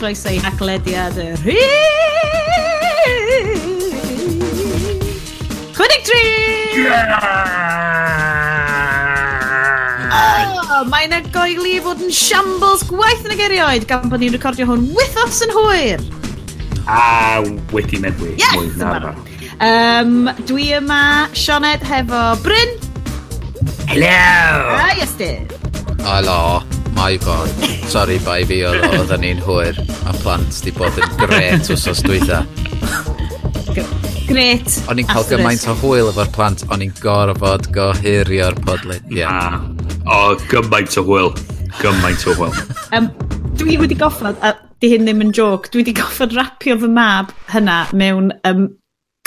chroeso i haglediad y rhi! 23! tri! Oh, mae yna goeli fod yn shambles gwaith yn y gerioed gan bod ni'n recordio hwn wythos yn hwyr. A wedi meddwi. Yes, Mwy na Um, dwi yma, Sioned, hefo Bryn. Hello! A Iestyn. Helo my god. Sorry, bai fi, oedd oedden ni'n hwyr. A plant di bod yn gret wsos dwytha. Gret. O'n i'n cael gymaint o hwyl efo'r plant, o'n i'n gorfod gohirio'r podlid. Yeah. O, gymaint o hwyl. Gymaint o hwyl. um, dwi wedi goffod, a di hyn ddim yn joc, dwi wedi goffod rapio fy mab hynna mewn um,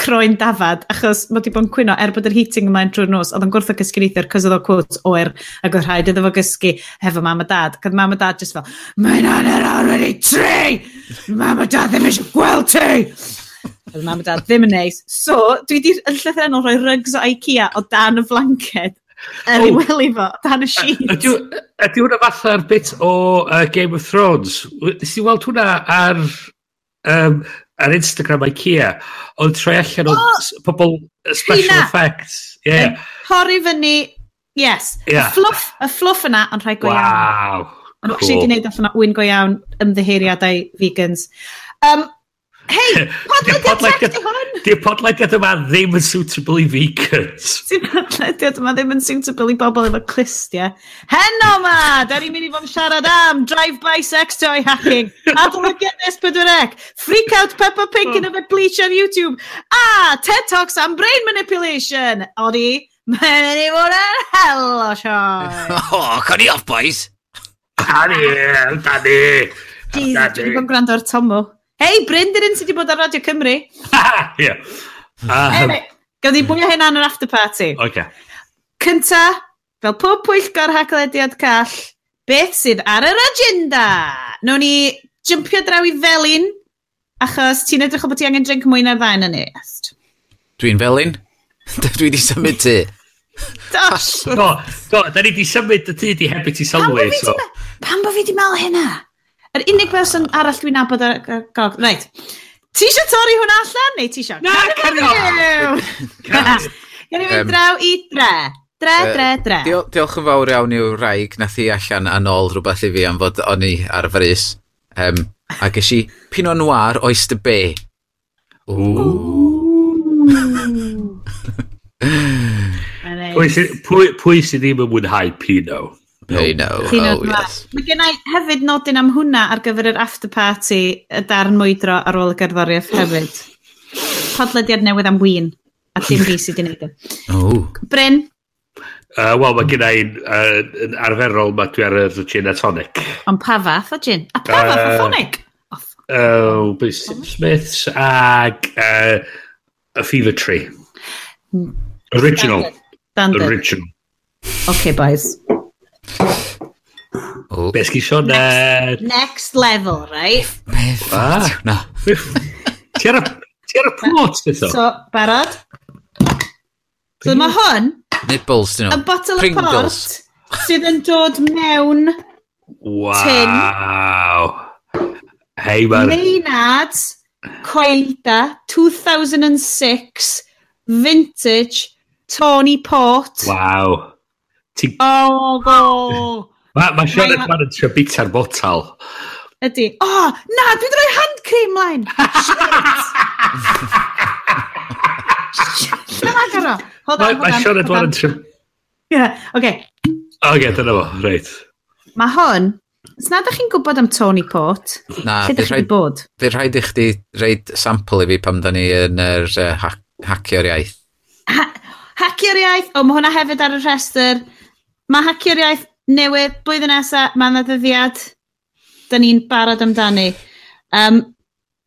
croen dafad, achos mae wedi bod yn cwyno er bod yr heating yma'n trwy'r nos, oedd yn gwrth o gysgu neithio'r cos oedd o cwt oer, ac oedd rhaid iddo fo gysgu hefo mam a dad. Cad mam a dad just fel, mae'n hanner awr wedi tri! Mam a dad ddim eisiau gweld ti! Oedd mam a dad ddim yn neis. So, dwi wedi yn llythrenol rhoi rygs o Ikea o dan y flanced. Er i oh. weli fo, dan y sheet. Ydy hwnna fatha'r bit o uh, Game of Thrones? Nes i weld hwnna ar um, ar Instagram IKEA, oedd troi allan o oh, pobl special hina. effects. Yeah. Horri fyny, yes. Yeah. Y fluff, y fluff yna yn rhai go iawn. Wow. Ond cool. actually, di wneud allan o wyn go iawn ymddiheiriadau vegans. Um, Hei, podlediad tech di hwn! Di'r podlediad yma ddim yn suitable i vegans. Di'r podlediad yma ddim yn suitable i bobl efo clustiau. Heno ma! Da ni'n mynd i fod yn siarad am drive-by sex toy hacking, adolygiad S4C, freak out Peppa Pig hmm. yn yfed bleach ar YouTube, a TED Talks am brain manipulation. Odi, mae'n mynd i fod yn hell o Sean. oh, con i off, boys! Dani, Dani! Jesus, dwi'n gwrando ar Tomo. Hei, Bryn, dyn sydd wedi bod ar Radio Cymru. Ie. Anyway, gawn ni bwy o hynna yn yr after party. Oce. Cynta, fel pob pwyllgor haglediad call, beth sydd ar yr agenda? Nw'n ni jympio draw i felin, achos ti'n edrych o bod ti angen drink mwy na'r ddain yn est. Dwi'n felin? Dwi wedi symud ti. Dosh! Do, do, da ni wedi symud y tyd i heb i ti sylwi. Pam bo fi di meddwl hynna? Yr unig person arall dwi'n nabod ar y gog. Reit. Ti eisiau torri hwnna allan neu ti eisiau? Na, cario! Gan i fynd draw i dre. Dre, dre, dre. Diolch yn fawr iawn i'w rhaeg nath i allan a nôl rhywbeth i fi am fod o'n i ar frys. Um, a ges i Pinot Noir Oyster Bay. Ww. Pwy, pwy sydd ddim yn mwynhau pino? Hey, know. Chi'n oh, yes. Mae gen i hefyd nodyn am hwnna ar gyfer yr after party y darn mwydro ar ôl y gerddoriaeth hefyd. Podlediad newydd am win. A dim fi sydd wedi gwneud e. Oh. Bryn? Uh, Wel, mae gen i'n uh, yn arferol mae dwi ar y gin a tonic. Ond pa fath o gin? A pa fath o uh, tonic? Oh, Uh, Smiths ag uh, a fever tree. Hmm. Original. Standard. Original. Okay, boys. Oh. Be sgi Sioned? Next level, right? Be ffart? Ah. Na. Ti ar y plot, beth o? So, barod? So mae hwn... Nibbles, dyn nhw. bottle botol y port sydd yn dod mewn tin. Wow. Hei, mae'r... Maynard Coelda 2006 Vintage Tony Port. Wow. Ti... Oh, go! Mae ma Sian yn man yn trio bita'r botal. Ydy. Oh, na, dwi wedi rhoi hand cream mlaen! Mae Sian yn man yn trio... Yeah, okay. Oce, dyna fo, reit. Mae hwn, os nad ydych chi'n gwybod am Tony Port, na, lle ydych chi'n bod? Fe rhaid i chdi reid sampl i fi pam da ni yn yr uh, ha hacio'r iaith. Ha hacio'r iaith, o, mae hwnna hefyd ar y rhestr Mae hacio'r iaith newydd blwyddyn nesaf, mae yna ddyddiad, da ni'n barod amdani. Um,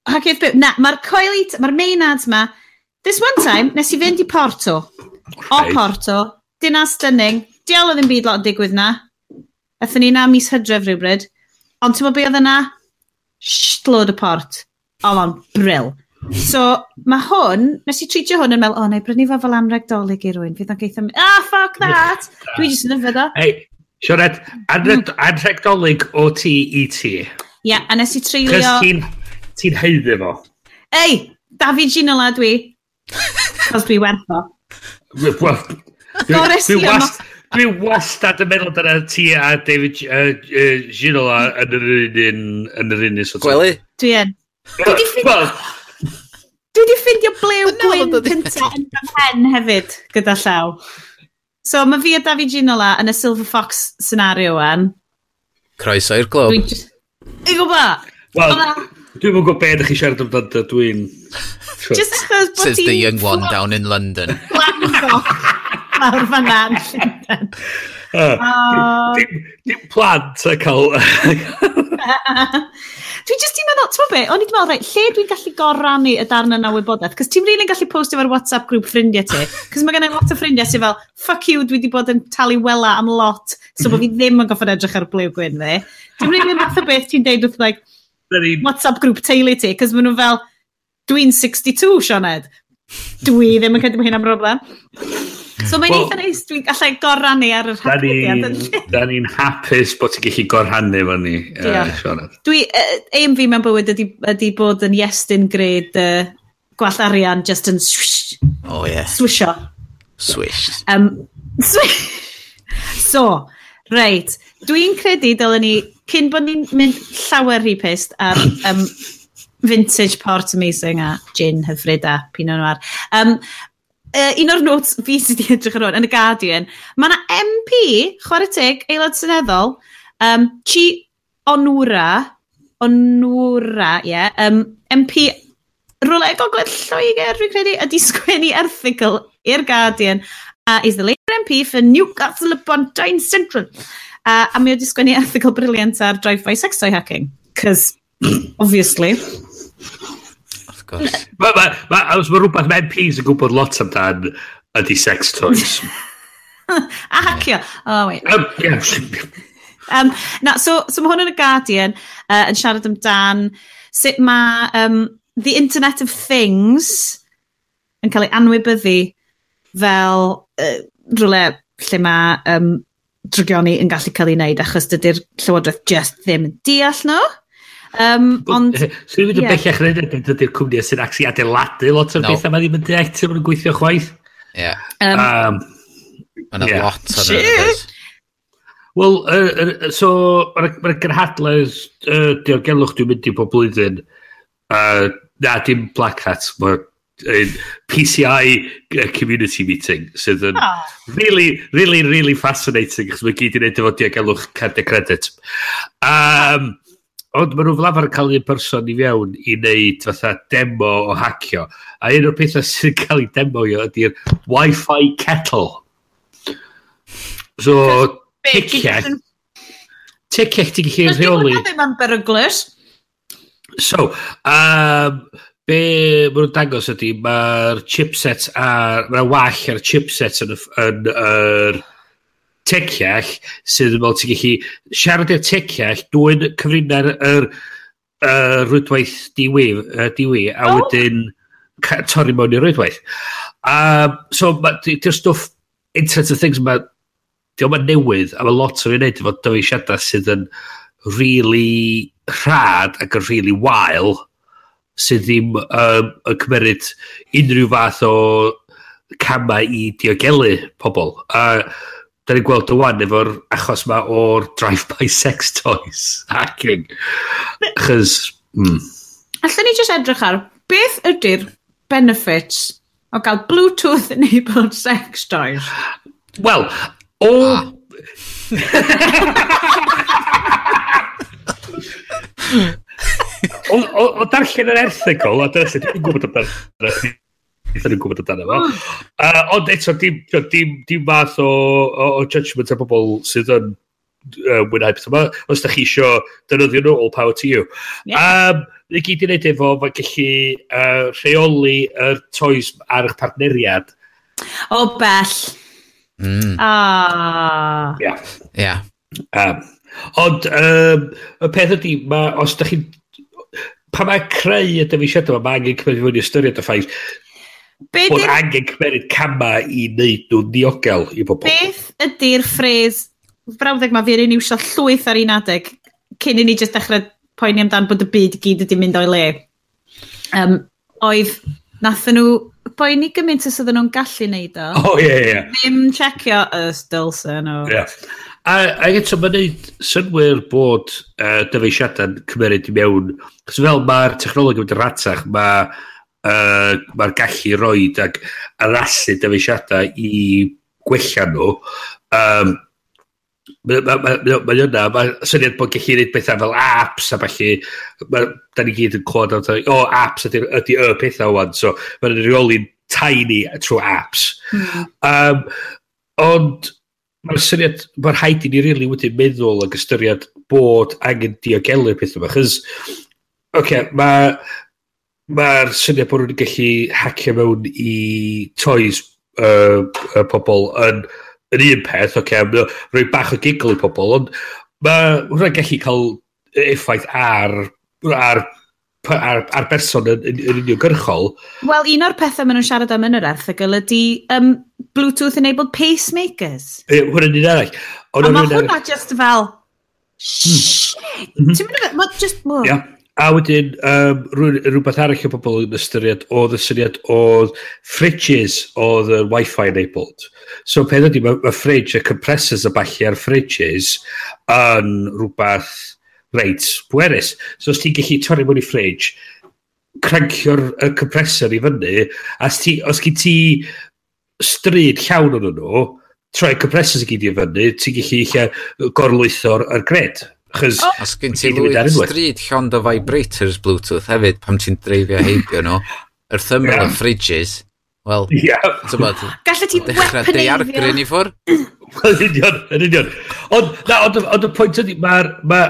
hacio'r byw, na, mae'r coeli, mae'r meinads ma, this one time, nes i fynd i Porto, okay. o Porto, dinas dynning, diol oedd yn byd lot yn digwydd na, Ethyn ni na mis hydref rhywbryd, ond ti'n meddwl be oedd yna? Shtlod y port. Oedd o'n bryl. So, mae hwn, nes i treatio hwn yn meddwl, o, oh, neu brynu fo fel anreg i rwy'n, fydd o'n geitha, ah, fuck that! Dwi jyst yn yfyd o. Hei, Sioned, anreg mm. dolyg o ti i ti. Ia, yeah, a nes i treulio... Cys ti'n ti heiddi fo. Ei, David Ginola dwi. Cos dwi werth o. Gores i yma. Dwi wastad yn meddwl dyna ti a David uh, uh, Ginola yn yr un yn yr un Gweli? Dwi yn. Wel, Dwi wedi ffindio blew gwyn cynta yn fy mhen hefyd gyda llaw. So mae fi a David Ginola yn y Silver Fox scenario wan. Croeso i'r glwb. Dwi'n just... I gwybod? Wel, e- dwi'n mwyn gwybod beth ydych chi siarad amdano, dwi'n... Just achos bod Says the young one down in London. Lawr fanna yn Llundain. Dim, dim plant a cael... dwi just i'n meddwl, ti'n meddwl be, o'n i'n meddwl, reit, lle dwi'n gallu gorrannu y darn yna wybodaeth? Cos ti'n rili'n gallu postio fe'r WhatsApp grŵp ffrindiau ti. Cos mae gennym lot o ffrindiau sy'n fel, fuck you, dwi wedi bod yn talu wela am lot, so bod fi ddim yn goffod edrych ar blew gwyn fi. Ti'n rili'n really math o beth ti'n deud wrth, like, WhatsApp grŵp teulu ti, cos maen nhw fel, dwi'n 62, Sioned. Dwi ddim yn credu bod hyn am broblem. So mae'n well, eitha neis, dwi'n gallai gorrannu ar yr hapediad. Da ni'n hapus bod ti'n gallu gorhannu fo ni, uh, Sioned. Dwi, uh, aim fi mewn bywyd ydy, ydy bod yn iestyn gred uh, gwall arian just yn swish. Oh, yeah. Swisho. Swish. Um, swish. so, reit. Dwi'n credu dylen ni, cyn bod ni'n mynd llawer rhy pist ar um, vintage port amazing a gin hyfryd a pino nhw ar. Um, uh, un o'r notes fi sydd wedi edrych ar hwn, yn y Guardian, mae yna MP, chwarae teg, aelod syneddol, um, Chi Onwra, Onwra, ie, yeah, um, MP rwle gogledd Lloegr, dwi'n credu, ydi sgwennu erthigol i'r Guardian uh, is the Labour MP for Newcastle upon Tyne Central. Uh, a mi wedi sgwennu erthigol briliant ar drive-by sexo hacking, cos, obviously wrth gwrs. Mae ma, ma, ma rhywbeth mae MPs yn gwybod lot amdan ydy sex toys. a hacio. Oh, wait. Um, yeah. um, na, so, so mae hwn yn y Guardian uh, yn siarad amdan sut mae um, the Internet of Things yn cael ei anwybyddu fel uh, rhywle lle mae um, drygioni yn gallu cael ei wneud achos dydy'r Llywodraeth just ddim yn deall nhw. No? Um, ond... Swn i'n mynd yn bellach yn edrych ydy'r cwmni sy'n actually adeiladu lot o'r no. bethau mae ddim yn deall sy'n mynd yn gweithio chwaith. Ie. Yeah. Um, um, Mae'n yeah. lot o'r bethau. Wel, uh, uh, so, mae'r gynhadledd uh, diogelwch dwi'n mynd i bob blwyddyn. Uh, na, dim Black Hat, mae uh, PCI uh, community meeting, sydd yn oh. really, really, really fascinating, chos mae gyd i wneud efo diogelwch cardiau credit. Um, Ond maen nhw'n flafar yn cael un person i fewn i wneud fatha demo o hacio. A un o'r pethau sy'n cael ei demo i ydy'r Wi-Fi kettle. So, ticiau. Ticiau ti'n gallu rheoli. Dwi'n gwybod beryglus. So, um, be maen nhw'n dangos ydy, mae'r chipset, ar, mae'r wall ar y chipset yn, yn, yn, yn teciach sydd yn meddwl ti'n gallu siarad i'r teciach dwi'n cyfrinau'r er, er, rwydwaith diwi, uh, diwi a oh. wedyn torri mewn i'r rwydwaith. Um, so, di'r stwff Internet of Things mae diolch yn newydd a mae lot o'r wneud efo dyfeisiadau sydd yn really rhad ac yn really wael sydd ddim um, yn cymeryd unrhyw fath o camau i diogelu pobl. Uh, da ni'n gweld y wan efo'r achos ma o'r drive-by sex toys hacking. Achos... Mm. Allen ni just edrych ar beth ydy'r benefits o gael Bluetooth enabled sex toys? Wel, o... Ah. o, o, o darllen yr erthigol, a dyna sydd yn gwybod amdano Ydyn nhw'n gwybod amdano fo. Uh, ond eto, dim, dim, dim math o, o, o judgment a bobl sydd yn uh, wynau beth yma. Os da chi isio dynoddio nhw, all power to you. Yeah. Um, Ni gyd i wneud efo, mae gallu uh, rheoli yr toys ar eich partneriad. O, bell. Mm. Ah. Ia. Yeah. Um, ond, um, y peth ydy, ma, os da chi Pa mae creu y dyfeisiadau yma, mae angen cymryd fyny ystyried y ffaith Be bod angen cymeryd cama i wneud nhw'n diogel i bobl. Beth ydy'r ffres brawddeg mae fi'n iwsio llwyth ar un adeg cyn i ni jyst dechrau poeni amdan bod y byd i gyd ydy mynd o'i le. Um, oedd nathyn nhw poeni gymaint os oedden nhw'n gallu neud o. O, oh, ie, ie. Ddim checio y Stilson o. Ie. A, a eto mae'n neud synwyr bod uh, dyfeisiadau'n cymeryd i mewn. Cos fel mae'r technolog yn mynd yn ratach, mae uh, mae'r gallu roed ac arasu dyfeisiadau i gwella nhw. Um, Mae yna, mae yna, mae syniad bod gallu gwneud bethau fel apps a falle, da ni gyd yn clod am, o, apps ydy, ydy y pethau o'n, so mae'n reoli'n tiny trwy apps. Mm. Um, ond, mae'r syniad, mae'r haid i ni rili really wedi meddwl ag ystyried bod angen diogelu'r pethau yma. Chys, oce, okay, mae Mae'r syniad bod nhw'n gallu hacio mewn i toys uh, uh, pobl yn, yn un peth, oce, okay, rhoi bach o gigl i pobl, ond mae hwnna'n gallu cael e-, effaith ar, ar ar, ar berson yn, yn, yn uniongyrchol. Wel, un o'r pethau maen nhw'n siarad am yn yr erthygl ydy um, Bluetooth-enabled pacemakers. E, hwnna'n un arall. A mae hwnna just fel... Shit! Ti'n mynd i fe? Just... Yeah. A wedyn, um, rhywbeth arall o bobl yn ystyried oedd y syniad oedd fridges oedd y Wi-Fi enabled. So peth ydy, mae ma fridge y compressors y balli ar fridges yn rhywbeth reit bwerus. So os ti'n gallu torri mewn i fridge, crancio'r compressor i fyny, a ti, os gyd ti stryd llawn o'n nhw, troi'r compressors i gyd i fyny, ti'n gallu gorlwytho'r gred. Chos... Oh. Os gen ti lwyd stryd llond o vibrators Bluetooth hefyd pam ti'n dreifio heibio nhw, yr thymol yeah. o fridges, wel, yeah. tybod, Gallu ti'n dechrau deiargryn i ffwr? Wel, union, yn union. Ond, na, ond, ond y pwynt ydy, mae'r, ma,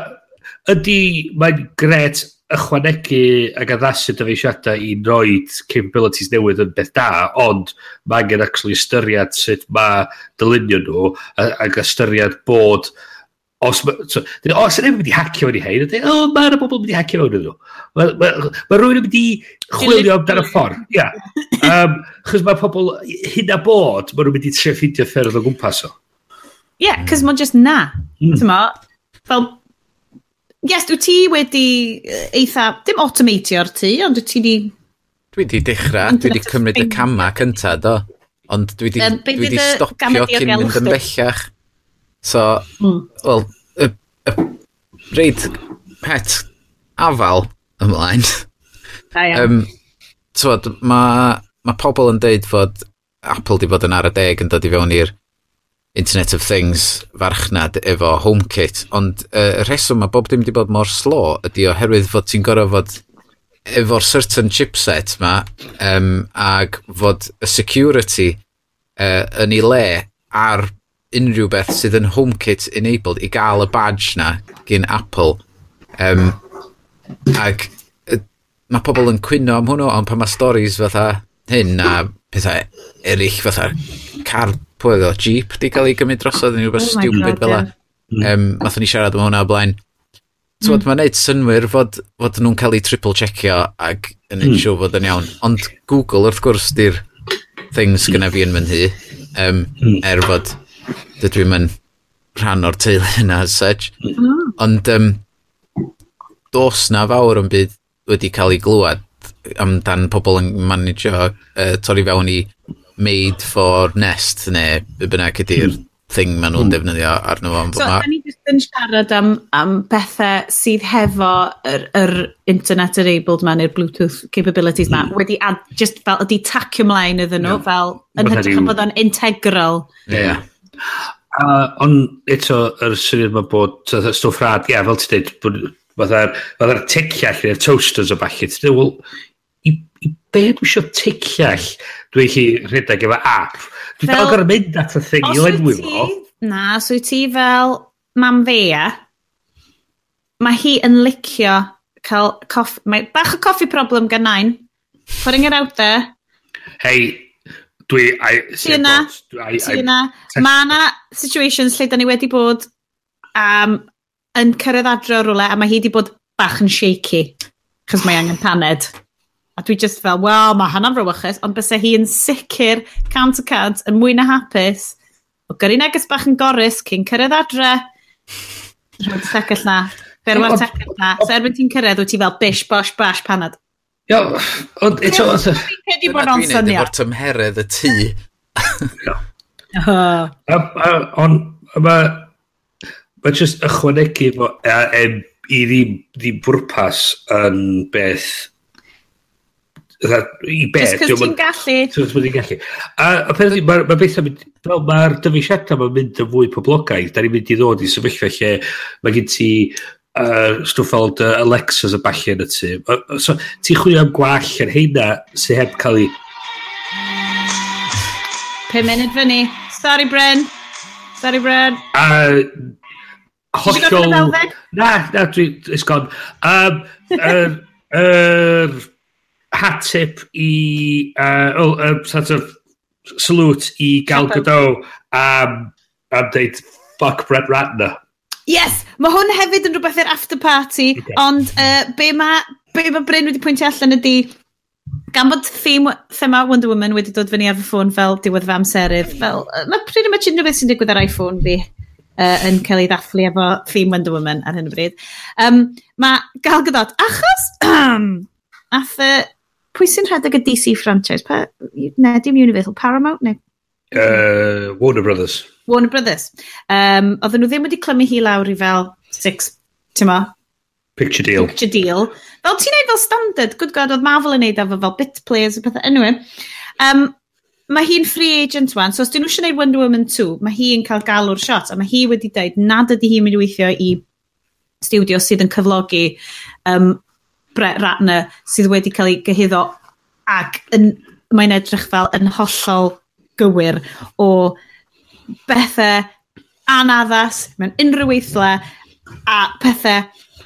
ydy, mae'n gret ychwanegu ag addasu dyfeisiadau i roed capabilities newydd yn beth da, ond mae angen actually ystyried sut mae dylunio nhw ag ystyried bod os mae... So, os yna wedi hacio wedi hein, ydy, o, mae'r bobl wedi hacio fewn nhw. Mae ma, ma rhywun wedi chwilio amdano ffordd. Ia. Um, chos mae pobl hyn a bod, mae nhw'n mynd i tre ffidio ffyrdd o gwmpas o. Ie, hmm. yeah, cos mae'n just na. Mm. Tyma, fel... Yes, dwi ti wedi eitha... Dim automatio'r ti, ond dwi ti wedi... Dwi wedi dechrau, dwi wedi cymryd y cama cyntaf, do. Ond dwi wedi stopio cyn mynd yn bellach. So, mm. wel, y, y, reid pet afal ymlaen. Ah, da iawn. Um, so, mae ma pobl yn deud fod Apple di bod yn ar y deg yn dod i fewn i'r Internet of Things farchnad efo HomeKit, ond y uh, rheswm mae bob dim wedi bod mor slo ydy oherwydd fod ti'n gorfod fod efo'r certain chipset ma um, ag fod y security uh, yn ei le ar unrhyw beth sydd yn HomeKit enabled i gael y badge na gyn Apple. Um, ac mae pobl yn cwyno am hwnnw, ond pan mae stories fatha hyn a pethau eraill fatha car pwy o, Jeep di cael ei gymryd drosodd yn rhywbeth oh stupid fel mm. yeah. um, Mathon ni siarad am hwnna o blaen. Tywod, mm. mae'n neud synwyr fod, fod nhw'n cael eu triple checkio ac yn mm. siw fod yn iawn. Ond Google wrth gwrs di'r things gyda fi yn mynd hi. Um, mm. Er fod dydw i'n rhan o'r teulu yna as such. Mm. Ond um, dos na fawr yn byd wedi cael ei glwad amdan pobl yn managio uh, torri fewn i made for nest neu bynnag ydy'r mm. thing maen nhw'n mm. defnyddio arno fo. So, ma... ni jyst yn siarad am, am bethau sydd hefo yr, yr internet enabled ma neu'r Bluetooth capabilities ma, mm. wedi ad, just fel ydi tacio mlaen iddyn nhw, yeah. fel yn hytrach bod o'n integral. Yeah. yeah. Uh, ond eto, yr er syniad mae bod stwff rad, ia, fel ti dweud, fatha'r tecllall neu'r toasters o falle, ti'n dweud, well, i, i be dwi eisiau tecllall dwi'n chi rhedeg efo app? Dwi'n dal gorau mynd at y thing i lenwi fo. Na, os wyt ti fel mam fea, mae hi yn licio cael coffi, mae bach o coffi problem gan nain, putting it out there. Hei, Dwi... Ti yna? Ti yna? Mae yna situations lle da ni wedi bod um, yn cyrraedd adro rhywle a mae hi wedi bod bach yn shaky. Chos mae angen paned. A dwi just fel, wel, mae hwnna'n frywychus, ond bys hi yn sicr cant y cant yn mwy na hapus o gyrru neges bach yn gorus cyn cyrraedd adre. Rwy'n tegell na. Berwa'r tegell na. So erbyn ti'n cyrraedd, wyt ti fel bish, bosh, bash, panad. Ia, ond eto... Dwi'n credu bod o'n syniad. Dwi'n efo'r tymheredd y tŷ. Ond mae... Mae jyst ychwanegu fo i ddim bwrpas yn beth i beth Just cos ti'n gallu. Just cos ti'n gallu. A, a peth, mae'r ma beth yn mynd, fel mae'r dyfeisiadau mae'n mynd yn fwy poblogaidd, da ni'n mynd i ddod i sefyllfa lle mae gen ti uh, stwff fel uh, Alexas a balli yn y tu. So, ti'n chwilio am gwall yn heina sy'n heb cael ei... Pum munud fyny. Sorry, Bryn. Sorry, Bryn. Uh, hollol... Na, na, dwi... It's gone. Um, er, er, hat tip i... Uh, oh, um, sort of salute i Gal Gadot am, am deud fuck Brett Ratner. Yes, mae hwn hefyd yn rhywbeth i'r after party, okay. ond uh, be mae be ma Bryn wedi pwyntio allan ydy, gan bod theme, thema Wonder Woman wedi dod fyny ar fy ffôn fel diwedd fy amserydd, fel, uh, mae pretty much unrhyw beth sy'n digwydd ar iPhone fi uh, yn cael ei ddathlu efo theme Wonder Woman ar hyn o bryd. Um, mae Gal Gadot, achos ath, uh, pwy sy'n rhedeg y DC franchise? Pa, ne, dim Universal, Paramount? Ne, Mm-hmm. Uh, Warner Brothers. Warner Brothers. Um, oedden nhw ddim wedi clymu hi lawr i fel six, ti'n ma? Picture deal. Picture deal. Fel ti'n neud fel standard, good god, oedd Marvel yn neud efo fel bit players a pethau. Anyway, um, mae hi'n free agent wan, so os dyn nhw eisiau neud Wonder Woman 2, mae hi'n cael galw'r shot, a mae hi wedi dweud nad ydy hi'n mynd i weithio i studio sydd yn cyflogi um, Brett Ratner sydd wedi cael ei gyhyddo ac yn, mae'n edrych fel yn hollol gywir o bethau anaddas mewn unrhyw weithle a pethau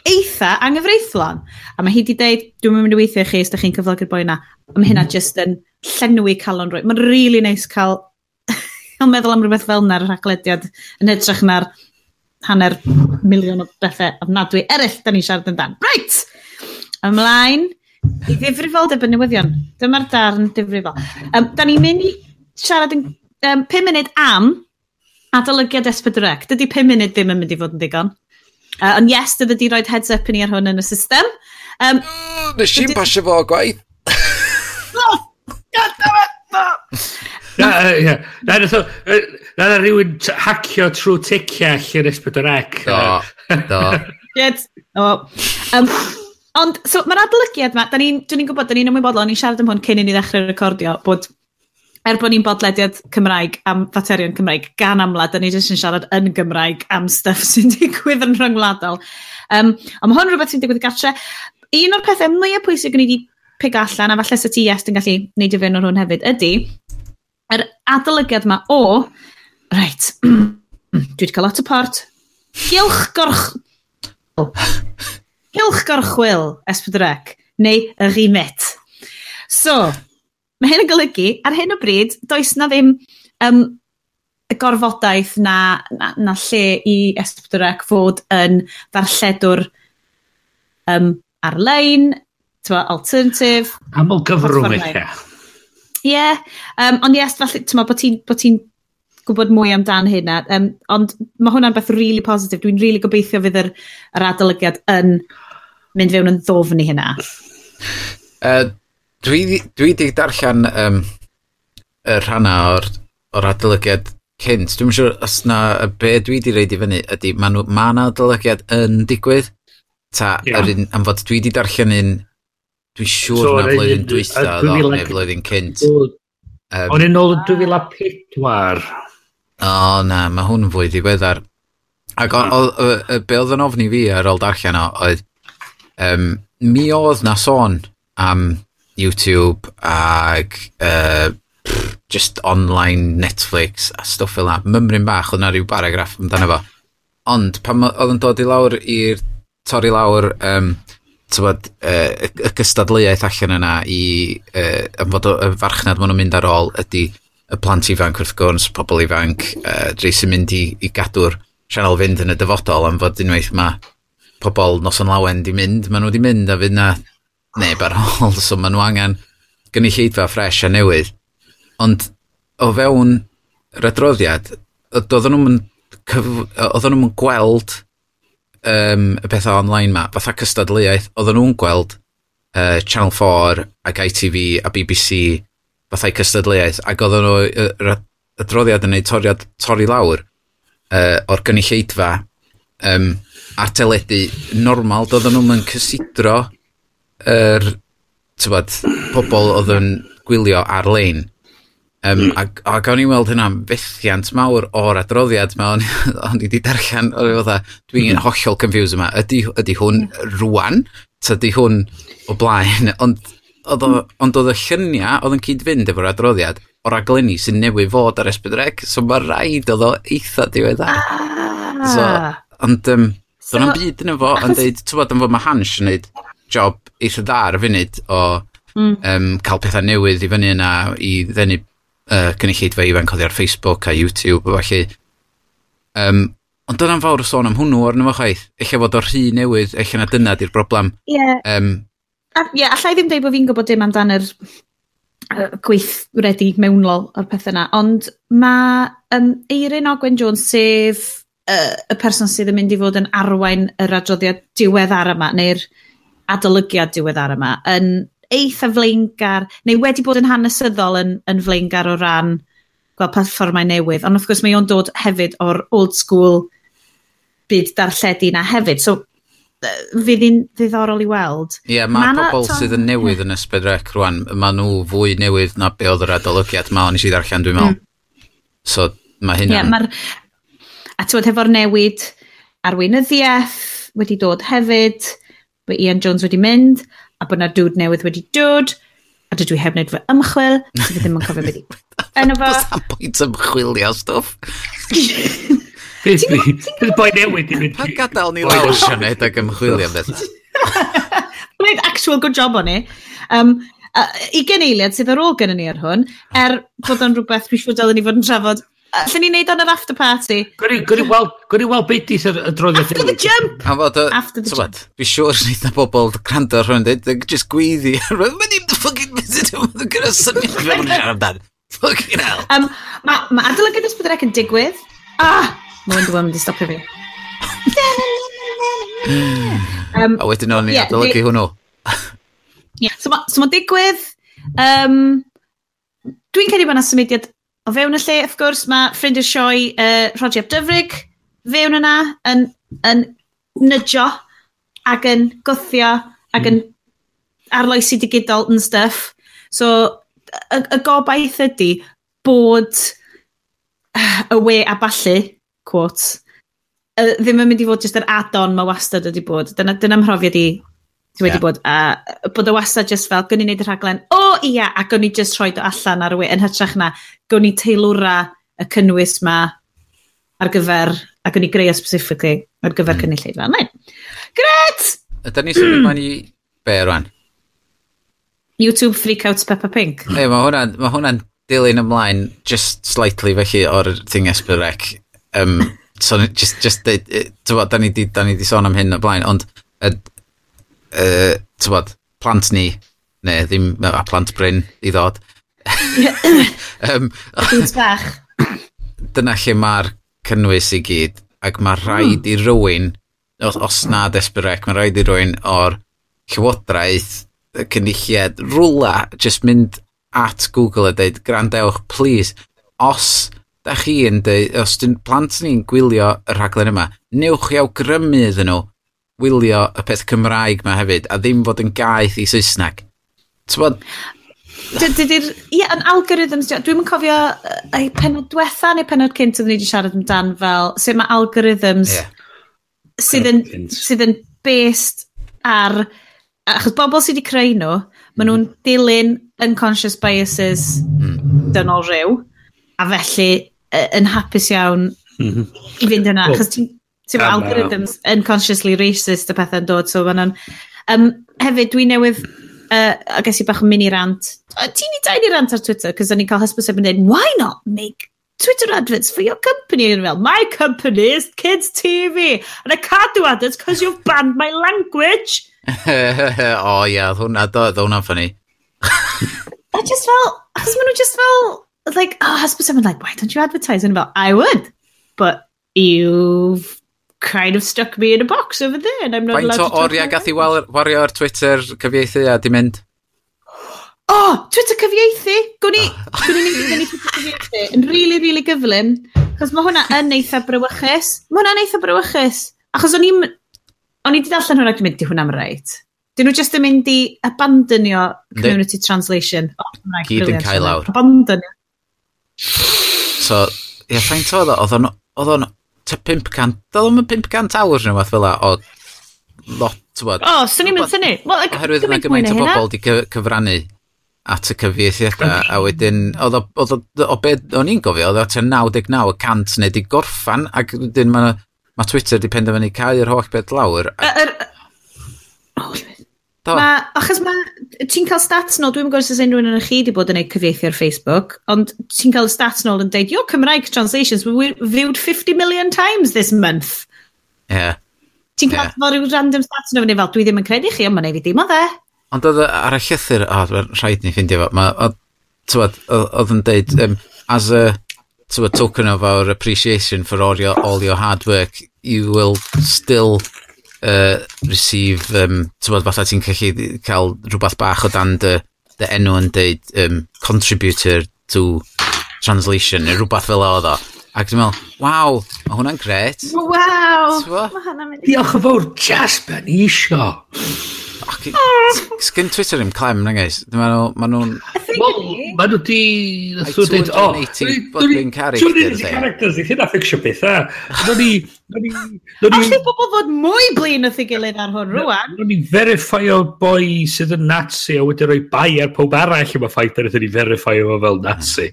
eitha anghyfreithlon. A mae hi wedi dweud, dwi'n mynd i weithio chi os da chi'n cyflogi'r boi yna. A mae hynna just yn llenwi calon rwy. Mae'n rili really nice cael yn meddwl am rhywbeth fel yna'r rhaglediad yn edrych na'r hanner miliwn o bethau ofnadwy eraill da ni'n siarad yn dan. Right! Ymlaen i ddifrifoldeb y newyddion. Dyma'r darn difrifol. Um, da ni'n mynd i siarad yn um, 5 munud am adolygiad S4C. Dydy 5 munud ddim yn mynd i fod yn digon. Uh, ond yes, dydy di roed heads up i ni ar hwn yn y system. Um, Nes i'n pasio fo gwaith. God damn! Na, na, rhywun hacio trwy ticiau i'r S4C. Do, do. Shit. Oh. Um, ond, so, mae'r adolygiad yma, dwi'n ni gwybod, da ni'n ymwybodol, ni'n siarad am hwn cyn i ni ddechrau recordio, bod er bod ni'n bodlediad Cymraeg am faterion Cymraeg gan amlad, da ni jyst yn siarad yn Gymraeg am stuff sy'n digwydd yn rhyngwladol. Um, ond mae hwn rhywbeth sy'n digwydd y gartre. Un o'r pethau mwyaf pwysig ni wedi pig allan, a falle sy ti yes, yn gallu neud i fynd o'r hwn hefyd, ydy yr adolygiad yma o, reit, dwi wedi cael lot o port, gylch gorch... gylch gorchwyl, esbydrec, neu y imet. So, Mae hyn yn golygu, ar hyn o bryd, does na ddim um, y gorfodaeth na, na, na lle i esbydwrac fod yn ddarlledwr um, ar-lein, alternative. Aml gyfrwng eich Ie, yeah. um, ond yes, falle, ti'n bod ti'n bod gwybod mwy amdan hynna, um, ond mae hwnna'n beth really positif. Dwi'n really gobeithio fydd yr, yr adolygiad yn mynd fewn yn ddofn i hynna. Uh, Dwi, dwi di darllen um, y rhanna o'r, or adolygiad cynt. Dwi'n siŵr os na be dwi di reid i fyny ydy ma, nhw, ma na adolygiad yn digwydd. Ta, yeah. un, am fod dwi di darllen un, dwi'n siŵr so, na flwyddyn dwytha oedd neu flwyddyn cynt. Um, o'n un ôl 2004. O na, mae hwn yn fwy ddiweddar. Ac o, o, o, be oedd yn ofni fi ar ôl darllen o, oedd um, mi oedd na sôn am YouTube ag uh, just online Netflix a stwff fel yna. Mymryn bach, oedd na rhyw baragraff amdano fo. Ond pan oedd yn dod i lawr i'r torri lawr um, tywed, uh, y gystadleuaeth allan yna i uh, am fod y farchnad maen nhw'n mynd ar ôl ydy y plant ifanc wrth gwrs, pobl ifanc, uh, rei sy'n mynd i, i gadw'r sianel fynd yn y dyfodol am fod unwaith mae pobl nos yn lawen di mynd, maen nhw di mynd a fydd na neb ar ôl, so maen nhw angen gynulleidfa ffres a newydd. Ond o fewn yr adroddiad, oedden nhw'n oedden nhw'n gweld um, y pethau online ma, fatha cystadleuaeth, oedden nhw'n gweld uh, Channel 4 ac ITV a BBC fathau cystadleuaeth, ac oedden nhw adroddiad yn ei toriad, torri lawr uh, o'r gynulleidfa um, a teledu normal, doedden nhw'n cysidro yr er, pobl oedd yn gwylio ar-lein. Um, a, a gawn ni weld hynna fethiant mawr o'r adroddiad ma, o'n, on i wedi darllen, dwi'n mm. hollol confused yma, ydy, ydy hwn hmm. rwan, ydy hwn o blaen, ond oedd hmm. on, y lluniau oedd yn cyd-fynd efo'r adroddiad o'r aglenni sy'n newid fod ar SBDREC so mae rhaid oedd o eitha diwedd Ah. So, ond, um, so, dyna'n byd yn efo, yn dweud, ti'n bod, yn fod mae Hans yn dweud, job eitha dda ar y funud o mm. um, cael pethau newydd i fyny yna i ddenu uh, cynulleidfa ifanc oddi ar Facebook a YouTube a falle. Um, ond dyna'n fawr o sôn am hwnnw o'r nefo chwaith. Eich fod o'r rhy newydd, eich na dyna di'r broblem. Ie. Yeah. Um, Ie, yeah, allai ddim dweud bod fi'n gwybod dim amdan yr gweith wedi mewnol o'r pethau yna, ond mae um, Eirin Ogwen Jones sef uh, y person sydd yn mynd i fod yn arwain yr adroddiad diweddar yma, neu'r adolygiad diweddar yma yn eitha flaengar, neu wedi bod yn hanesyddol yn, yn flaengar o ran gweld platfformau newydd, ond wrth gwrs mae o'n dod hefyd o'r old school byd darlledu na hefyd, so fydd hi'n ddiddorol i weld. Ie, yeah, mae ma pobl sydd yn newydd yn ysbyd rec rwan, mae nhw fwy newydd na be oedd yr adolygiad ma o'n i sydd ddarllen dwi'n meddwl. Mm. So mae hynna... Yeah, mae'r... a ti'n hefo'r newid arweinyddiaeth wedi dod hefyd, bod Ian Jones wedi mynd, a bod na dŵd newydd wedi dod, a dydw i heb wneud fy ymchwil, so fi ddim yn cofio beth i. Yn efo... Bys am pwynt ymchwilio stwff. Beth boi boi newid i mynd. Pa gadael ni lawr Sianed ag ymchwilio beth? Gwneud actual good job o'n i. Um, uh, 20 eiliad sydd ar ôl gen ni ar hwn, er bod o'n rhywbeth dwi'n siŵr dylen ni fod yn trafod Allen ni wneud o'n yr after party? Gwni weld, gwni weld beth di sy'r adroddiad. After the jump! A fod, after the jump. Fi siwr sydd na bobl gwrando ar hwn, dweud, just gweiddi. Mae'n i'n fucking visit ydw i'n gyda syniad fi yn siarad amdan. Fucking hell. Um, mae ma adolygu dros bydd yn digwydd. Ah! Mae'n dwi'n mynd i stopio fi. um, a wedyn o'n i yeah, adolygu hwnnw. yeah. So mae'n so ma digwydd... Um, Dwi'n credu bod yna symudiad O fewn y lle, wrth gwrs, mae ffrind i'r sioe uh, Roger Dyfrig fewn yna yn, yn nydio ac yn gwthio ac mm. yn arloesi digidol yn stuff. So, y, y gobaith ydy bod y we a ballu, quote, ddim yn mynd i fod jyst yr add-on mae wastad wedi bod. Dyna, dyna mhrofiad i Ti wedi yeah. bod, a bod y wastad just fel, gwn i wneud y rhaglen, o oh, ia, a gwn i just rhoi do allan ar y we, yn hytrach na, gwn i teilwra y cynnwys ma ar gyfer, a gwn i greu specifically ar gyfer mm. cynulleid fan. Nain. Gret! Ydy ni sy'n mynd i be rwan? YouTube Freakouts Peppa Pink. Ei, mae hwnna'n ma hwnna dilyn ymlaen just slightly felly o'r thing esbyrrec. Um, so just, just deud, ti'n bod, da ni di, da ni di sôn am hyn o blaen, ond uh, tywod, plant ni, neu ddim, a plant Bryn i ddod. um, bach. Dyna lle mae'r cynnwys i gyd, ac mae rhaid i rywun, os, os na desbyrec, mae rhaid i rywun o'r llywodraeth, y cynulliad, rwla, just mynd at Google a dweud, grandewch, please, os da chi yn dweud, os dyn plant ni'n gwylio y rhaglen yma, newch i awgrymu iddyn nhw wylio y peth Cymraeg ma hefyd, a ddim fod yn gaeth i Saesneg. Tywod... Dydy'r... Ie, yn algorithms, dwi'n cofio ei penod diwetha neu penod cynt oedden ni wedi siarad amdan fel sut mae algorithms yeah. sydd, yn, sydd yn based ar... Achos bobl sydd wedi creu nhw, maen nhw'n mm-hmm. dilyn unconscious biases mm. dynol rhyw, a felly yn hapus iawn i fynd yna. Achos ti'n Ti'n meddwl, algorithms unconsciously racist y pethau'n dod, so fan o'n... Um, hefyd, dwi newydd, uh, I guess i bach yn mini rant. Ti'n i dain i rant ar Twitter, cos o'n i'n cael hysbys yn dweud, why not make Twitter adverts for your company yn fel, my company is Kids TV, and I can't do adverts because you've banned my language. o oh, ia, yeah, hwnna, doedd hwnna'n ffynnu. I just felt, achos maen nhw just felt, like, oh, husband someone like, why don't you advertise? And I'm I would, but you've kind of stuck me in a box over there and I'm not Faint allowed to talk oriau gath i wario ar Twitter cyfieithu a di mynd? O, oh, Twitter cyfieithu! Gwn i, oh. gwn i ni Twitter cyfieithu yn really, really gyflym. Chos mae hwnna yn eitha brywychus. Mae hwnna'n eitha brywychus. Achos o'n i'n... O'n i wedi darllen hwnna, dwi'n mynd i hwnna'n rhaid. Dyn nhw jyst yn mynd i abandonio community De. translation. Oh, Gyd yn cael lawr. Abandonio. So, ie, yeah, ffaint oedd o, oedd o'n ta 500, dal o'n 500 awr neu fath fel la, o lot, tywod. O, sy'n i'n mynd syni. Oherwydd yna gymaint o bobl wedi cyfrannu at y cyfieithiadau, a wedyn, oedd o o beth o'n i'n gofio, oedd o tua 99 y cant neu di gorffan, ac wedyn mae ma Twitter di penderfynu cael yr holl beth lawr. Er, oh, Ma, Achos mae ti'n cael stats nôl, dwi'n gwybod sy'n unrhyw yn chi wedi bod yn ei cyfieithu ar Facebook, ond ti'n cael stats nôl yn dweud, your Cymraeg translations were viewed 50 million times this month. Ie. Yeah. Ti'n cael yeah. rhyw random stats nôl, fel dwi ddim yn credu chi, ond mae'n ei fi dim o dde. Ond oedd ar y llythyr, o, oh, rhaid ni ffindio fo, oedd yn dweud, um, as a to a token of our appreciation for all your, all your hard work, you will still uh, receive, um, ti'n bod, fatha ti'n gallu cael rhywbeth bach o dan dy, dy enw yn deud um, contributor to translation, neu rhywbeth fel oedd o. Ac dwi'n meddwl, waw, mae hwnna'n gret. Waw, mae hwnna'n mynd. Diolch yn fawr, Jasper, ni isio. Sgyn Twitter im clem, na gais. Dwi'n meddwl, Mae nhw'n... Wel, mae nhw di... Dwi'n dweud, o... Dwi'n characters. Dwi'n characters, dwi'n hynna ffixio beth, a. Dwi'n ni... Alla bobl fod mwy blin wrth ei gilydd ar hwn rwan. Dwi'n ni verify o boi sydd yn Nazi a wedi rhoi bai ar pob arall yma ffaith ar ydyn ni verify o fel Nazi.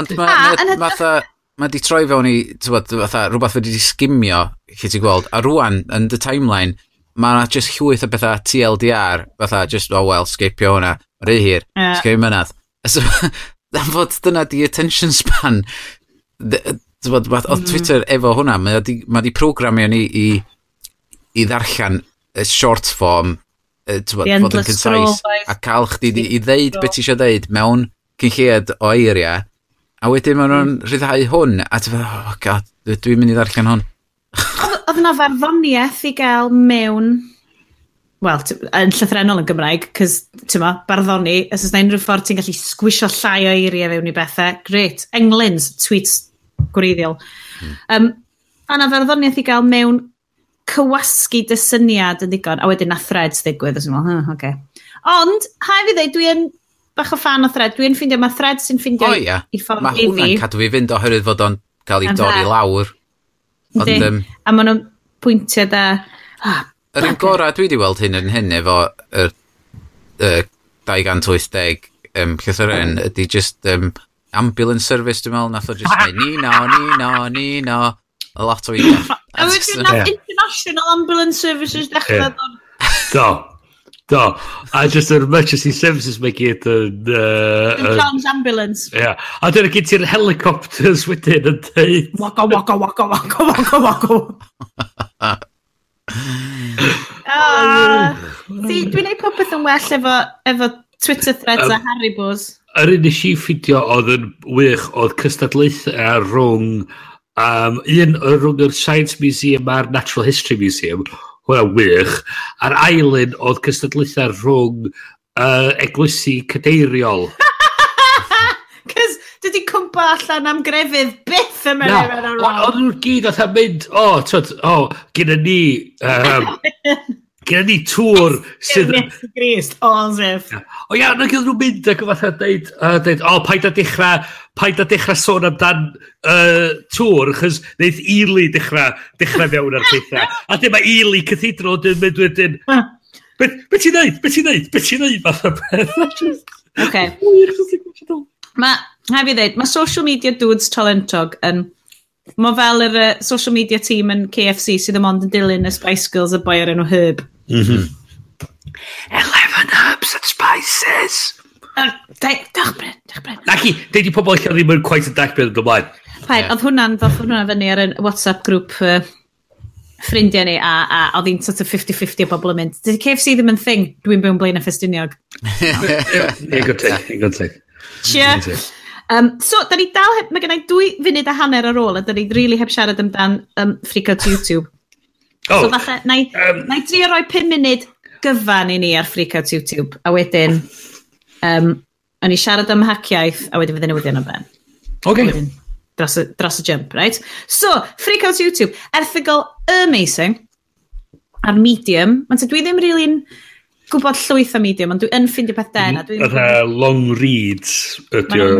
Ond mae... Mae ma di troi fewn i, ti'n bod, rhywbeth wedi di sgimio, chi ti gweld, a rwan, yn the timeline, mae yna just llwyth o bethau TLDR, fatha just, oh well, sgipio hwnna, rhy hir, yeah. sgipio mynydd. So, am fod dyna di attention span, oedd mm. Twitter efo hwnna, mae di, ma di programio ni i, i ddarllen y short form, fod yn concise, a cael chdi di, i ddeud beth ti eisiau ddeud mewn cynlliad o eiriau, a wedyn maen nhw'n rhyddhau hwn, a ti'n oh god, dwi'n mynd i ddarllen hwn oedd yna farddoniaeth i gael mewn, wel, yn llythrenol yn Gymraeg, cys, ti'n ma, barddoni, os oes na unrhyw ffordd ti'n gallu sgwisio llai o eiriau fewn i bethau, great, englyn, tweets gwreiddiol. Mm. Um, a na farddoniaeth i gael mewn cywasgu dy syniad yn ddigon, a wedyn na threads ddigwydd, os yma, huh, okay. Ond, haif fi ddweud, dwi'n bach o fan o thread, dwi'n ffeindio, mae thread sy'n ffeindio oh, yeah. i ffordd i fi. Mae hwnna'n cadw fi fynd oherwydd fod o'n cael ei dorri lawr Ond, um, a maen nhw'n pwyntio da... Oh, yr un gorau dwi wedi weld hyn yn hyn efo y er, er, 280 um, llythyren ydy just um, ambulance service dwi'n meddwl nath o just neud ni no, ni no, ni no a lot o i a wedyn nath international ambulance services dechrau yeah. Do, Do, a just yr emergency services mae gyd yn... Uh, Ambulance. Ia, yeah. a dyna gyd ti'r helicopters wedyn yn dweud. Waka, waka, waka, waka, waka, waka. uh, Dwi'n gwneud popeth yn well efo, efo Twitter threads um, a Haribos. Yr un nes i ffidio oedd yn wych oedd cystadlaethau rhwng um, un rhwng yr Science Museum a'r Natural History Museum hwnna wych. A'r ailyn oedd cystadlaethau rhwng uh, eglwysi cadeiriol. Cys dydy cwmpa allan am grefydd byth yn mynd ar. Oedd nhw'n gyd oedd mynd, o, oh, twyd, o, oh, gyda ni um, Gyda ni tŵr sydd... Methu Grist, o Zef. O ia, na gyda nhw'n mynd ac fatha dweud, uh, dweud, o, paid a dechrau, paid a dechrau sôn amdan uh, tŵr, chys wneud Ely dechrau, dechrau mewn ar pethau. A dyma Ely cythidro, dyn mynd wedyn, ah. be ti'n neud, be ti'n neud, be ti'n neud, fath o beth. Oce. Mae, hef fi ddeud, mae social media dudes talentog yn... Mae fel yr uh, social media team yn KFC sydd ym ond yn dilyn y Spice Girls y boi ar enw Herb. Mm-hmm. 11 herbs and spices. Dach Bryn, dach Bryn. Naci, deud i pobl eich ddim yn quite yn dach Bryn yn ymlaen. Fai, oedd hwnna'n ddoth hwnna fyny ar y WhatsApp grŵp uh, ffrindiau ni a, a oedd hi'n sort of 50-50 o bobl yn mynd. Dydy KFC ddim yn thing, dwi'n byw'n blaen a ffestiniog. Ie, good thing, good thing. Sure. Um, so, da ni dal, heb, mae gennau dwy funud a hanner ar ôl a da ni really heb siarad amdan um, Frico YouTube. Oh, so falle, na i, um, na i drio roi 5 munud gyfan i ni ar Freakout YouTube, a wedyn, um, o'n i siarad am haciaeth, a wedyn fydden newyddion am ben. Okay. Wedyn, dros, y, dros y jump, right? So, Freakout YouTube, erthigol amazing, ar Medium, ond dwi ddim rili'n really gwybod llwyth am Medium, ond dwi yn ffeindio pethau yna. Yr long reads ydy o.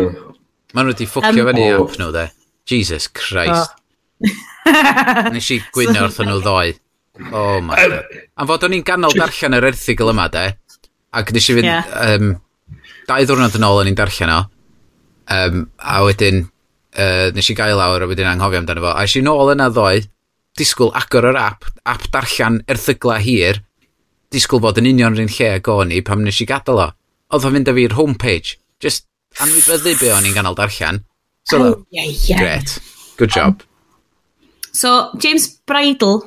Maen nhw wedi ffwcio um, fyny app nhw, de. Jesus Christ. Oh. Nes i gwynio wrth nhw ddoe. Oh my god. A fod o'n i'n ganol darllen yr erthigol yma, de. Ac nes i fynd... Yeah. Um, dau ddwrnod yn ôl o'n i'n darllen o. Um, a wedyn... Uh, nes i gael lawr a wedyn anghofio amdano fo. A eisiau nôl yna ddoe, disgwyl agor yr app, app darllen erthygla hir, disgwyl fod yn union rhywun lle ag o'n i pam nes i gadael o. Oedd o'n fynd â fi'r homepage. Just anwybyddu be o'n i'n ganol darllen. So, oh, yeah, yeah. great. Good job. Um, So, James Bridle,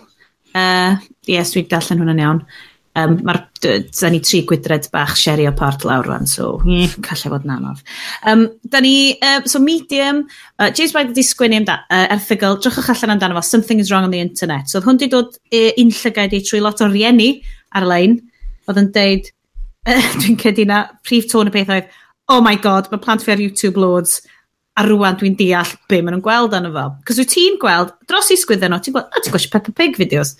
uh, yes, dwi'n darllen hwnna'n iawn. Um, Mae'r, da ni tri gwydred bach sherry o part lawr rwan, so, mm, callai fod yn anodd. Um, da ni, uh, so Medium, uh, James Bridle wedi sgwini amda, uh, erthigol, drwchwch allan amdano fo, Something is Wrong on the Internet. So, hwn wedi dod uh, un unllygau i trwy lot o rieni ar-lein, oedd yn deud, uh, dwi'n cedi na, prif tôn y peth oedd, oh my god, mae plant fi ar YouTube loads, a rwan dwi'n deall be maen nhw'n gweld arno fo. Cos wyt ti'n gweld, dros i sgwyddo nhw, ti'n gweld, o, ti'n gweld Peppa Pig fideos,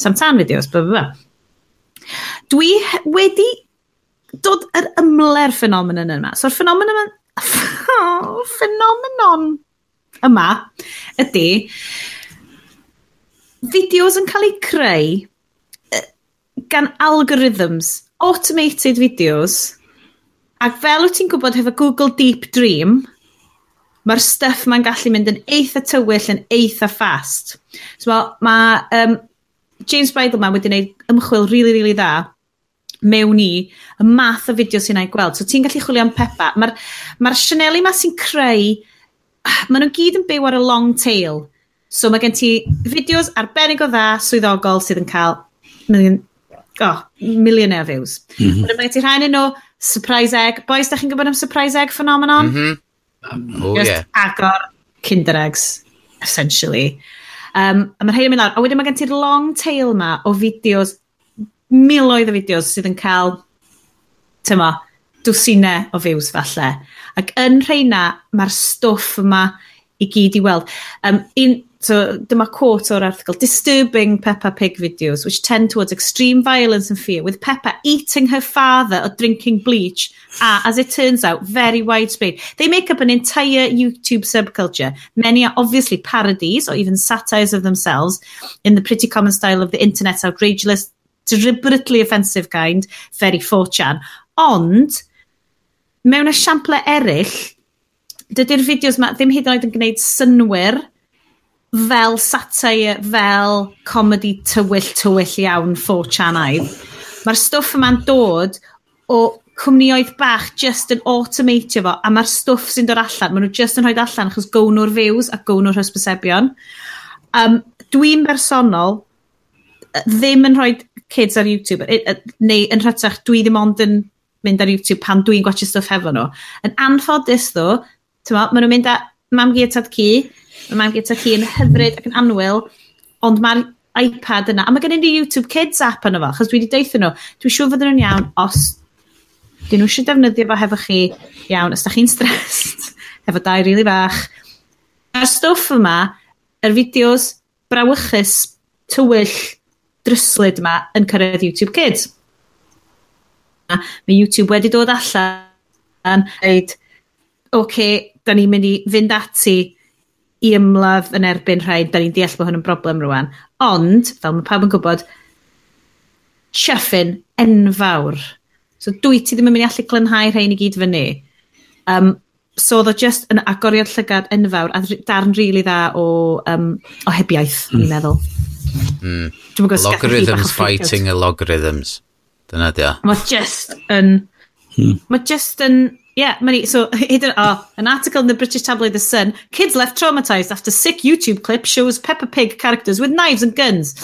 Samtan fideos, blah, blah, blah. Dwi wedi dod yr ymler ffenomenon yma. So'r ffenomenon yma, ffenomenon yma ydy, fideos yn cael eu creu gan algorithms, automated videos, ac fel wyt ti'n gwybod hefo Google Deep Dream, mae'r stuff mae'n gallu mynd yn eitha tywyll yn eitha fast. So, mae um, James Bridleman wedi gwneud ymchwil rili, really, really dda mewn i y math o fideo sy'n ei gweld. So ti'n gallu chwilio am Peppa. Mae'r ma Sianeli ma sy'n creu, ah, maen nhw gyd yn byw ar y long tail. So mae gen ti fideos arbennig o dda swyddogol sydd yn cael million, oh, millionaire views. Mm -hmm. Mae gen ti rhain yn nhw, surprise egg. Boys, da chi'n gwybod am surprise egg phenomenon? Mm -hmm. Oh, Just yeah. agor kinder eggs, essentially. Um, a mae'r rhaid yn mynd ar, a wedyn mae gen ti'r long tail ma o fideos, miloedd o fideos sydd yn cael, tyma, dwsinau o views falle. Ac yn rheina, mae'r stwff yma i gyd i weld. Um, un, So dyma quote o'r article. Disturbing Peppa Pig videos, which tend towards extreme violence and fear, with Peppa eating her father or drinking bleach are, as it turns out, very widespread. They make up an entire YouTube subculture. Many are obviously parodies or even satires of themselves in the pretty common style of the internet's outrageous, deliberately offensive kind, very 4chan. Ond, mewn esiample eraill, dydy'r fideos ma ddim hyd yn oed yn gwneud synwyr fel satire, fel comedy tywyll tywyll iawn 4chanaidd. Mae'r stwff yma'n dod o cwmnioedd bach just yn automatio fo, a mae'r stwff sy'n dod allan, maen nhw just yn rhoi allan achos gown nhw'r views a gown nhw'r hysbysebion. Um, Dwi'n bersonol ddim yn rhoi kids ar YouTube, neu yn rhytach, dwi ddim ond yn mynd ar YouTube pan dwi'n gwachio stwff hefo nhw. Yn anffodus ddo, ma, maen nhw'n mynd a mam gi tad ci, Mae mam gyda chi yn hyfryd ac yn anwyl, ond mae'r iPad yna. A mae gen i YouTube Kids app yna fo, chos dwi wedi deithio nhw. Dwi'n siŵr fod nhw'n iawn os dyn nhw eisiau defnyddio fo hefo chi iawn, os da chi'n stressed, hefo dau rili really bach. Mae'r stwff yma, yr fideos brawychus, tywyll, dryslyd yma yn cyrraedd YouTube Kids. Mae YouTube wedi dod allan yn dweud, oce, okay, da ni'n mynd i fynd ati i ymladd yn erbyn rhaid, da ni'n deall bod hwn yn broblem rwan. Ond, fel mae pawb yn gwybod, chyffin enfawr. So dwi ti ddim yn mynd i allu glynhau rhain i gyd fyny. Um, so oedd o just yn agoriad llygad enfawr a darn rili really dda o, um, o hebiaeth, mm. ni'n meddwl. Mm. Logarithms fighting y logarithms. Dyna dia. Mae just yn... Hmm. Mae just yn Yeah, many so hidden, oh, an article in the British tabloid The Sun, kids left traumatized after sick YouTube clip shows Peppa Pig characters with knives and guns.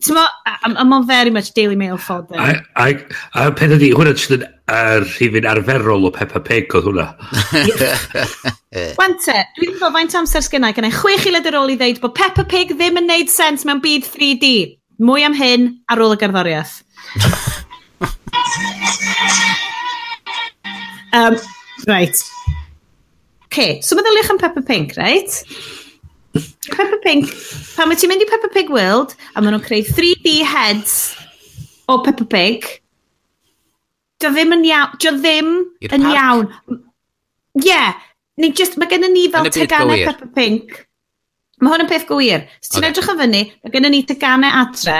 Ti'n I'm, I'm on very much Daily Mail fodder. A, I, a pen ydi, hwnna sydd yn ar rhifin arferol o Peppa Pig oedd hwnna. Wante, dwi'n meddwl faint amser sgynnau, gynnau chwech i led ar ôl i ddeud bod Peppa Pig ddim yn neud sens mewn byd 3D. Mwy am hyn ar ôl y gerddoriaeth. Um, right. Okay, so meddyliwch am Peppa Pig, right? Peppa Pig, pan mae ti'n mynd i Peppa Pig World, a maen nhw'n creu 3D heads o Peppa Pig, dio ddim yn iawn, dio ddim yn iawn. Ie, yeah, neu just, mae gennym ni fel teganau Peppa Pig. Mae hwn yn peth gwir. Os ti'n okay. edrych yn fyny, mae gennym ni teganau adre,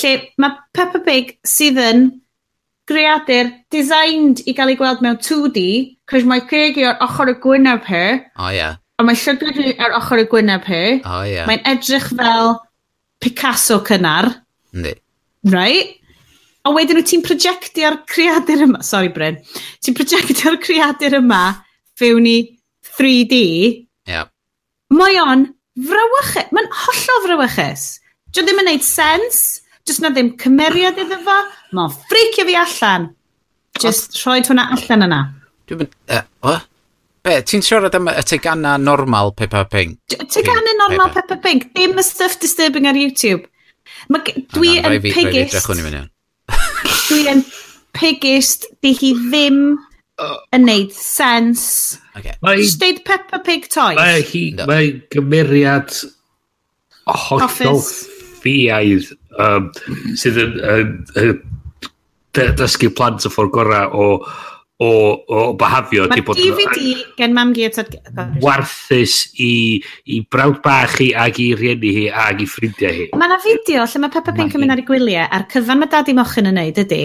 lle mae Peppa Pig sydd yn greadur designed i gael ei gweld mewn 2D, cos mae ceg i'r ochr y gwynaf hi. O, oh, ie. Yeah. A mae llygad i ar ochr y gwyneb hi. O, oh, ie. Yeah. Mae'n edrych fel Picasso cynnar. Ynddi. Right? A wedyn wyt ti'n projectio'r creadur yma, sorry Bryn, ti'n projectio'r creadur yma fewn i 3D. Yep. Mae o'n frawychus, mae'n hollol frawychus. Dio ddim yn neud sens, jyst na ddim cymeriad iddo fo, Mae'n ffricio fi allan. Just rhoi hwnna allan yna. Dwi'n mynd... Uh, Be, ti'n siarad am y tegana normal Peppa Pink? Tegana normal Peppa Pink, Dim y stuff disturbing ar YouTube. Ma, dwi yn pigist... Dwi yn pigist, di hi ddim yn neud sens. Okay. Just deud Peppa Pig toys. Mae hi, no. mae gymeriad hollol ffiaidd um, sydd yn, yn, yn dysgu plant y ffordd gorau o, o, o bahafio. Mae DVD gen mam gi Warthus i, i brawd bach hi ag i rieni hi ag i ffrindiau hi. Mae yna fideo lle mae Peppa Pink yn mynd ar ei gwyliau a'r cyfan mae dad i mochyn yn neud ydy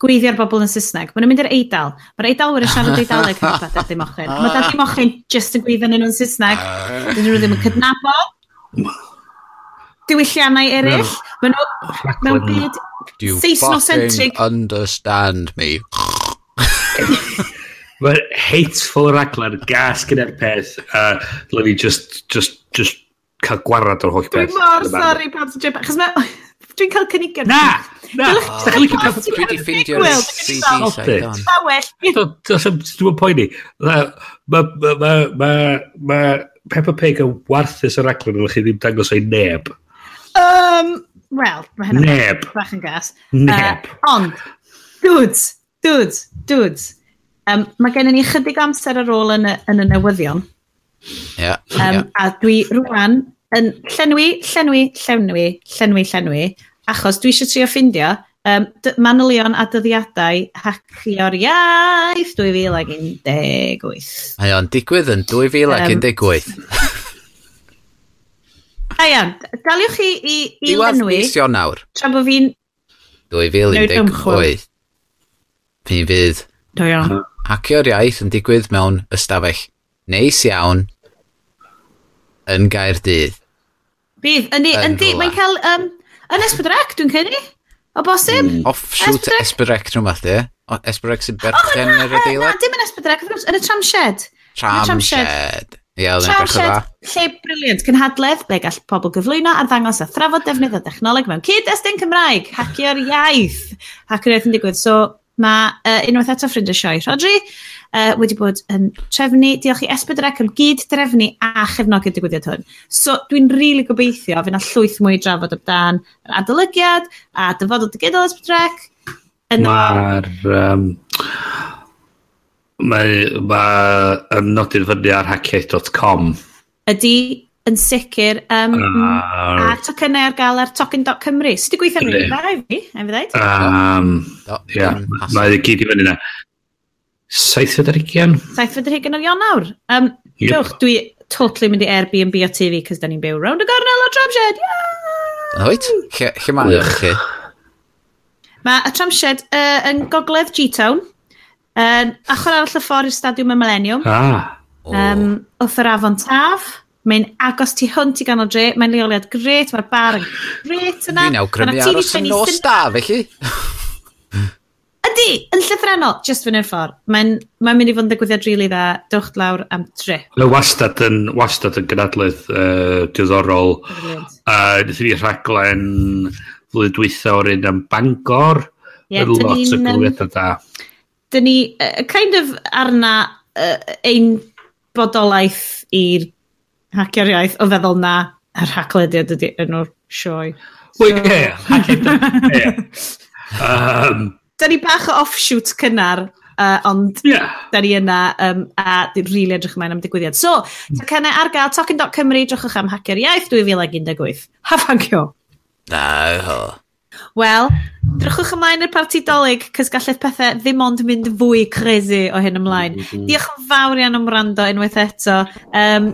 gweithio'r bobl yn Saesneg. Mae'n mynd i'r eidal. Mae'r Eidal wedi siarad eidaleg yn dad i mochyn. Mae dad i mochyn just yn gweithio nhw'n Saesneg. Ah. Dyn nhw ddim yn cydnabod. Diwylliannau eraill. Mae nhw mewn byd Do you fucking understand me? Mae'r hateful raglen gas gyda'r peth a uh, let me just, just, just cael gwarad o'r holl beth. Dwi'n mor sori pan sy'n jeb. Chos mae... Dwi'n cael cynigion. Na! Na! Dwi'n cael cynigion. Dwi wedi ffeindio'r CD side on. Dwi'n poeni. Mae Peppa Pig yn warthus o'r raglen yn chi ddim dangos o'i neb. Um, Wel, mae hynny'n... Neb. Bach yn gas. Neb. Uh, ond, dudes, dudes, dudes. Um, mae gennym ni chydig amser ar ôl yn y, yn y newyddion. Yeah, um, yeah. A dwi rwan yn llenwi, llenwi, llenwi, llenwi, llenwi, achos dwi eisiau trio ffindio um, manylion a dyddiadau hacio'r iaith 2018. Mae o'n digwydd yn 2018. Um, Da iawn, daliwch chi i, i Diwadd lenwi. mis nawr. Tra bod fi'n... 2018. Mi fydd. Do iawn. Hacio'r iaith yn digwydd mewn ystafell neis iawn yn gair dydd. Bydd, yndi, yndi, mae'n cael... Um, yn Esbydrec, dwi'n cynni. O bosib? Mm. Offshoot Esbydrec, dwi'n fath e. Esbydrec sy'n berchen yr adeilad. Na, dim yn Esbydrec, yn y tramshed. Tramshed. Ie, oedd yn edrych dda. Lle briliant, cynhadledd, ble gall pobl gyflwyno ar ddangos a thrafod defnydd o dechnoleg mewn cyd-destun Cymraeg, hacio'r iaith, hacio'r iaith yn digwydd. So, mae uh, unwaith eto ffrind y sioe Rodri uh, wedi bod yn trefnu, diolch i Esbydrec am gyd drefnu a chefnogi'r digwyddiad hwn. So dwi'n rili really gobeithio fyna llwyth mwy drafod amdan yr adolygiad a dyfodol digidol Esbydrec. Mae'r... Um, Mae, mae yn nodyn fyny ar hackett.com. Ydy, yn sicr. Um, uh, ah, a tocynnau ar gael ar token.cymru. Sut i gweithio rhywun dda i fi, am fi Um, Ia, mae gyd i fyny na. 720? 720 o Ionawr. Um, yep. Dwch, dwi totally mynd i Airbnb o TV, cos da ni'n byw round y gornel o Tramshed. Oed, lle, lle mae'n chi? Mae y Tramshed uh, yn gogledd G-Town. Um, achor arall y ffordd i'r stadiwm y Millennium. Ah. Oh. Um, wrth yr afon taf. Mae'n agos tu hwnt i ganol dre, mae'n leoliad gret, mae'r bar yn gret yna. Fi'n awgrymu aros yn nos da, felly. Ydy, yn llythrenol, just fyny'r ffordd. Mae'n mae mynd i fod yn digwyddiad rili really dda, dwch lawr am tre. Mae wastad yn, wastad yn gynadledd uh, diddorol. Uh, Nethon ni rhaglen flwyddyn dwytha o'r un am Bangor. Ie, yeah, lot o gwirionedd da. Um, dyn ni uh, kind of arna uh, ein bodolaeth i'r hacio'r iaith o feddwl na yr haclediad ydy yn o'r sioe. Wel, ie, da ni bach o offshoot cynnar, uh, ond yeah. da ni yna um, a dwi'n rili really edrych ymlaen am digwyddiad. So, ta tacennau ar gael, Talking.Cymru, drwchwch am hacio'r iaith 2018. Hafancio. Na, ho. Wel, drychwch ymlaen i'r parti dolyg, cys gallai'ch pethau ddim ond mynd fwy crazy o hyn ymlaen. Mm -hmm. Diolch yn fawr iawn am wrando unwaith eto. Um,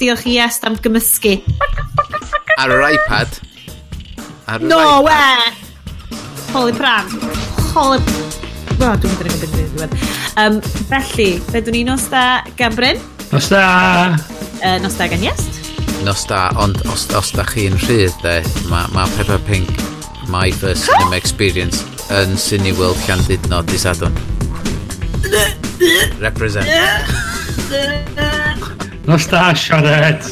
diolch i est am gymysgu. Ar yr iPad. Ar no iPad. we! Holy pran. Holy... Wel, dwi'n mynd i'n gwybod beth dwi'n Um, felly, fe dwi'n un os da gan Bryn? Os da! Uh, nos da gan Iest? Nos da, ond os, os da chi'n rhydd, de, mae ma Peppa Pink My First Cinema Experience yn Cine World Llandudno disadwn. Represent. Nos da, Sionet!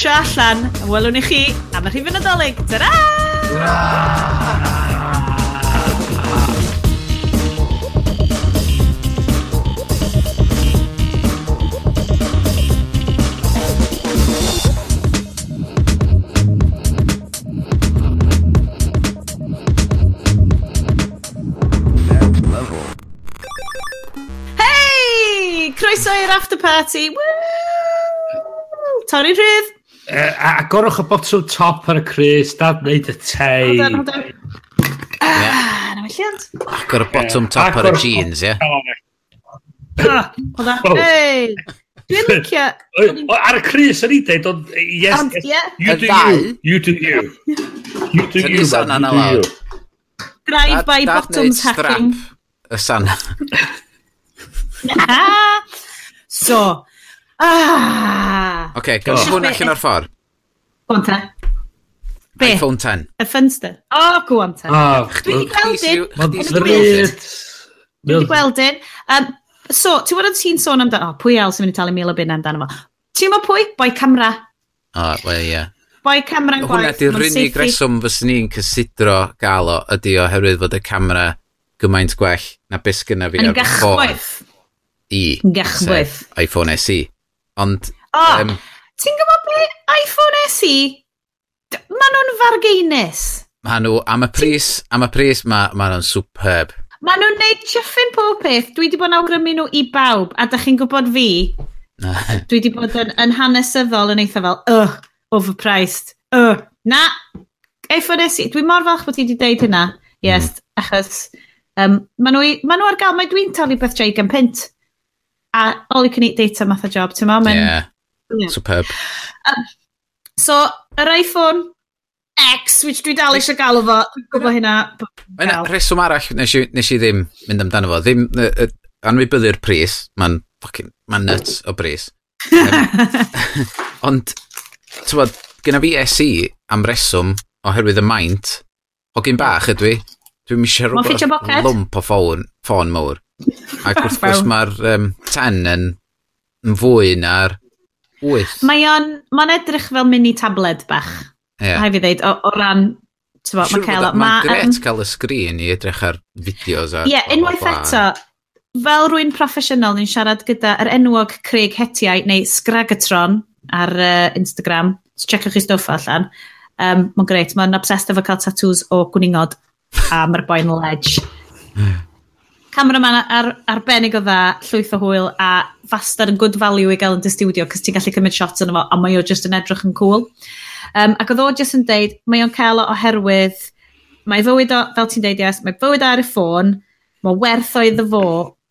Tra allan, a welwn i chi am y rhifyn nadolig. Ta-ra! Ta-ra! croeso i'r after party. Torri rhydd. Uh, a gorwch y botwm top ar y Chris, dad wneud y tei. Hold on, hold on. Ah, na welliant. Agor y botwm top ar y jeans, ie? Ah, hold on. Oh. Hey! Dwi'n licio... Ar y Chris yn i dweud, eh, ond... Yes, yes, you do you, you do you. You do you, man, you do you. Drive by bottoms hacking. Y sana. so, ah! Oce, okay, gan hwn allan o'r ffordd. Gwan te. Be? iPhone 10. Y ffynster. O, oh, gwan te. Oh, Dwi wedi gweld un. Dwi wedi gweld un. Um, so, ti'n gwybod ti'n sôn amdano... Oh, pwy el sy'n mynd i talu mil o bin amdano fo? Ti'n gwybod pwy? Boi camera. O, oh, wel, ie. Yeah. Boi camera yn gwaith. Hwna di'r rhywun reswm fys ni'n cysidro gael o ydy oherwydd fod y camera gymaint gwell na beth sgynna fi. Yn gychwyth i. Gachbwyth. iPhone SE. Ond... O, oh, um, ti'n gwybod be? iPhone SE, maen nhw'n fargeinus. Maen nhw, am y pris, am y pris, maen ma nhw'n superb. Maen nhw'n neud chyffin pob peth. Dwi wedi bod yn awgrymu nhw i bawb, a da chi'n gwybod fi. dwi wedi bod yn, yn hanesyddol yn eitha fel, ugh, overpriced, ugh, na, iPhone SE, dwi mor falch bod ti wedi deud hynna. Mm. Yes, mm. achos um, maen nhw, ma nhw ar gael, mae dwi'n talu beth 65 pint a all you can eat data math o job, ti'n ma? Yeah. yeah, superb. Um, so, yr iPhone X, which dwi dal eisiau galw fo, dwi'n gwybod hynna. Yna, reswm arall nes i, nes i ddim mynd amdano fo, ddim uh, anwybyddu'r pris, mae'n fucking, mae'n nuts o pris. Ond, ti'n bod, gyda fi SE am reswm oherwydd y maint, hogyn bach ydw i, dwi'n misio rhywbeth lwmp o ffôn, ffôn mawr. Ac wrth gwrs mae'r um, 10 yn, yn fwy na'r 8. Mae o'n ma edrych fel mini tablet bach. Yeah. Hai fi ddeud, o, o ran... Mae'n Sure Mae'n ma, gret um, cael y sgrin i edrych ar fideos. Ie, yeah, unwaith eto, fel rwy'n proffesiynol ni'n siarad gyda yr enwog Craig Hetiau neu Scragatron ar uh, Instagram. So checkwch chi stwff allan. Um, Mae'n greit, mae'n obsessed efo cael tatws o gwningod a mae'r boi'n ledge cameraman ar, arbennig o dda, llwyth o hwyl, a fastad yn good value i gael yn dy studio, cos ti'n gallu cymryd shots yn yma, a mae o just yn edrych yn cool. Um, ac oedd o just yn deud, mae o'n cael o oherwydd, mae fywyd o, fel ti'n deud, yes, mae fywyd ar y ffôn, mae werth o iddo fo,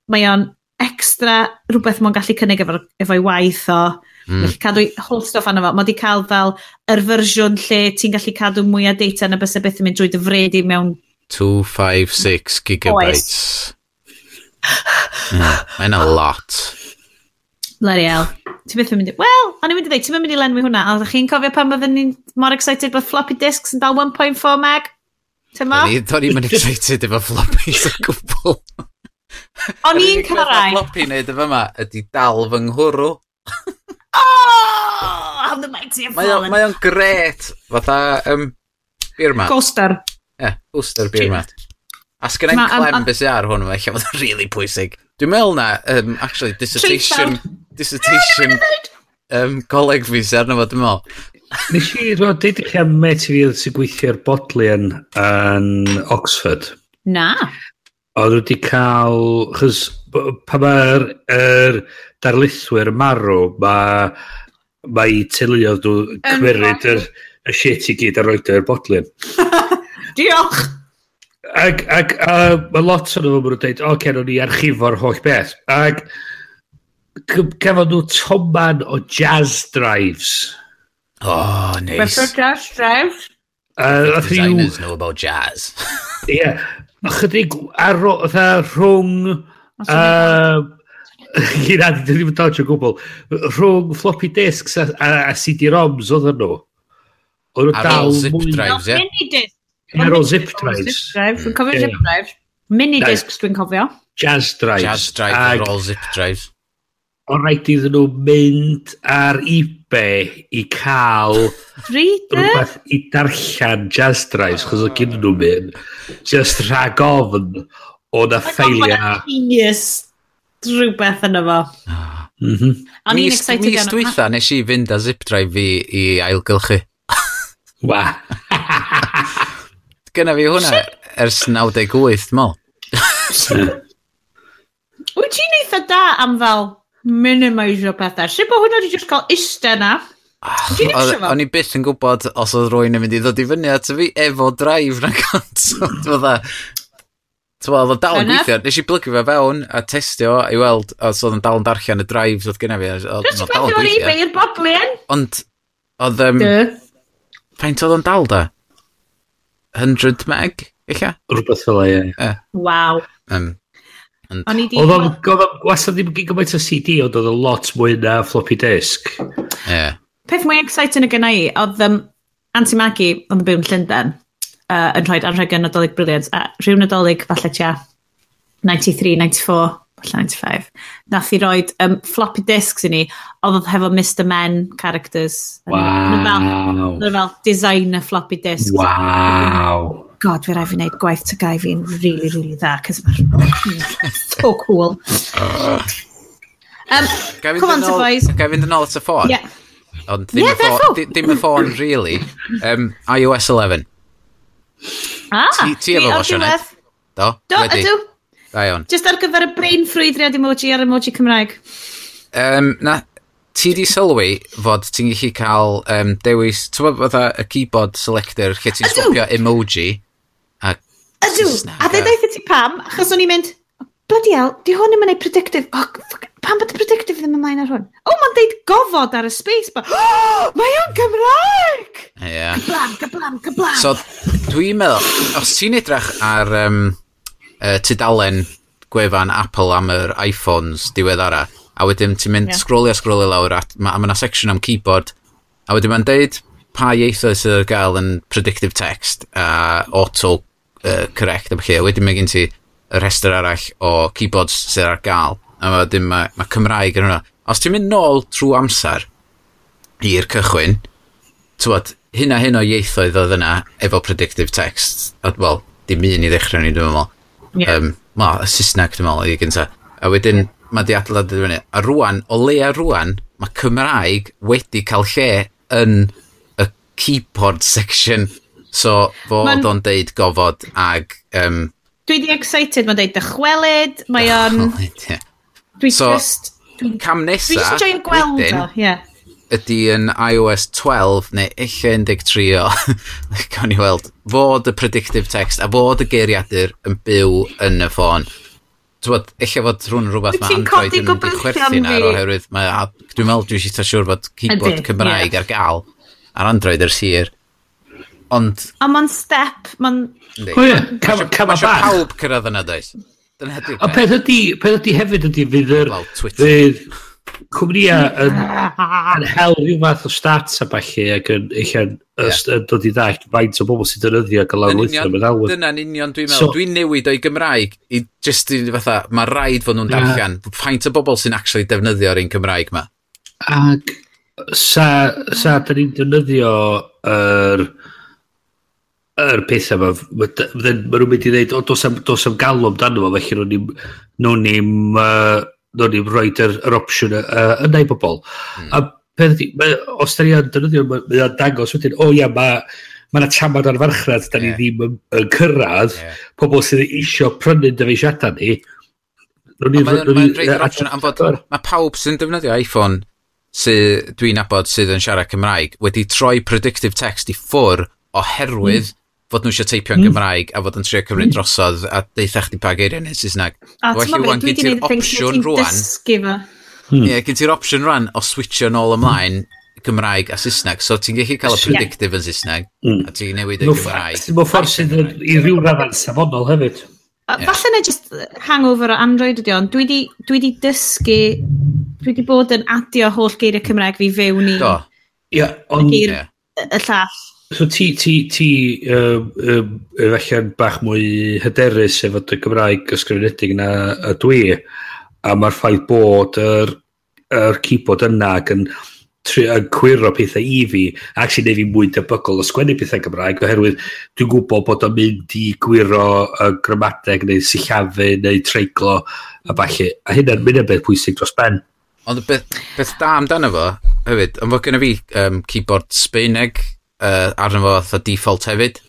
mae o'n extra rhywbeth mae'n gallu cynnig efo, efo'i waith o, Mm. gallu cadw whole stuff anna fo. Mae wedi cael fel yr fersiwn lle ti'n gallu cadw mwy o data na bys y beth yn mynd drwy dyfredi mewn... 256 gigabytes. Oes. Mm, Mae'n a lot. Bloody hell. Ti beth yn mynd i... Wel, o'n i'n mynd i ddweud, ti'n mynd i lenwi hwnna. A chi'n cofio pan byddwn ni'n mor excited bod floppy disks yn dal 1.4 meg? Ti'n mo? O'n i'n mynd excited efo floppies o gwbl. O'n i'n carau. Floppy neud efo yma ydy dal fy nghwrw. Oh, how the mighty have fallen. Mae o'n gret. Fatha, um, beer mat. Coaster. Ie, yeah, coaster beer mat. A sgen i'n clem beth sy'n ar hwn, mae eich bod yn really pwysig. Dwi'n meddwl na, um, actually, dissertation, dissertation um, coleg fi sy'n arno fo, dwi'n meddwl. Nes i, dwi'n deud i chi am met i fi sy'n gweithio'r bodlion yn Oxford. Na. Oedd wedi cael, chys pa mae'r er, darlithwyr marw, mae mae teuluodd nhw cymryd y, y shit i gyd a roed yr bodlion. Diolch! Ag, ag, a, mae lot o'n nhw'n yn dweud, o, okay, no, ni archifo'r holl beth. Ag, cafodd nhw toman o jazz drives. Oh, nice. Beth o jazz drives? Uh, designers know about jazz. Ie. yeah, Chydig ar rhwng... Uh, Hyn adi, dyn ni'n dodge o gwbl. Rhwng floppy disks a, a, a CD-ROMs oedd nhw. Oedden nhw dal. Ar ôl zip drives, ie? Yeah? Yn ar ôl zip drives. Dwi'n cofio zip drives. Mini discs dwi'n cofio. Jazz drives. Jazz drives ar ôl zip drives. O rhaid iddyn nhw mynd ar eBay i cael rhywbeth i darllen jazz drives, chos oedd gyn nhw mynd, just rhag ofn o na ffeilia. Genius rhywbeth yna fo. Mhm. O'n i'n excited gan yma. Mis dwytha nes i fynd a zip drive fi i ailgylchu. Wa gyna fi hwnna ers 98, mo. Wyt ti'n eitha da am fel minimisio pethau? Sut bod hwnna wedi just cael ista na? Ah, o'n i byth yn gwybod os oedd rwy'n yn mynd i ddod i fyny at fi efo drive na cancelled Ti'n Twa, oedd o dal yn gweithio. Nes i blygu fe fewn a testio i weld os oedd yn dal yn darllen y drives oedd gyda fi. Nes i beth o'n ebay i'r boblin? Ond, oedd... Um, Faint oedd o'n dal da? 100 meg, eich Rhywbeth fel e, ie. Waw. Um, Oedd o'n wastad ddim gyd gymaint o CD, ond oedd o'n lot mwy na floppy disk. Yeah. Peth mwy exciting y gynna i, oedd um, Anti Maggie, oedd yn byw yn Llundain, uh, yn rhoi anrheg yn Nadolig Brilliant, a rhyw Nadolig falle tia 93, 94, 95. Nath i roed um, floppy disks i ni, oedd oedd hefo Mr Men characters. Wow. Fel, fel designer floppy disks. Wow. God, fe rai fi wneud gwaith ty gai fi'n really, really dda, cos mae'n so cool. Um, come on, boys. Gai fynd yn ôl at y ffôn? Yeah. Ond ddim, yeah, y ffôn, ddim y ffôn, really. Um, iOS 11. Ah, ti, ti efo fo, oh, Sionet? Do, do, ydw. Da iawn. Just ar gyfer y brain ffrwydriad emoji ar emoji Cymraeg. Um, na, ti di sylwi fod ti'n gallu cael um, dewis, ti'n bod fatha y keyboard selector lle ti'n swapio emoji a Ydw, a dde ddaeth ti pam, achos o'n i'n mynd, bloody hell, di hwn ddim yn ei predictive, oh, fuck, pam bod y predictive ddim ymlaen ar hwn? O, oh, mae'n deud gofod ar y space bar. Oh, mae o'n Gymraeg! Yeah. Cablam, cablam, cablam. So, dwi'n meddwl, os ti'n edrych ar um, uh, tudalen gwefan Apple am yr iPhones diweddara. A wedyn ti'n mynd yeah. scrollio, scrollio lawr, a mae yna ma section am keyboard. A wedyn mae'n deud pa ieithoedd sydd ar gael yn predictive text a auto uh, correct. A felly, wedyn mae gen ti y rhestr arall o keyboards sydd ar gael. A wedyn mae, mae Cymraeg yn hwnna. Os ti'n mynd nôl trwy amser i'r cychwyn, tywod, hyn a hyn o ieithoedd oedd yna efo predictive text. Wel, dim un i ddechrau ni, dwi'n meddwl Yeah. Um, ma, y Saesneg, dwi'n meddwl, i gynta. A wedyn, yeah. mae di adlad i fyny. A rwan, o leia rwan, mae Cymraeg wedi cael lle yn y keyboard section. So, fod o'n deud gofod ag... Um, dwi di excited, mae'n deud dychwelyd, mae o'n... Dychwelyd. Yeah. Dwi so, just... Cam nesa, dwi just joio'n gweld o, ie. Yeah ydy yn iOS 12 neu eich 13 o, gawn ni weld, fod y predictive text a fod y geiriadur yn byw yn y ffôn. Tywod, eich fod rhwng rhywbeth mae Android yn mynd i chwerthu na oherwydd mae, dwi'n meddwl dwi'n siŵr siŵr bod keyboard Cymraeg yeah. ar gael ar Android yr sir. Ond... a mae'n step, mae'n... O ie, cama bach. Mae eisiau pawb cyrraedd yna, does? Dyna ydy. A peth ydy, peth ydy hefyd ydy fydd yr... Wel, Twitter. Fydd, cwmnïa yn, yn hel rhyw math o stats a falle ac yn eich yn yeah. dod i ddall faint o bobl sy'n dynyddio ac yn lawrlwytho yn meddwl. Dyna'n union dwi'n meddwl. So, dwi'n newid o'i Gymraeg i just i fatha, mae rhaid fod nhw'n darllen. Faint o bobl sy'n actually defnyddio'r un Gymraeg ma. Ac sa, sa da ni'n defnyddio yr yr pethau yma, mae nhw'n mynd i ddeud, o, dos am, dos am galw amdano fo, felly nhw'n ni'n uh, no'n ni'n rhoi yr, yr opsiwn yna i bobl. Mm. A peth ydy, os da ni yn dynyddio, mae o'n dangos wedyn, o oh, ia, mae mae yna tamad ar farchnad, da ni yeah. ddim yn, yn cyrraedd, yeah. pobl sydd eisiau prynu'n dyfeisiadau ni. Mae pawb sy'n defnyddio iPhone sydd dwi'n abod sydd yn siarad Cymraeg wedi troi predictive text i ffwr oherwydd mm fod nhw eisiau teipio yn mm. Gymraeg a fod yn trio cymryd mm. drosodd a deitha chdi pa geiriau neu Saesneg. A ti'n meddwl, dwi wedi gwneud opsiwn rwan. Ie, hmm. gen ti'r opsiwn rwan o switio yn ôl ymlaen Gymraeg a Saesneg, so ti'n gallu cael y predictive yn Saesneg, hmm. a ti'n newid yn Gymraeg. Mae'n ffordd sydd i ryw radda'n safonol hefyd. Falle na just hangover o Android ydi ond, dwi wedi dysgu, dwi wedi bod yn adio holl geiriau Cymraeg fi fewn i... Do. Ie, ond... Y llall. So ti, ti, ti um, um, efallai'n bach mwy hyderus efo dy Gymraeg ysgrifenedig na y dwi, a mae'r ffaith bod yr, yr keyboard yna ac yn, yn cwyro pethau i fi, ac actually neu fi mwy debygol o sgwennu pethau Gymraeg, oherwydd dwi'n gwybod bod o'n mynd i gwirio y gramadeg neu sillafu neu treiglo a falle, a hynna'n mynd yn beth pwysig dros ben. Ond beth, beth da amdano fo, hefyd, ond fod gen i fi um, keyboard Sbeineg uh, arno fo fatha default hefyd.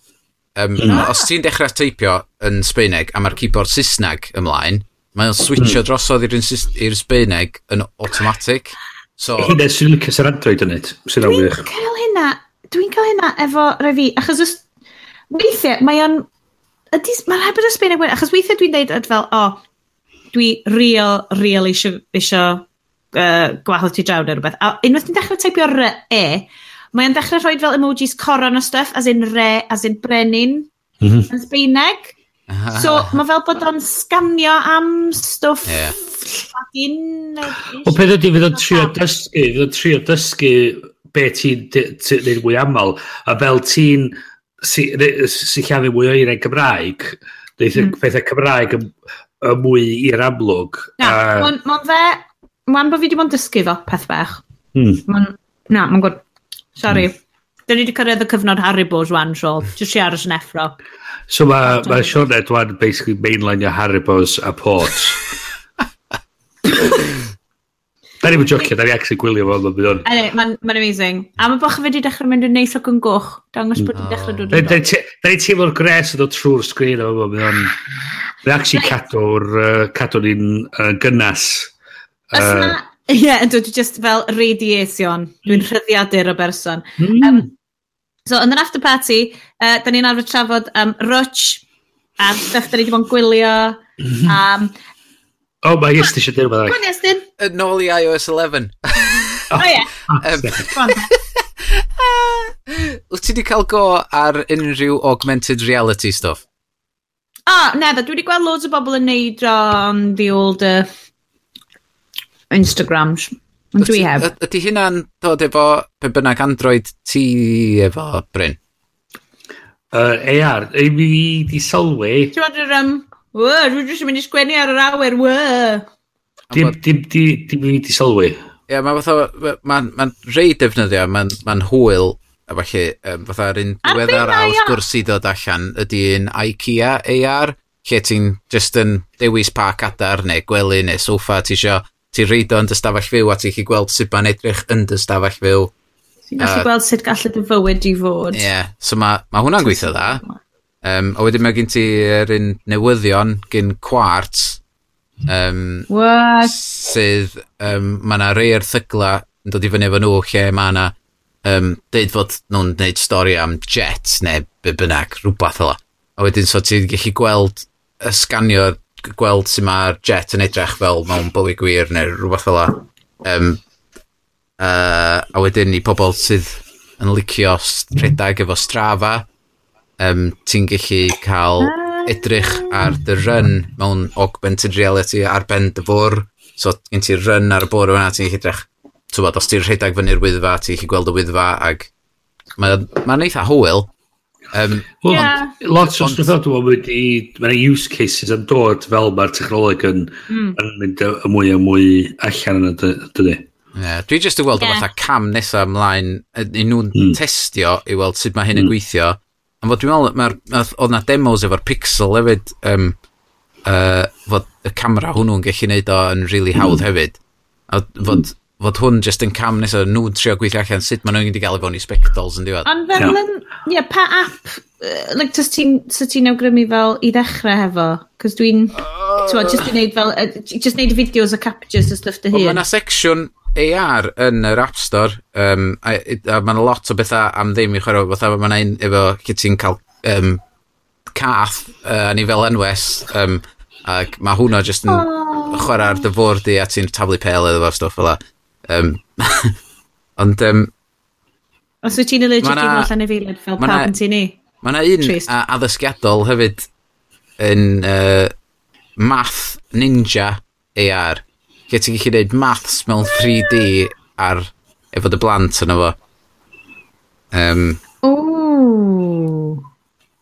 Um, yeah. Hmm. Os ti'n dechrau teipio yn Sbeineg a mae'r keyboard Saesneg ymlaen, mae'n switcho hmm. drosodd i'r Sbeineg yn automatic. So, hynna sy'n lycus yr Android yn it. Dwi'n cael hynna, dwi'n cael hynna efo rai fi, achos os, weithiau, mae o'n, mae'n rhaid bod y Sbeineg achos weithiau dwi'n dweud fel, o, oh, dwi real, real eisiau, eisiau uh, gwahodd ti draw neu rhywbeth. A unwaith ti'n dechrau teipio r, e, Mae o'n dechrau rhoi fel emojis coron o stuff, as in re, as in brenin, mm -hmm. yn Sbeineg. Ah. So, mae fel bod o'n scanio am stwff yeah. llagin. O peth ydy, fydd o'n trio dysgu, fydd o'n trio dysgu be ti'n neud mwy aml, a fel ti'n sy'n sy llafu mwy o eiriau Cymraeg, neud mm. pethau Cymraeg y, y mwy i'r amlwg. Na, a... mae'n fe, mae'n bod fi wedi bod yn dysgu fo peth bach. Mm. Na, mae'n gwrdd Sorry. Mm. Dyn ni wedi cyrraedd y cyfnod Haribo rwan, Siol. Just i aros yn effro. So mae ma Sean Edwan basically mainline o Haribos a port. Da ni'n jocio, da ni actually gwylio fo, mae'n bydon. Mae'n ma amazing. A mae bach wedi dechrau mynd yn neis ac yn goch. Dangos bod wedi dechrau dod yn dod. Da ni'n teimlo'r gres yn dod trwy'r sgrin o fo, mae'n... Mae'n actually cadw'r uh, cadw'r un gynnas. Uh, Ie, yeah, dwi just fel radiation. Dwi'n mm. rhyddiadur o berson. Mm. Um, so, yn yr after party, uh, da ni'n arfer trafod um, rwtch, a stuff da ni wedi bod yn gwylio, um, oh, mae Iest eisiau dweud rhywbeth. Gwan Iestyn. Nôl i iOS 11. O, oh, ie. Wyt ti wedi cael go ar unrhyw augmented reality stuff? O, oh, never. Dwi wedi gweld loads o bobl yn neud on the old uh, Instagram. Ond dwi heb. Ydy hynna'n dod efo pe bynnag Android ti efo, Bryn? Uh, AR, ei mi di sylwi... Ti'n bod yr... Um, Dwi'n jyst yn mynd i sgwennu ar yr awyr. wah. Dim, dim, dim, dim mi di sylwi. Ie, yeah, mae'n fatha, mae'n ma rei defnyddio, mae'n ma hwyl, a falle, um, fatha yr un diweddar a wrth gwrs i ddod allan, ydy un IKEA AR, lle ti'n just yn dewis pa cadar neu gwely neu soffa ti isio ti'n reid o yn dy stafell fyw a ti'n chi gweld sut mae'n edrych yn dy stafell fyw. Ti'n gallu uh, gweld sut gallu dy fywyd i fod. Ie, yeah. so mae ma hwnna'n gweithio dda. Um, a wedyn mae gen ti yr un newyddion gen Quartz. Um, What? Sydd, um, mae yna rei erthygla yn dod i fyny efo nhw lle mae yna um, deud fod nhw'n gwneud stori am jet neu be bynnag, rhywbeth o. A wedyn so ti'n gallu gweld y sganio'r gweld sy'n mae'r jet yn edrych fel mewn bywyd gwir neu rhywbeth fel la. Um, uh, a wedyn i pobl sydd yn licio rhedeg efo strafa, um, ti'n gallu cael edrych ar dy run mewn augmented reality ar ben dy fwr. So gen ti'r run ar y bwr yna, ti'n gallu edrych. bod, os ti'n rhedeg fyny'r wyddfa, ti'n gallu gweld y wyddfa ag mae'n ma eitha hwyl, Um, well, yeah. Lot o stwff dwi'n meddwl wedi... Mae yna use cases yn dod fel mae'r technoleg yn, mm. yn mynd y mwy a mwy allan yna dydy. Yeah, dwi jyst yn gweld yeah. o fatha cam nesaf ymlaen i nhw'n mm. testio i weld sut mae hyn yn mm. gweithio. Ond fod dwi'n meddwl, mae, oedd na demos efo'r pixel hefyd, um, uh, fod y camera hwnnw'n gallu neud o yn really hawdd mm. hefyd. A fod fod hwn just yn cam nesaf nhw'n trio gweithio allan sut maen nhw'n wedi gael i fewn i spectols yn diwedd. Ond fel yn, ie, yeah, pa app, uh, like, just ti'n, so ti'n awgrymu fel i ddechrau hefo? Cos dwi'n, uh, just i wneud fel, uh, just wneud videos a captures a stuff dy hun. Mae yna section AR yn yr App Store, um, a, a mae yna lot o bethau am ddim i chwarae, fatha mae yna un efo lle ti'n cael um, cath uh, a ni fel enwes, um, ac mae hwnna just yn oh. chwarae chwarae'r dyfwrdi a ti'n tablu pel iddo fo stwff fel Um, ond... Um, Os wyt ti'n allergic i allan efeilid fel pawb yn ti ni? Mae yna un addysgiadol hefyd yn uh, Math Ninja AR. Lle ti'n gallu gwneud maths mewn 3D ar efo dy blant yna fo. Um, Ooh.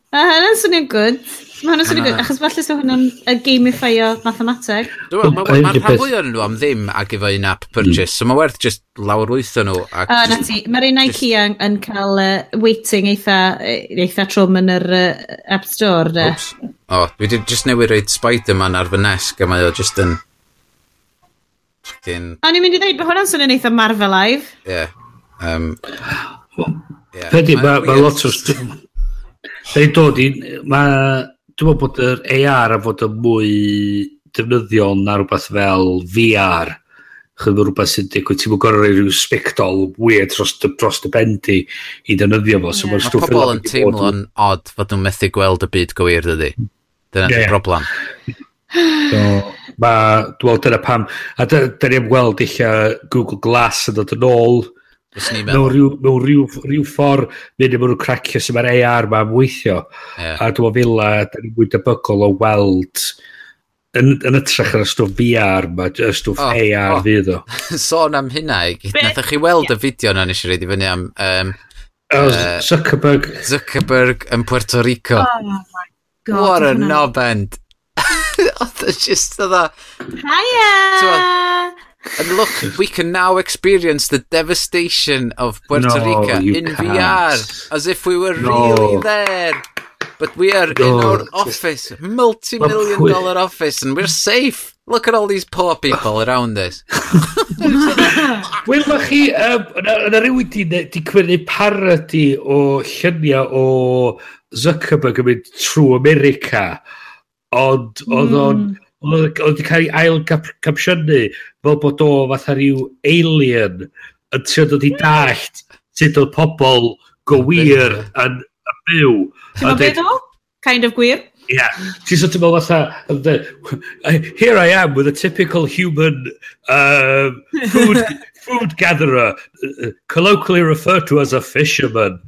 A hynny'n swnio'n gwd. Mae hwnna'n swnio'n gwd, achos falle sy'n hwnna'n y gamifio mathemateg. Dwi'n meddwl, mae'r rhan fwy o'n nhw am ddim ac efo un app purchase, so mae werth just lawr wyth o'n nhw. A na ti, mae'r un IKEA yn yn cael uh, waiting eitha, eitha trwm yn yr uh, App Store. Oops. O, dwi wedi just newid reid Spider-Man ar fy nesg, a mae o just yn... O'n i'n mynd i ddweud, bod hwnna'n swnio'n eitha Marvel Live. Ie. Yeah. Um, yeah, Pedi, mae ma lot o... Da ni'n dod i... Ma, dwi'n meddwl bod yr AR a fod yn mwy defnyddiol na rhywbeth fel VR. Chyd mae rhywbeth sy'n digwydd, ti'n mwyn gorau rhoi rhyw spectol weird dros, dros dy bendi i defnyddio fo. So yeah. Mae pobl yn teimlo'n odd fod nhw'n methu gweld y byd gywir dydy. Dyna'r yeah. broblem. so, ma, dwi'n meddwl dyna pam, a dyna ni am gweld eich Google Glass yn dod yn ôl, Mewn rhyw, mewn rhyw, rhyw ffordd, neu neu maen nhw'n cracio sy'n mae'r AR ma'n weithio. Yeah. A dwi'n meddwl fila, da ni'n mwy debygol o weld yn, yn ytrach ar y stwff VR ma, y stwff oh, AR oh. fydd o. Sôn am hynna, nath chi weld y fideo na nes i reid i fyny am... Um, uh, Zuckerberg. Zuckerberg yn Puerto Rico. Oh my god. What a knob end. Oedd e just oedd o... Hiya! And look, we can now experience the devastation of Puerto no, Rico in can't. VR as if we were no. really there. But we are no, in our office, multi million dollar office, and we're safe. Look at all these poor people around us. Wel, mae chi, yna rhywun di cwynnu parody o lluniau o Zuckerberg yn mynd trwy America, ond hmm. oedd o'n... Mm Oedd wedi cael ei ail capsiynnu fel bod o fatha rhyw alien yn trio dod i dallt sut oedd pobl gywir yn, yn byw. Ti'n beth o? Kind of gwir? Yeah. Ti'n sort of meddwl fatha, here I am with a typical human uh, food, food gatherer, uh, uh, colloquially referred to as a fisherman.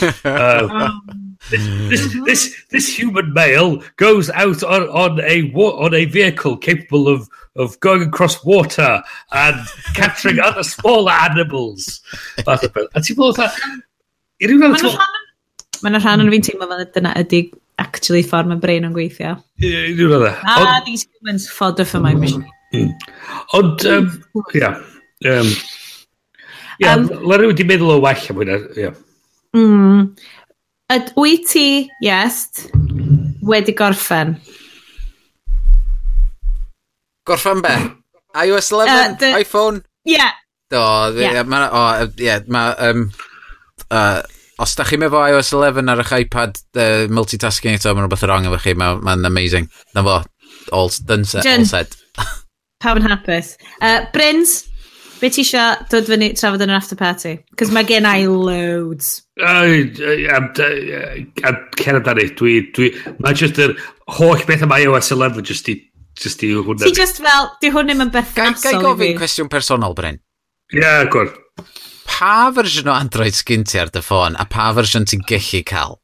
Uh, um. Oh. Mm. This, this, this, human male goes out on, on a on a vehicle capable of, of going across water and capturing other smaller animals. A ti'n bod i that... Mae Mae'n rhan o'n fi'n teimlo fel dyna ydy actually ffordd mae brain o'n gweithio. Ie, dwi'n rhaid. Ah, these humans fodder for my mm. machine. Mm. Ond, um, ia. Um, ia, um, Larry wedi meddwl o well am hynna, ia. Mm. Yd wyt ti, Iest, wedi gorffen? Gorffen be? iOS 11? Uh, iPhone? Yeah. Do, yeah. ma, o, yeah, ma, um, uh, os da chi'n efo iOS 11 ar eich iPad uh, multitasking eto, mae'n rhywbeth wrong efo chi, mae'n ma amazing. Na fo, all, done set, all set. Pawb yn hapus. Uh, Brins? Be ti eisiau dod fyny trafod yn yr after party? Cos mae gen i loads. Am cer amdani, dwi... dwi mae just yr holl beth am iOS 11 just i... Just i hwnna. Ti just fel, di hwn ddim yn i fi. gai gofyn cwestiwn personol, Bryn? Ie, yeah, gwr. Pa fersiwn o Android sgyn ti ar dy ffôn a pa fersiwn ti'n gallu cael?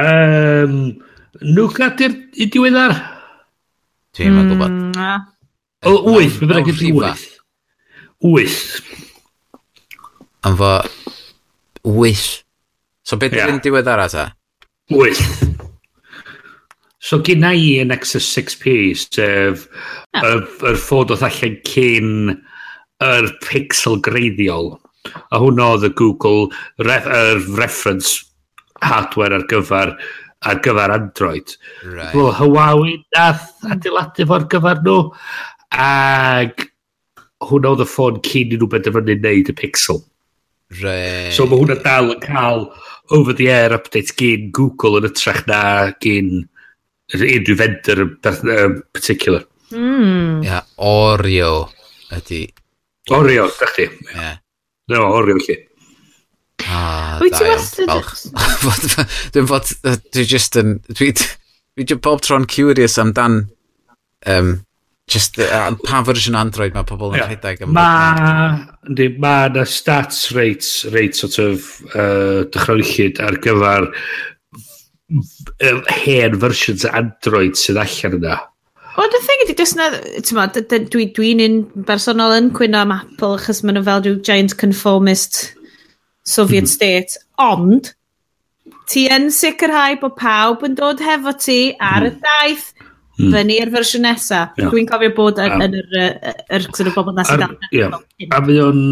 um, nhw i'r diweddar? Dwi'n mm, meddwl bod... O, wyth, mae'n bynnag i wyth. Wyth. Am fo... Wyth. So beth yeah. yw'n diwedd ara ta? Wyth. So gyna i yn Nexus 6P, sef oh. yr y er, ffod oedd allan cyn yr pixel greiddiol. A hwn oedd y Google ref, er reference hardware ar gyfer ar gyfer Android. Right. Well, Huawei nath adeiladu fo'r gyfer nhw. ag hwnna oedd y ffôn cyn i nhw benderfynu neud y Pixel. Re. So mae hwnna dal yn cael over the air update gyn Google yn ytrach na gyn unrhyw vendor yn particular. Mm. Yeah, Oreo ydy. Oreo, da chdi. Yeah. No, Oreo chi. Ah, Wyt ti wastad... Dwi'n fod... Dwi just yn... Dwi, dwi just bob tro'n curious amdan um, Just uh, pa version Android mae pobl yn yeah. rhedeg am Ma, ynddi, ma na stats rates, rate sort of uh, dychroellyd ar gyfer um, hen versions Android sydd allan yna. Wel, dy thing ydy, dys na, dwi'n dwi, dwi un bersonol yn cwyno am Apple achos maen nhw fel rhyw giant conformist Soviet mm. state, ond ti yn sicrhau bod pawb yn dod hefo ti ar y mhm. daith mm. fyny i'r fersiwn nesa. Yeah. Dwi'n cofio bod yn, yr yr, yr, yr bobl na sydd ar... A mae o'n...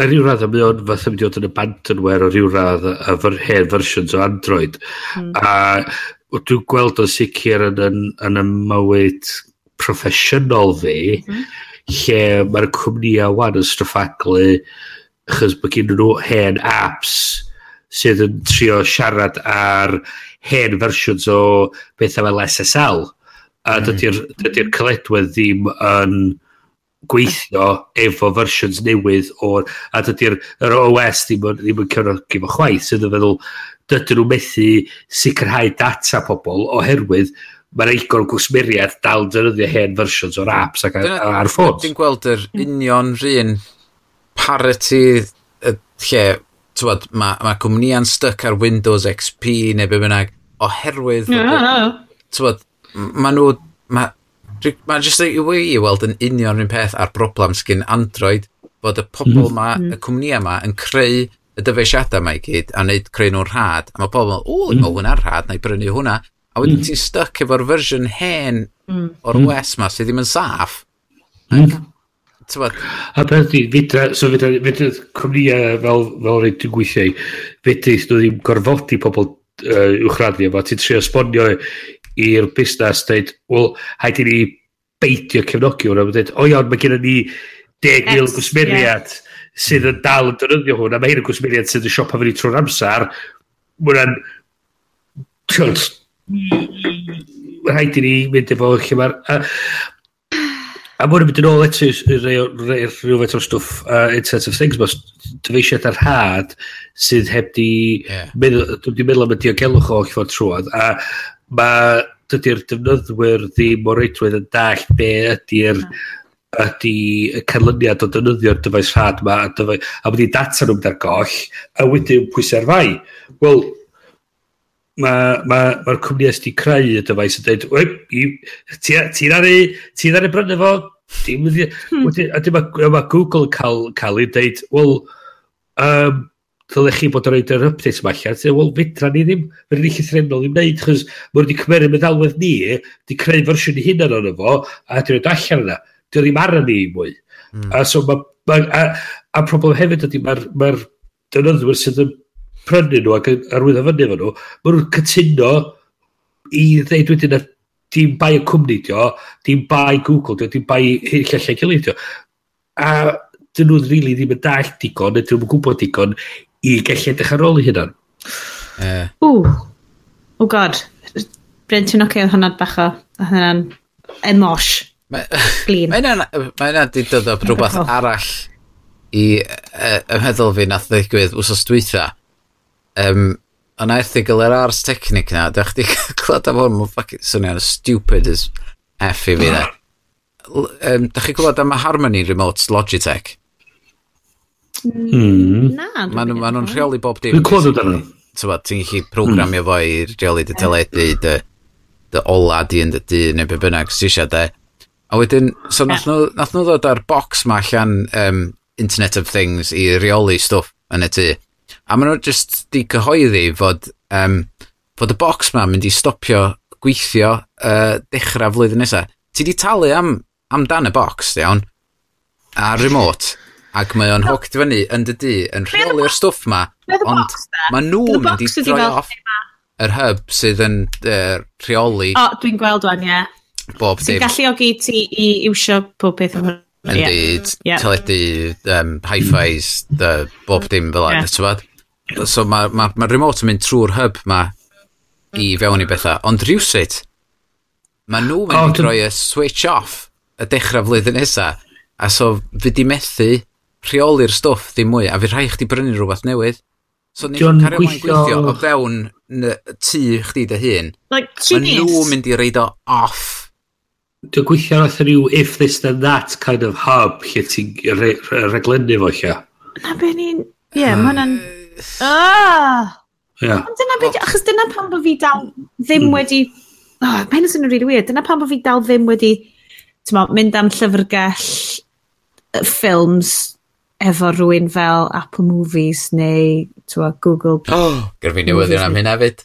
Ar ryw radd, mi o'n fath yn dod yn y bantanware o ryw radd a fyr hen fersiwn o Android. Mm. A dwi'n gweld o sicr yn, yn, yn y mywyd proffesiynol fi, mm. lle mae'r cwmnïau wan yn straffaglu achos bod gen nhw hen apps sydd yn trio siarad ar hen fersiwns o bethau fel SSL a dydy'r dydy cyledwedd ddim yn gweithio efo versions newydd o'r... a dydy'r OS ddim, yn, ddim yn cyfnogi fo chwaith sydd yn feddwl dydyn nhw methu sicrhau data pobl oherwydd mae'r eicon gwsmeriad dal dynyddio hen versions o'r apps ac ar, ar. Dwi'n gweld yr union rhan parity lle, tywod, mae ma cwmnia'n stuck ar Windows XP neu be bynnag, oherwydd... No, no, no. Tywod, ma nhw... Ma, Mae'n just i wy i weld yn union rhywun peth a'r broblem sgyn Android bod y pobl mhm. ma, mm. y cwmnïau ma, yn creu y dyfeisiadau ma i gyd a wneud creu nhw'n rhad. A mae pobl yn, o, mm. mae hwnna'n rhad, na i brynu hwnna. A wedyn mm. ti'n stuck efo'r fersiwn hen mm. o'r mm. West ma sydd ddim yn saff. Mm. Ac, a beth di, fydra, so fydra, fydra cwmnïau fel, fel rhaid dwi'n gweithio i, fydra nhw ddim gorfodi pobl uh, uwchraddio, ma ti'n trio esbonio i'r busnes dweud, wel, haid i ni beidio cefnogi hwnna. Mae'n dweud, o iawn, mae gennym ni 10,000 gwsmeriad yeah. sydd yn dal yn dynyddio hwn, a mae hyn yn gwsmeriad sydd yn siopa fyny trwy'r amser. Mae'n rhaid i ni mynd efo lle mae'r... A, a mwyn yn mynd yn ôl eto rhywbeth o'r stwff uh, Internet of Things, mae dyfeisiad ar had sydd heb di... Yeah. Dwi'n meddwl am y diogelwch o o'r ffordd trwad, a mae dydy'r defnyddwyr ddim o reidrwydd yn dall be ydy'r ydy y canlyniad o defnyddio'r dyfais rhad yma a, dyfais, a wedi data nhw'n dar goll a wedyn pwysau'r fai. Wel, mae'r ma, ma, ma cwmni ysdi creu y dyfais yn dweud, ti'n ar aru, ti'n ei brynu fo, dim, hmm. a dyma ma Google cael, cael ei dweud, wel, um, dylech chi bod yn rhaid yr updates yma allan, ti'n wel, fedra ni ddim, fydra ni llithrenol i wneud, chos mae wedi cymeru meddalwedd ni, di creu fersiwn i hunan o'n efo, a di rhaid allan yna. Di ddim ar ni mwy. Mm. A, so, ma, ma, a, a problem hefyd ydy, mae'r ma dynyddwyr sydd yn prynu nhw ac arwyddo fyny efo nhw, mae nhw'n cytuno i ddeud wedyn na dim bai y cwmni dio, dim bai Google dio, dim bai hyn lle gilydd dio. A dyn nhw'n rili really ddim yn dall digon, dyn nhw'n gwybod digon i gallu edrych ar ôl i hynna. Uh. Ww. Oh god. Bryn, ti'n oce oedd hwnna'n bach o, oedd hwnna'n emosh. Glin. Mae hwnna di dod o rhywbeth arall i ymheddwl fi nath ddigwydd wsos dwytha. Um, o'n erthigol yr ars technic na, dwi'n chdi clod am hwn, mae'n ffocin swnio'n stupid as F i fi na. Um, da chi clywed am y Harmony Remotes Logitech? Mm. Na. Maen nhw'n ma rheoli bob dim. Dwi'n clywed amdano. Ti'n gallu programio fo i rheoli dy teledu, dy, dy ola di yn dy dyn neu be bynnag sy'n eisiau de. A wedyn, so nath nhw, nath nhw ddod ar box ma allan um, Internet of Things i reoli stwff yn y tŷ. A maen nhw just di cyhoeddi fod, um, fod y box ma mynd i stopio gweithio uh, dechrau flwyddyn nesaf. Ti di talu am, am dan y box, iawn, a remote. Ac mae o'n hooked fyny yn dy di yn rheoli'r stwff ma. Ond mae nhw'n mynd i droi off yr hub sydd yn uh, rheoli. O, dwi'n gweld o'n ie. Bob dim. Sy'n galluogi ti i iwsio pob peth o'r Ynddi, yeah. teledu, um, hi-fis, bob dim fel yna, yeah. ti'n So mae ma, ma remote yn mynd trwy'r hub ma i fewn i bethau, ond rhywsit, mae nhw mynd oh, droi y switch off y dechrau flwyddyn nesa, a so fi di methu rheoli'r stwff ddim mwy, a fi rhaid chdi brynu rhywbeth newydd. So ni'n cario mae'n gweithio o fewn tŷ chdi dy hun. Like, Mae nhw'n mynd i reid o off Dwi'n gweithio roedd rhyw if this then that kind of hub lle ti'n re re reglennu fo lle. Na be ni'n... Ie, yeah, uh, mae hwnna'n... Ah! Yeah. Ond dyna beth... Achos dyna pan bod hmm. fi dal ddim wedi... Oh, mae'n sy'n yn really weird. Dyna pan bod fi dal ddim wedi... Mynd am llyfrgell ffilms efo rhywun fel Apple Movies neu twa, Google... Oh, gyda fi newyddion am hyn hefyd.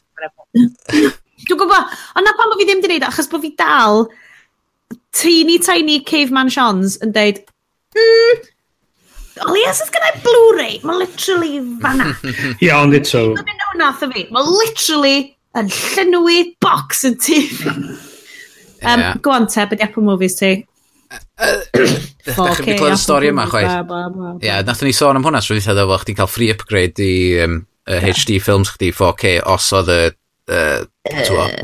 Dwi'n gwybod, ond na pan bod fi ddim wedi gwneud, achos bod fi dal teeny tiny caveman Sean's yn deud, mm, o yes, it's gyda'i Blu-ray, mae literally fanna. Ie, ond eto... Mae'n mynd o'n nath o fi, mae literally yn llenwi box yn tu. um, yeah. Go on te, beth Apple Movies ti? Dach chi'n clywed y stori yma chwaith? Ie, nath ni sôn am hwnna trwy ddweud ddefo, chdi cael free upgrade i um, uh. HD films chdi 4K os oedd y uh,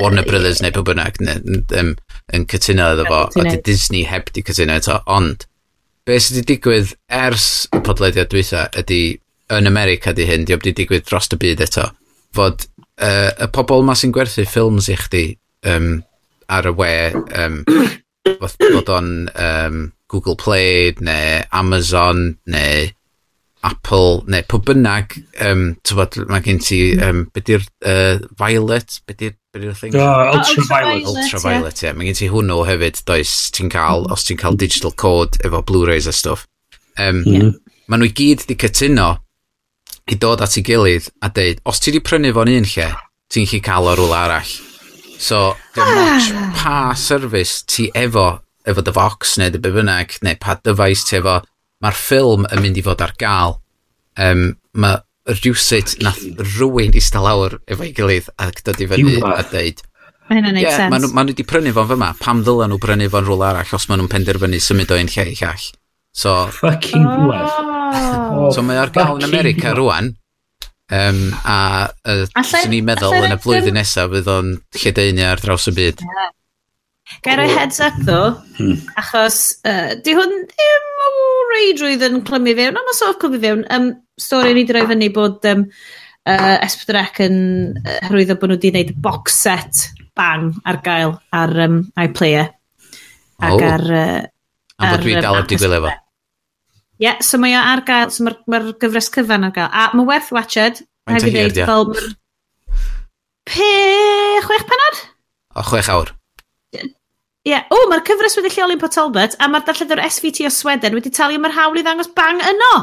Warner Brothers neu pwy bynnag um, yn cytuno iddo fo, a di Disney heb di cytuno eto, ond be sydd wedi digwydd ers y podlediad dwytha ydy yn America di hyn, di ob digwydd dros y byd eto, fod uh, y pobol ma sy'n gwerthu ffilms i chdi um, ar y we um, fod o'n um, Google Play neu Amazon neu Apple neu pwy bynnag um, tywod, mae gen ti um, beth yw'r uh, Violet beth yw'r be thing? Uh, ultraviolet Ultraviolet, ie. Yeah. Mae gen ti hwnnw hefyd does ti'n cael os ti'n cael digital code efo Blu-rays a stuff um, yeah. Mae nhw i gyd di cytuno i dod at ei gilydd a deud os ti di prynu fo'n un lle ti'n chi cael o rhywle arall So, dim ah. pa service ti efo, efo dy Vox neu dy bynnag, neu pa dyfais ti efo, mae'r ffilm yn mynd i fod ar gael. Um, mae rhywsit nath rhywun i stal awr efo'i gilydd ac dod i fyny a dweud. Mae hynny'n neud yeah, sens. Maen nhw, ma nhw wedi prynu fo'n fyma. Pam ddylen nhw brynu fo'n rhywle arall os maen nhw'n penderfynu symud o un lle i llall. So, Fucking oh. so mae ar gael yn America rwan. Um, a uh, swn i'n meddwl yn y flwyddyn nesaf fydd o'n lledeini ar draws y byd. Yeah. Gai roi heads up ddo, hmm. achos uh, di hwn ddim o reidrwydd yn clymu fewn, ond mae sof clymu fewn, um, stori ni di roi fyny bod um, uh, Esbydrec yn uh, hyrwyddo bod nhw wedi gwneud box set bang ar gael ar um, iPlayer. Ac oh. ar... Uh, Am bod dwi dal wedi gwylio fo. Ie, yeah, so mae o ar gael, so mae'r ma, gyfres cyfan ar gael. A mae werth watched. Mae'n te hir, fel... Pe... Chwech penod? O, chwech awr. Ie, yeah. o, mae'r cyfres wedi lleoli'n Port Talbot, a mae'r darllen o'r SVT o Sweden wedi talu am yr hawl i ddangos bang yno.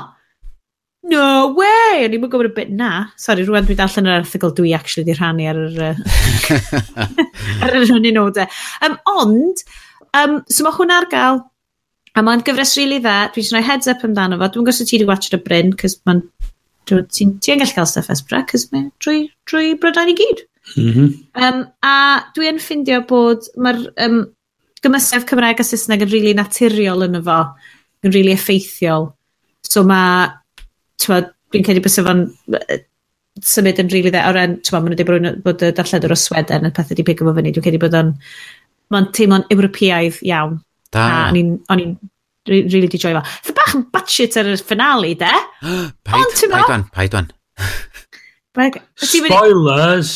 No way! O'n i'n mynd gwybod y bit na. Sorry, rwan dwi darllen yr erthigol dwi actually di rhannu ar yr... ar yr hynny nodau. Um, ond, um, so mae hwnna ar gael A mae'n gyfres rili really dda, dwi eisiau rhoi heads up amdano fo. Dwi'n gwybod os ti wedi watched y Bryn, cys mae'n... Ti'n ti gallu cael stuff Esbra, cys mae'n drwy, drwy Brydain i gyd. Mm -hmm. um, a dwi'n ffindio bod mae'r um, gymysgedd Cymraeg a Saesneg yn rili really naturiol yn efo, yn rili really effeithiol. So mae, dwi'n credu bys efo'n symud yn rili really dda, o ren, ti'n ma'n wedi bod y darlledwr o Sweden yn pethau di pigo fo fyny, dwi'n credu bod o'n, mae'n teimlo'n Ewropeaidd iawn Da. A o'n i'n really di joio fo. Fy bach yn batshit ar y finale, de? paid, paid wan, paid wan. Spoilers!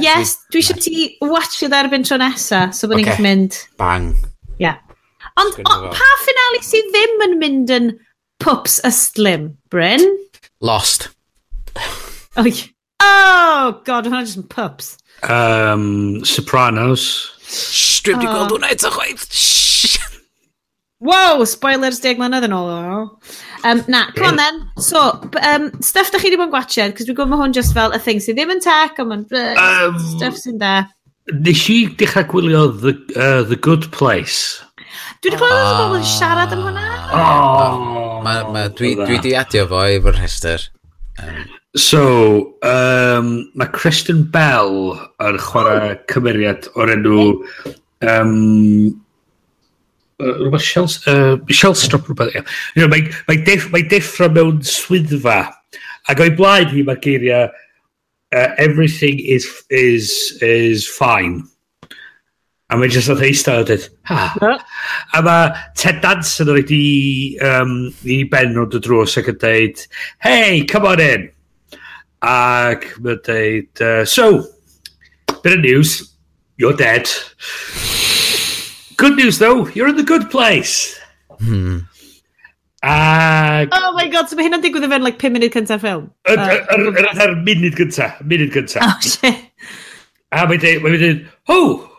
Yes, dwi eisiau ti watch it erbyn tro nesa, so bod ni'n okay. mynd... Bang. Yeah. Ond pa finale sydd ddim yn mynd yn pups ystlym, Bryn? Lost. Oh, oh god, hwnna just yn pups. Um, Sopranos. Shh, dwi'n oh. gweld hwnna eto chwaith. Shh. Wow, spoilers deg mlynedd yn ôl o. Um, na, come on then. So, um, stuff da chi wedi bod yn gwachod, cos dwi'n gwybod mae hwn just fel y thing sydd ddim yn tech, ond mae'n um, stuff sy'n da. Nes i dechrau gwylio The, uh, the Good Place. Dwi wedi gweld oh. bobl yn ah. siarad am hwnna. Oh. Ma, ma, dwi, dwi di adio fo i fod rhestr. Um. So, um, mae Kristen Bell yn chwarae oh. cymeriad o'r enw um, rhywbeth shells, uh, shellstrop rhywbeth. Yeah. You know, mae, mae, def, mae deffro mewn swyddfa. Ac o'i blaen hi mae geiriau uh, everything is, is, is fine. A mae'n jyst oedd eistedd a dweud, ha. A mae Ted Danson oedd i, um, i ben o'n drws ac yn dweud, hey, come on in. Ac mae'n dweud, uh, so, bit of news, you're dead. Good news though, you're in the good place. Hmm. Ag... Oh my god, so mae hynna'n digwydd efo'n like 5 munud cyntaf ffilm? Yr munud cyntaf, munud cyntaf. Oh shit. A mae'n dweud, oh,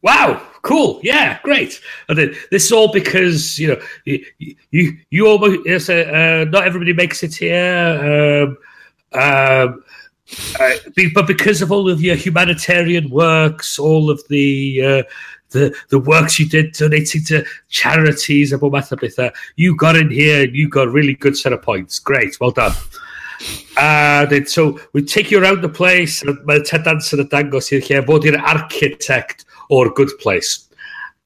wow, cool, yeah, great. And then, this is all because, you know, you, you, you almost, yes, uh, uh, not everybody makes it here. Um, um, uh, but because of all of your humanitarian works, all of the uh, the, the works you did donating to charities a bob math o bethau. You got in here and you got a really good set of points. Great, well done. And then, so we take you around the place a mae Ted Danson yn dangos i'r lle fod i'r architect o'r good place.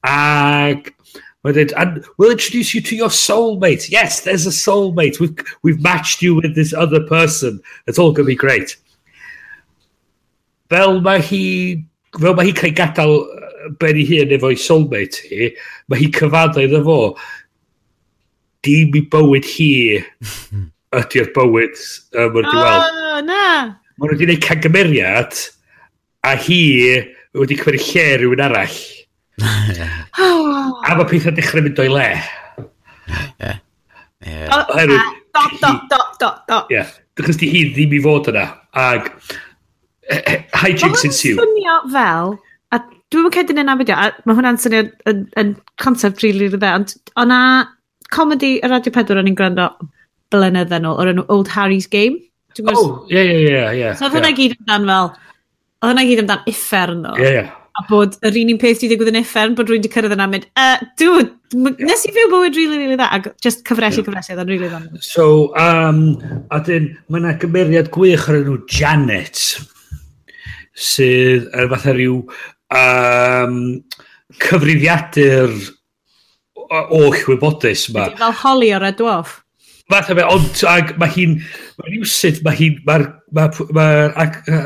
Ag and we'll introduce you to your soulmate. Yes, there's a soulmate. We've, we've matched you with this other person. It's all going to be great. Fel mae hi fel mae hi cael gadael ben i hun efo'i soulmate hi, mae hi cyfadda iddo fo, dim i bywyd hi ydy'r bywyd um, mae'r di weld. O, na! Mae nhw wedi gwneud cangymeriad, a hi wedi cymryd lle rhywun arall. a mae pethau dechrau mynd o'i le. Yeah. Yeah. Oh, Oherwydd, dot, dot, dot, dot, dot. Yeah. Dychos di hi ddim i fod yna. Ag, hijinks ensued. Mae'n swnio fel Dwi'n mynd cedyn yn abedio, a mae hwnna'n syniad yn, yn concept rili really, rydde, ond o'na comedy y Radio 4 o'n i'n gwrando blynedd yn ôl, o'r enw Old Harry's Game. Oh, ie, ie, ie. ie. So oedd hwnna gyd amdan fel, oedd hwnna gyd amdan uffern o. Ie, ie. A bod yr un un peth wedi digwydd yn uffern, bod rwy'n wedi cyrraedd yna mynd, uh, dude, nes i fyw bywyd rili, really, rili really dda, ac just cyfresu, yeah. cyfresu, oedd rili really dda. So, um, a dyn, mae yna gymeriad gwych ar enw Janet, sydd er fatha rhyw um, cyfrifiadur oll wybodus yma. Fel holi o'r edwof. Fath fe, ond ag, mae hi'n, mae'n rhywsyd, mae hi'n, mae'r ma, ma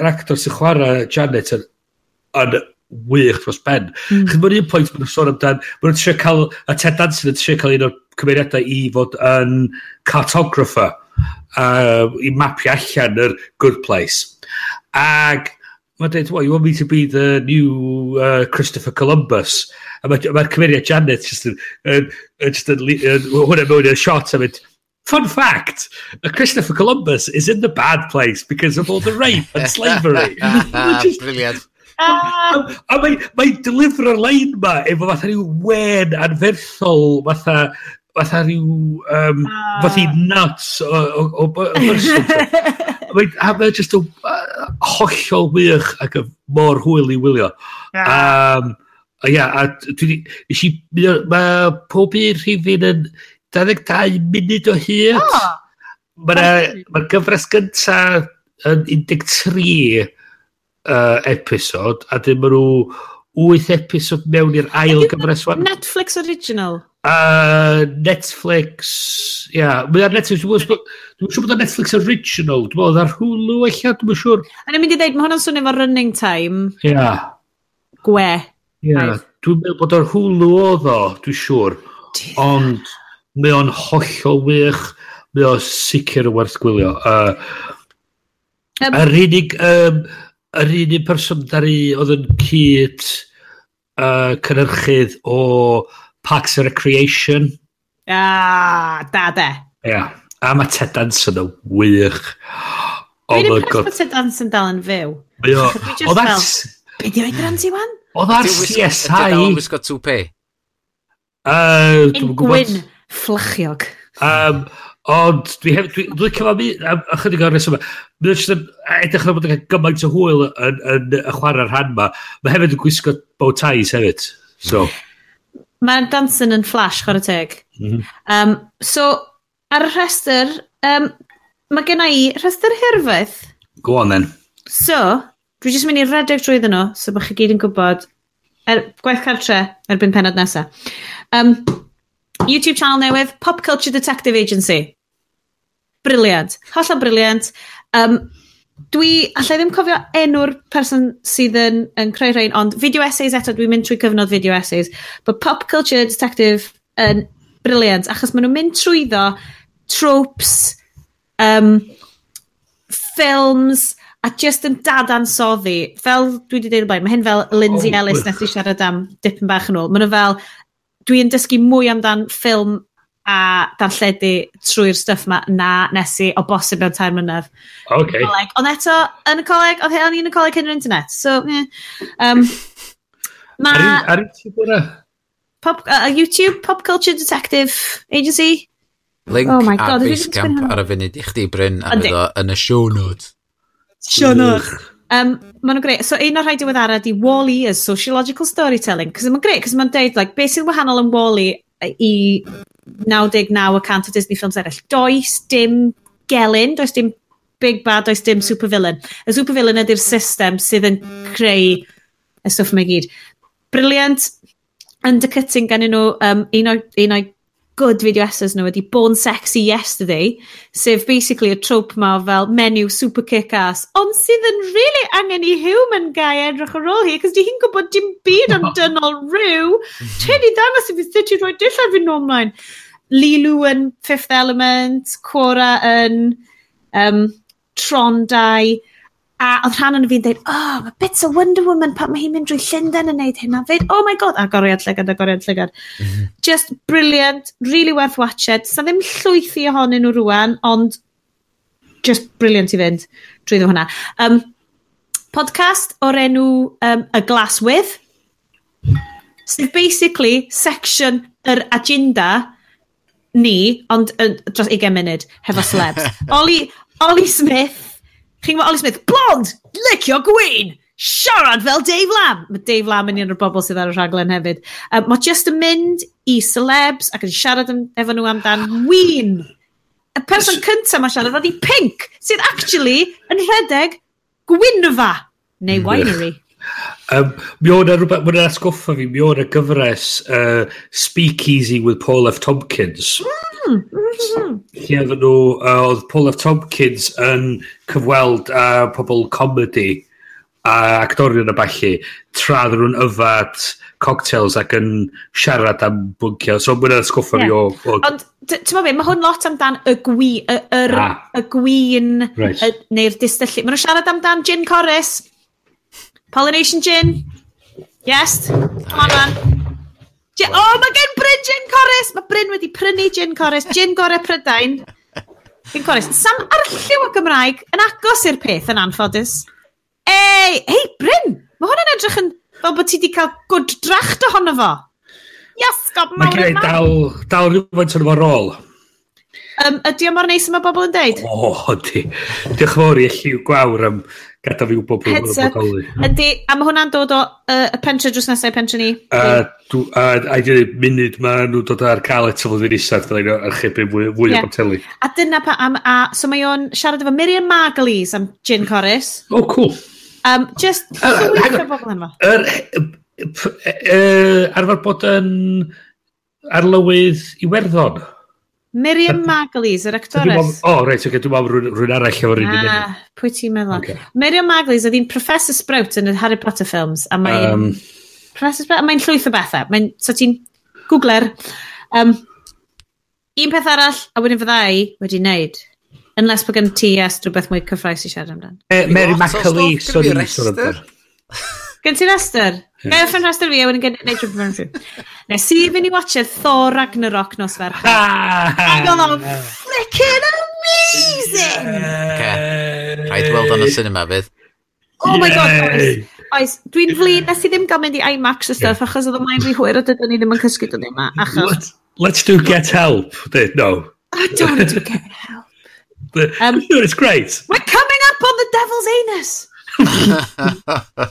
actor sy'n chwarae Janet yn, yn wych dros ben. Mm. Chyd mae'n un pwynt mae'n sôn amdan, mae'n trio cael, a Ted Danson yn trio cael un o'r cymeriadau i fod yn cartographer, uh, i mapio allan yr good place. Ag Mae'n dweud, well, you want me to be the new uh, Christopher Columbus? A mae'r ma cymeriad Janet just yn... just yn... Hwna mewn i'r shot a mynd, Fun fact, Christopher Columbus is in the bad place because of all the rape and slavery. just, Brilliant. A, a mae'n mae deliver y lein ma efo fatha rhyw wen anferthol, fatha fatha rhyw um, ah. fath i nuts o, o, o, o a mae just yn uh, hollol wych ac mor hwyl i wylio. Yeah. Um, a ia, a dwi wedi... Mae pob un rhifin yn 22 munud o hyd. Oh. Mae'r ma gyfres gyntaf yn 13 uh, episod, a dyn maen nhw 8 episod mewn i'r ail gyfres wan. Netflix original? A Netflix, ia, yeah, mae ar Netflix, dwi'n siŵr bod ar Netflix original, dwi'n meddwl, ar Hulu eich, dwi'n siŵr. A ni'n mynd i ddeud, mae hwnna'n swnio fo running time. Ia. Yeah. Gwe. Ia, yeah. dwi'n meddwl bod ar Hulu oedd o, dwi'n siŵr. Ond mae o'n hollol wych, mae o'n sicr yn werth gwylio. Uh, um, yr unig, um, yr unig person ddaru oedd yn cyd uh, cynhyrchydd o Parks and Recreation. Ah, da, de. Ia. Yeah. A mae Ted Danson yn wych. Oh Dwi'n impressed bod Ted Danson dal yn fyw. Ia. O, that's... Be di oed rhan ti, Wan? O, that's CSI... Dwi'n dal yn wisgo 2P. Yn gwyn fflachiog. Um, ond dwi hef... dwi, dwi cyfo mi... Ychydig o'r reswm. Mae'n jyst yn edrych na bod yn gymaint o hwyl yn, yn, y chwarae'r rhan ma. Mae hefyd yn gwisgo bow ties hefyd. So... Mae Danson yn flash, chwarae teg. Mm -hmm. um, so, ar y rhestr, um, mae gen i rhestr hirfydd. Go on then. So, dwi jyst mynd i redeg drwy ddyn nhw, so bych chi gyd yn gwybod er, gwaith cartre erbyn penod nesaf. Um, YouTube channel newydd, Pop Culture Detective Agency. Briliant. Holla briliant. Um, dwi, allai ddim cofio enw'r person sydd yn, yn creu rhain, ond video essays eto, dwi'n mynd trwy cyfnod video essays, but pop culture detective yn briliant, achos maen nhw'n mynd trwyddo tropes, um, ffilms, a just yn dadansoddi, fel dwi wedi dweud yn blaen, mae hyn fel Lindsay oh, Ellis nes i siarad am dipyn bach yn ôl, maen nhw fel, dwi'n dysgu mwy amdan ffilm a darlledu trwy'r stuff ma na nes i o bosib mewn tair mynydd. Okay. Coleg. Ond eto, yn y coleg, oedd hyn yn y coleg hyn yr internet. So, ie. Um, ma... Ar YouTube bwra? Pop, uh, YouTube, Pop Culture Detective Agency. Link oh my God, ar Basecamp ar y funud i chdi Bryn a fydd o yn y show notes. Show notes. Um, maen nhw'n greu. So un o'r rhai diweddara di Wall-E is sociological storytelling. Cos mae'n greu, cos mae'n deud, like, beth sy'n wahanol yn Wall-E i 99% o Disney films eraill. Does dim gelyn, does dim big bad, does dim hmm. supervillain. Y supervillain ydy'r system sydd yn creu y stwff mae gyd. Briliant, undercutting gan nhw um, un o'i good video essays nhw wedi Born Sexy Yesterday, sef basically y trope ma fel menu super kick-ass, ond sydd yn really angen i human guy edrych ar ôl hi, cos di hi'n gwybod dim byd am dynol rhyw. Te i ddangos i fi sut i roi dillad fi normlaen. Lilu yn Fifth Element, Cora yn um, Tron 2, A oedd rhan o'n fi'n dweud, oh, mae bits o Wonder Woman pan mae hi'n mynd drwy Llundain yn neud hynna. A oh my god, a goriad llygad, a goriad llygad. Mm -hmm. Just brilliant, really worth watched. Sa ddim llwythi ohonyn nhw rwan, ond just brilliant i fynd drwy hwnna. Um, podcast o'r enw um, A Glass With. Sydd so basically section yr agenda ni, ond uh, dros 20 munud, hefo slebs. Oli, Oli Smith, Chi'n gwybod Oli Smith, blond, licio gwyn, siarad fel Dave Lam. Mae Dave Lam yn un o'r bobl sydd ar y rhaglen hefyd. Um, mae just yn mynd i celebs ac yn siarad efo nhw amdan wyn. Y person cyntaf mae siarad oedd i Pink, sydd actually yn rhedeg Gwynfa, neu Winery. Um, mi o'n rhywbeth, mae'n atgoffa fi, mi o'n gyfres uh, Speakeasy with Paul F. Tompkins. Mm, Lle oedd nhw, uh, oedd Paul F. Tompkins yn cyfweld uh, pobl comedy a actorion y balli tra ddyn nhw'n yfad cocktails ac yn siarad am bwncio. So mae'n sgoffa yeah. fi o... o... Ond, ti'n meddwl mae hwn lot amdan y gwi, y, yr, ah. y gwin right. neu'r distyllu. Mae nhw'n siarad amdan gin corus. Pollination gin. Yes. Come on, man. Gin, o, mae gen Bryn gin Corus! Mae Bryn wedi prynu gin Corus. Gin gore Prydain. Gin Corus. Sam arlliw o Gymraeg yn agos i'r peth yn anffodus. Ei, ei, Bryn! Mae hwn yn edrych yn fel bod ti wedi cael gwrdd dracht ohono fo. Yes, gob mawr yma. Mae gen dal, dal rhywfaint yn o'r rôl. Um, ydy o mor neis yma bobl yn deud? O, oh, di. Diolch yn fawr i lliw gwawr am Gada fi wybod pwy hwn yn bodoli. Hmm. Ydy, a mae hwnna'n dod o uh, y pentre drws nesau pentre ni. A, dw, a, a i ddweud munud mae nhw'n dod ar cael eto fod fi'n isad dda ni'n archebu fwy, fwy yeah. o boteli. A dyna pa, am, a, so mae o'n siarad efo Miriam Margulies am gin chorus. Oh, cool. Um, just, sy'n o bobl yma? Yr, arfer bod yn arlywydd Iwerddon. Miriam Maglis, yr actores. O, oh, reit, okay, dwi'n meddwl rhywun arall efo'r un i Pwy ti'n meddwl? Okay. Miriam Maglis, oedd hi'n Professor Sprout yn y Harry Potter films, a mae'n um, Professor Sprout, a mae'n llwyth o bethau. Mae'n, so ti'n googler. Um, un peth arall, a wedyn fydda i wedi wneud. Unless bod gen ti yes, rhywbeth mwy cyffroes i siarad amdan. Uh, Mary McAlee, sôn i'n sôn. Gen ti rester? Gael ffyn rhestr fi a wedyn gen i neud rhywbeth rhyw. Nes i fynd i watcher Thor Ragnarok nos fer. Hang on, flickin' amazing! Okay. Rhaid weld o'n y cinema fydd. Oh my god. Oes, dwi'n flin nes i ddim gael mynd i IMAX y stuff achos oedd o'n mynd i hwyr a dydyn ni ddim yn cysgu dod yma. Achos... Let's do get help. No. I don't want to get help. Um, it's great. We're coming up on the devil's anus.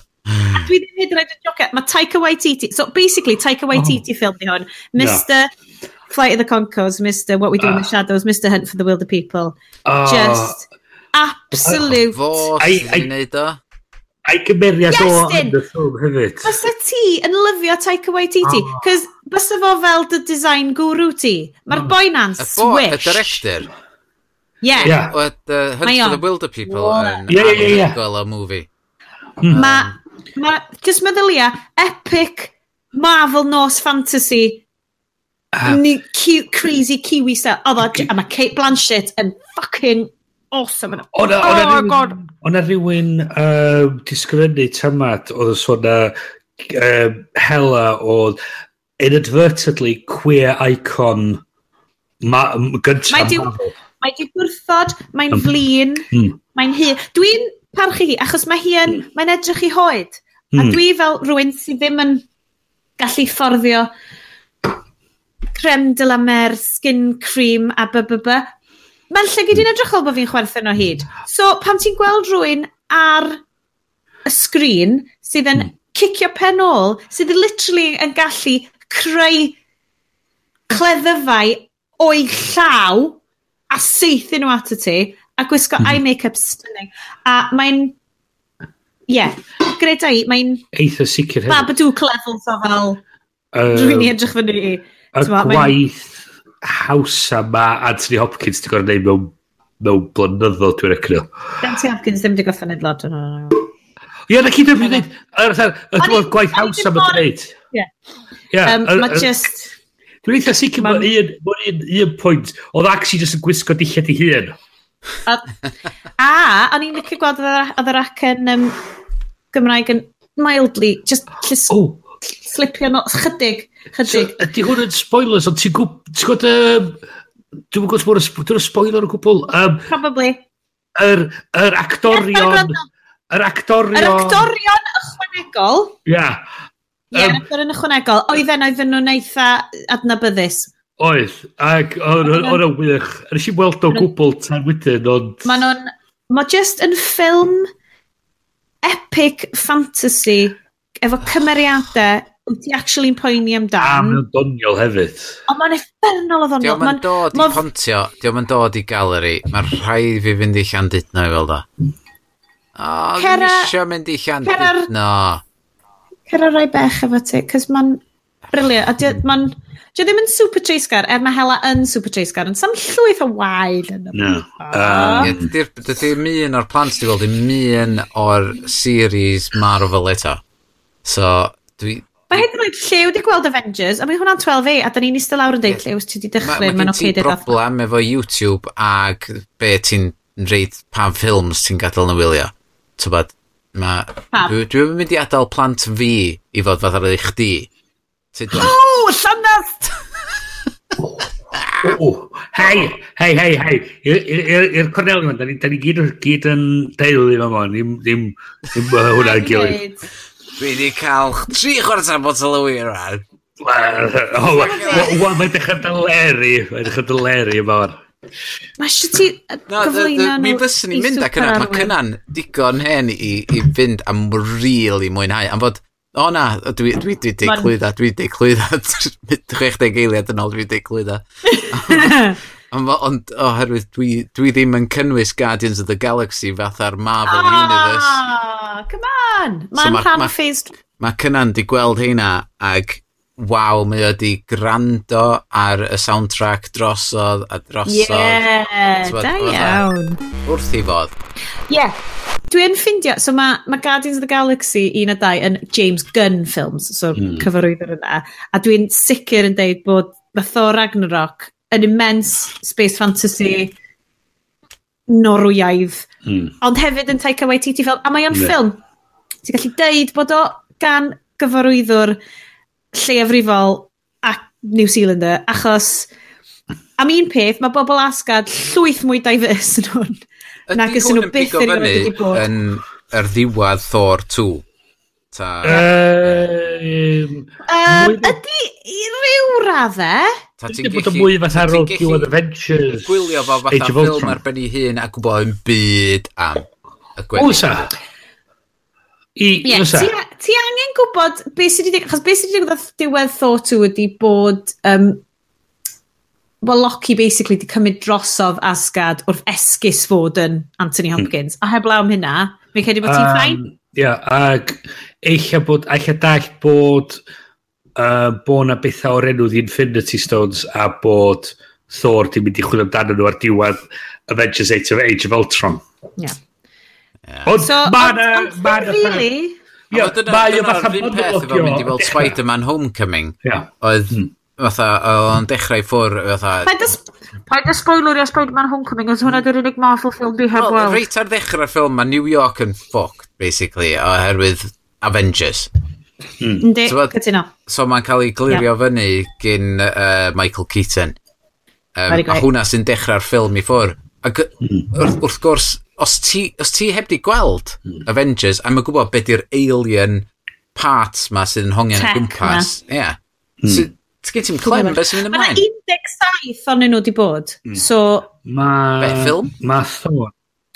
A dwi ddim hyd yn oed yn jocio. Mae Taika Waititi... So, basically, Taika Waititi oh. ffilm hwn. Mr... No. Flight of the Conchords, Mr What We Do uh. in the Shadows, Mr Hunt for the Wilder People. Uh. Just absolute... Fos, ni'n neud o. A'i gymeriad yes, o yn y ffilm hefyd. Bysa ti yn lyfio Taika Waititi? Oh. Cos bysa fo fel dy design guru ti. Mae'r oh. boi na'n swish. Y director. Yeah. yeah. What, uh, Hunt for the Wilder People yn yeah, yeah, yeah, yeah. o movie. Hmm. Mae Ma, just meddylia, epic Marvel Norse fantasy Uh, Ni, cute, crazy kiwi style. Oedd o, a mae Kate Blanchett yn fucking awesome. Yna. Oedd o, oh, rywun, god. Oedd o rhywun uh, disgrifennu tamad oedd yn sôn uh, Hela oedd inadvertently queer icon ma, gyntaf. Mae di, mae di gwrthod, mae'n um, flin, mm. mae'n hir. Dwi'n parchu hi, achos mae hi yn, mm. mae'n edrych i hoed. Mm. A hmm. dwi fel rhywun sydd ddim yn gallu fforddio crem de la mer, skin cream a b b b. Mae'n llygyd i'n edrych bod fi'n chwerthin o hyd. So, pam ti'n gweld rhywun ar y sgrin sydd yn mm. cicio pen ôl, sydd literally yn gallu creu cleddyfau o'i llaw a seithi nhw ato ti, A gwisgo mm. eye make-up stunning. A mae'n... Ie, yeah, greda i, mae'n... Eitha sicr hefyd. Babadook levels o fel... Uh, Rwy'n i edrych fyny i. Y gwaith hawsa ma Anthony Hopkins ti'n gorau neud mewn, mewn blynyddo dwi'n recnio. Anthony Hopkins ddim wedi goffa neud lot o'n hwnnw. Ie, na cyd ymwneud. Y gwaith hawsa ma dwi'n. Ie. Mae just... Dwi'n eitha sicr mae un, un pwynt, oedd actually just yn gwisgo dillad i hun. A, a o'n i'n licio gweld oedd yr ac yn um, Gymraeg yn mildly, just llys, oh. slipio no, chydig, chydig. So, ydy hwn yn spoilers, ond ti'n gwybod, um, dwi'n gwybod bod yn spoiler o gwbl. Um, Probably. Yr, yr actorion... Yr actorion... Yr actorion ychwanegol. Ia. Yeah. Ie, yeah, um, yn ychwanegol. Oedden, oedden nhw'n eitha adnabyddus. Oedd, ac o'n o'n wych. Nes i weld o gwbl tan wedyn, ond... Mae nhw'n... Mae just yn ffilm epic fantasy efo cymeriadau wyt ti actually'n poeni amdan. A mae'n doniol hefyd. Ond mae'n effernol o ddoniol. Diolch yn dod i pontio, diolch yn dod i galeri. Mae'n rhaid fi fynd i Llandudno i fel da. O, dwi'n eisiau mynd i Llandudno. Cera rai bech efo ti, cys mae'n Brilliant. A dio, ma'n... Dio ddim yn super treisgar, er mae Hela yn super treisgar, ond sam llwyth o wael yn y No. Um, Dydy'r un o'r plant di weld, dim un o'r series Marvel eto. So, dwi... Mae hyn yn oed lliw di gweld Avengers, a mae hwnna'n 12 a da ni'n eistedd lawr yn deud lliw, ti di dychryn, mae'n oce dweud problem efo YouTube ag be ti'n reid pa ffilms ti'n gadael yn y wylio. Tybod, mae... Dwi'n mynd i adael plant fi i fod fath ar eich di O, llanast! Hei, hei, hei, hei. I'r Cornelio, da ni gyd, gyd yn deulu yma mo, ddim, ddim, ddim hwnna'n gilydd. Dwi wedi cael tri chwarter botel o wir rhan. Wel, mae'n dechrau dyleri, mae'n dechrau dyleri yma o'r. Mae eisiau ti gyflwyno nhw Mi byswn i'n mynd ac yna, mae cynna'n digon hen i, i fynd am rili mwynhau. Am fod O na, dwi dwi dwi deiglwydda, dwi deiglwydda. 60 eiliad yn ôl dwi deiglwydda. Ond oherwydd dwi, dwi ddim yn cynnwys Guardians of the Galaxy fath ar Marvel oh, Universe. Come on! Mae'n so ma, rhan ma, phase... Mae cynnan di gweld heina ag waw, mae o di grando ar y soundtrack drosodd a drosodd. Ie, da iawn. Wrth i fod. Ie. Yeah. Dwi'n ffeindio, so mae ma Guardians of the Galaxy un a dau yn James Gunn films, so mm. cyfarwyddwr yna, a dwi'n sicr yn deud bod the Thor Ragnarok yn immense space fantasy norwyaidd, mm. ond hefyd yn Taika Waititi film, a mae o'n yeah. ffilm, ti'n gallu deud bod o gan gyfarwyddwr lleiafrifol ac New Zealander, achos am un peth, mae bobl asgad llwyth mwy diverse yn hwn. Nac ys nhw byth yn ymwneud wedi bod. Yn yr ddiwedd Thor 2. Ta... Um, um, ydy i ryw raddau? Ta ti'n gallu... mwy fatha ôl Diwedd Adventures. Gwylio fo fatha ffilm ar ben ei hun a gwybod yn byd am y gweddill. Wsa. I, yeah, wsa ti angen gwybod beth sydd wedi Chos beth sydd wedi digwydd diwedd thought to bod, um, well, Loki basically wedi cymryd drosodd asgad wrth esgus fod yn Anthony hmm. Hopkins. Mm. A heblaw am hynna, fi'n credu bod ti'n um, ffain. Ie, yeah, ac eich bod, eich dall bod, uh, bod na bethau o'r enw The Infinity Stones a bod Thor di mynd i chwilio amdano nhw ar diwedd Avengers 8 of Age of Ultron. Ie. Yeah. Yeah. Ond so, mae yna... Ond really, Ie, mae o fatha bod yn peth efo mynd i weld Spider-Man Homecoming. Ie. Oedd, hmm. fatha, o'n dechrau ffwr, fatha... Paid y spoiler i Spider-Man Homecoming, oedd hwnna dy'r unig Marvel film di heb weld. Reit ar ddechrau'r ffilm, mae New York yn fucked, basically, oherwydd Avengers. Hmm. Yndi, cytuno. So mae'n cael ei glirio fyny gyn uh, Michael Keaton. Um, a hwnna sy'n dechrau'r ffilm i ffwr. Ac hmm. wrth, wrth gwrs, os ti, os ti heb di gweld mm. Avengers, a mae'n gwybod beth yw'r alien parts ma sydd yn hongian y gwmpas. Ie. Yeah. Mm. So, Ti'n gen ti'n clem beth sy'n mynd ymlaen? Mae 17 o'n nhw wedi bod. Mm. So... Ma... Be, ffilm? Ma Thor.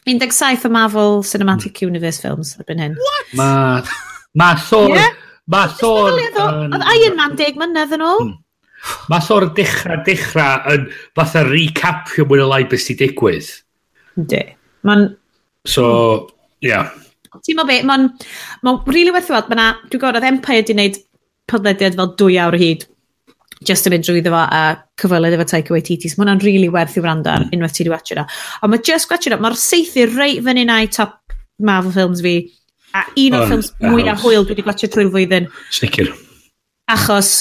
17 o Marvel Cinematic mm. Universe films erbyn hyn. What? Ma... Ma Thor... Yeah. Ma Thor... Oedd Iron Man 10 mynydd yn ôl. Hmm. Ma Thor dechrau, dechrau yn fatha recapio mwy o lai beth sy'n digwydd. Ynddi. Mae'n... So, ia. Yeah. Ti'n mo be, mae'n... Mae'n rili werth i weld, mae'na... Dwi'n gwybod, oedd Empire wedi gwneud podlediad fel dwy awr hyd just yn mynd drwy ddefo a cyfwelyd efo Taika Waititi. So, mae hwnna'n rili really werth i wrando ar mm. unwaith ti wedi watch yna. Ond mae just watch yna, mae'r seithi reit fyny na i top Marvel films fi. A un o'r ffilms mwy na hwyl dwi wedi gwachio trwy'r flwyddyn. Sicr. Achos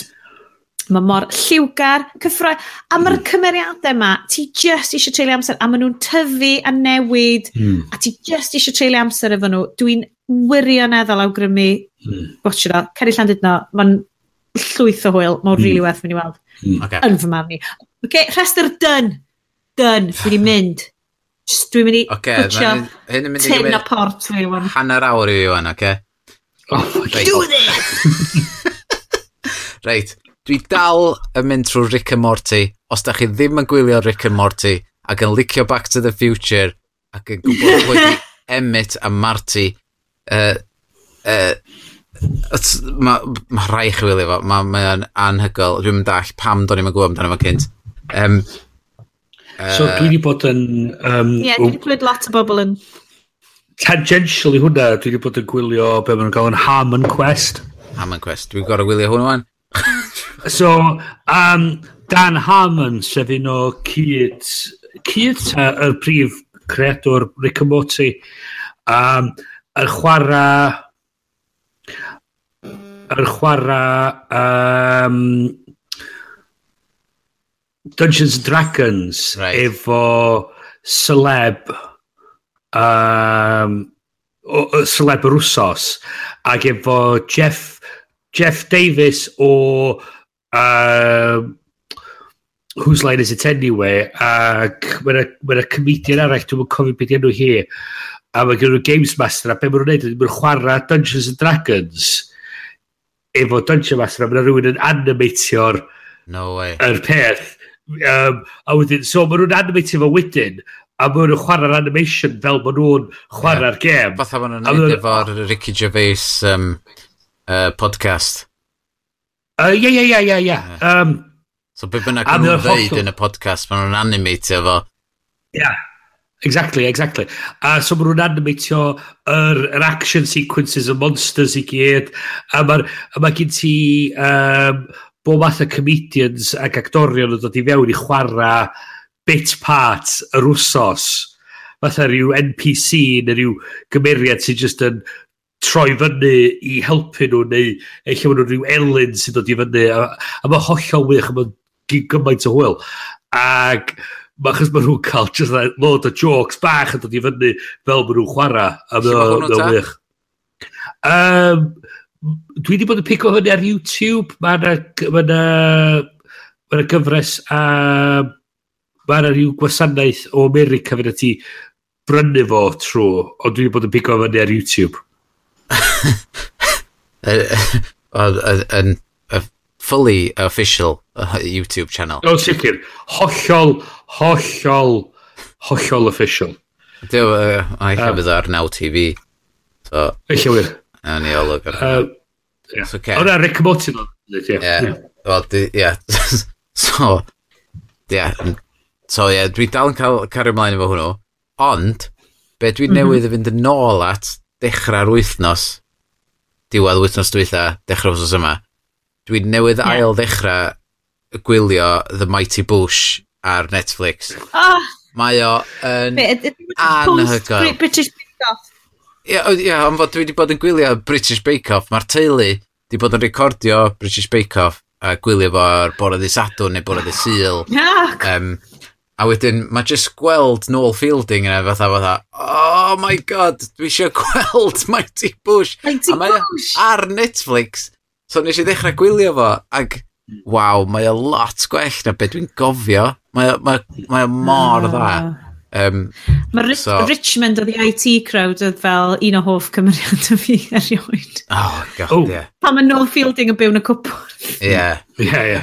Mae mor lliwgar, cyffroi, a mae'r mm. cymeriadau yma, ti just eisiau treulio amser, a maen nhw'n tyfu a newid, mm. a ti just eisiau treulio amser efo nhw. Dwi'n wirioneddol awgrymu mm. watcher o. Ceri Llandudno, mae'n llwyth o hwyl, mae'n mm. really werth mynd i weld. Mm. Okay. Yn fy marn i. Ok, rhestr dyn. Dyn, dwi wedi mynd. Just, dwi'n mynd i okay, pwtio tin o port fi. wan. Hanner awr i fi wan, oce? Okay? Oh, do this! Reit, Dwi dal yn mynd trwy Rick and Morty. Os da chi ddim yn gwylio Rick and Morty ac yn licio Back to the Future ac yn gwybod wedi Emmett a Marty uh, uh, mae ma rhai chi wylio fo, mae ma o'n anhygol. Dwi'n mynd all pam do'n i'n gwybod amdano fo cynt. Um, uh, so dwi wedi bod yn... Um, Ie, yeah, dwi wedi gweld lot o bobl yn... Tangentially hwnna, dwi wedi bod yn gwylio be maen nhw'n cael yn Harmon Quest. Harmon Quest, dwi'n gorau gwylio hwnnw wan. So, um, Dan Harmon, sef un o cyd, cyd uh, y prif creadwr Rick and Morty, um, yr chwarae yr chwarae um, Dungeons and Dragons right. efo celeb um, o, o, celeb yr wsos ac efo Jeff Jeff Davis o um, Whose Line Is It Anyway, ac mae'n yna comedian arall, dwi'n cofio beth enw hi, a mae gen nhw Games Master, a be maen nhw'n neud, maen nhw'n chwarae Dungeons and Dragons, efo Dungeon Master, a mae rhywun yn animatio'r no way. er peth. Um, a wedyn, so maen nhw'n animatio fo wedyn, a maen nhw'n chwarae'r animation fel maen nhw'n chwarae'r yeah. gêm. Fatha maen nhw'n neud efo'r Ricky Gervais um, uh, podcast. Uh, ie, ie, ie, ie, ie. Um, so be bynnag nhw'n ddeud hollol... yn y podcast, maen nhw'n animatio fo. Ie, yeah, exactly, exactly. A uh, so maen nhw'n animatio yr, yr action sequences y monsters i gyd, a mae ma gen ti um, bob math o comedians ac actorion yn dod i fewn i chwarae bit part yr wsos fatha rhyw NPC neu rhyw gymeriad sy'n just yn troi fyny i helpu nhw neu eich bod nhw'n rhyw elin sy'n dod i fyny a, a mae hollol wych a mae'n gymaint o hwyl. Ac mae achos mae nhw'n cael just like, load o jokes bach yn dod i fyny fel mae nhw'n chwarae a mae'n wych. Um, dwi wedi bod yn pico hynny ar YouTube mae yna ma na, ma na gyfres a mae yna rhyw gwasanaeth o America fyna ti brynu fo trwy ond dwi wedi bod yn pico hynny ar YouTube yn fully official YouTube channel. O, sicr, hollol, hollol, hollol official. Dyw, uh, a hefyd ar Now TV. So, eich wir. A ni olwg ar hynny. Ond ar Rick Morton o'n Ie, ie. So, ie. So, ie, dwi dal yn cael cario ymlaen efo hwnnw. Ond, be dwi mhm. newydd i fynd yn ôl at dechrau'r wythnos, diwedd wythnos dwytha, dechrau'r wythnos yma, dwi newydd yeah. ail ddechrau gwylio The Mighty Bush ar Netflix. Oh. Mae o yn anhygoel. British Bake Off. Ie, yeah, yeah, ond fod dwi wedi bod yn gwylio British Bake Off, mae'r teulu wedi bod yn recordio British Bake Off a gwylio fo'r bore ddi sadwn neu bore ddi syl. Yeah. Um, A wedyn mae just gweld Noel Fielding yna fatha fatha, oh my god, dwi eisiau gweld Mighty Bush. Mighty a mae e Bush! Ar Netflix. So nes i ddechrau gwylio fo, ac waw, mae o lot gwell na beth dwi'n gofio. Mae o, mae, mae o mor dda. Um, Mae Rich so, Richmond o the IT crowd oedd fel un o hoff cymeriad o fi erioed. Oh, god, oh. yeah. Pan mae Noel Fielding yn byw yn y cwpwr. Ie. Ie, ie.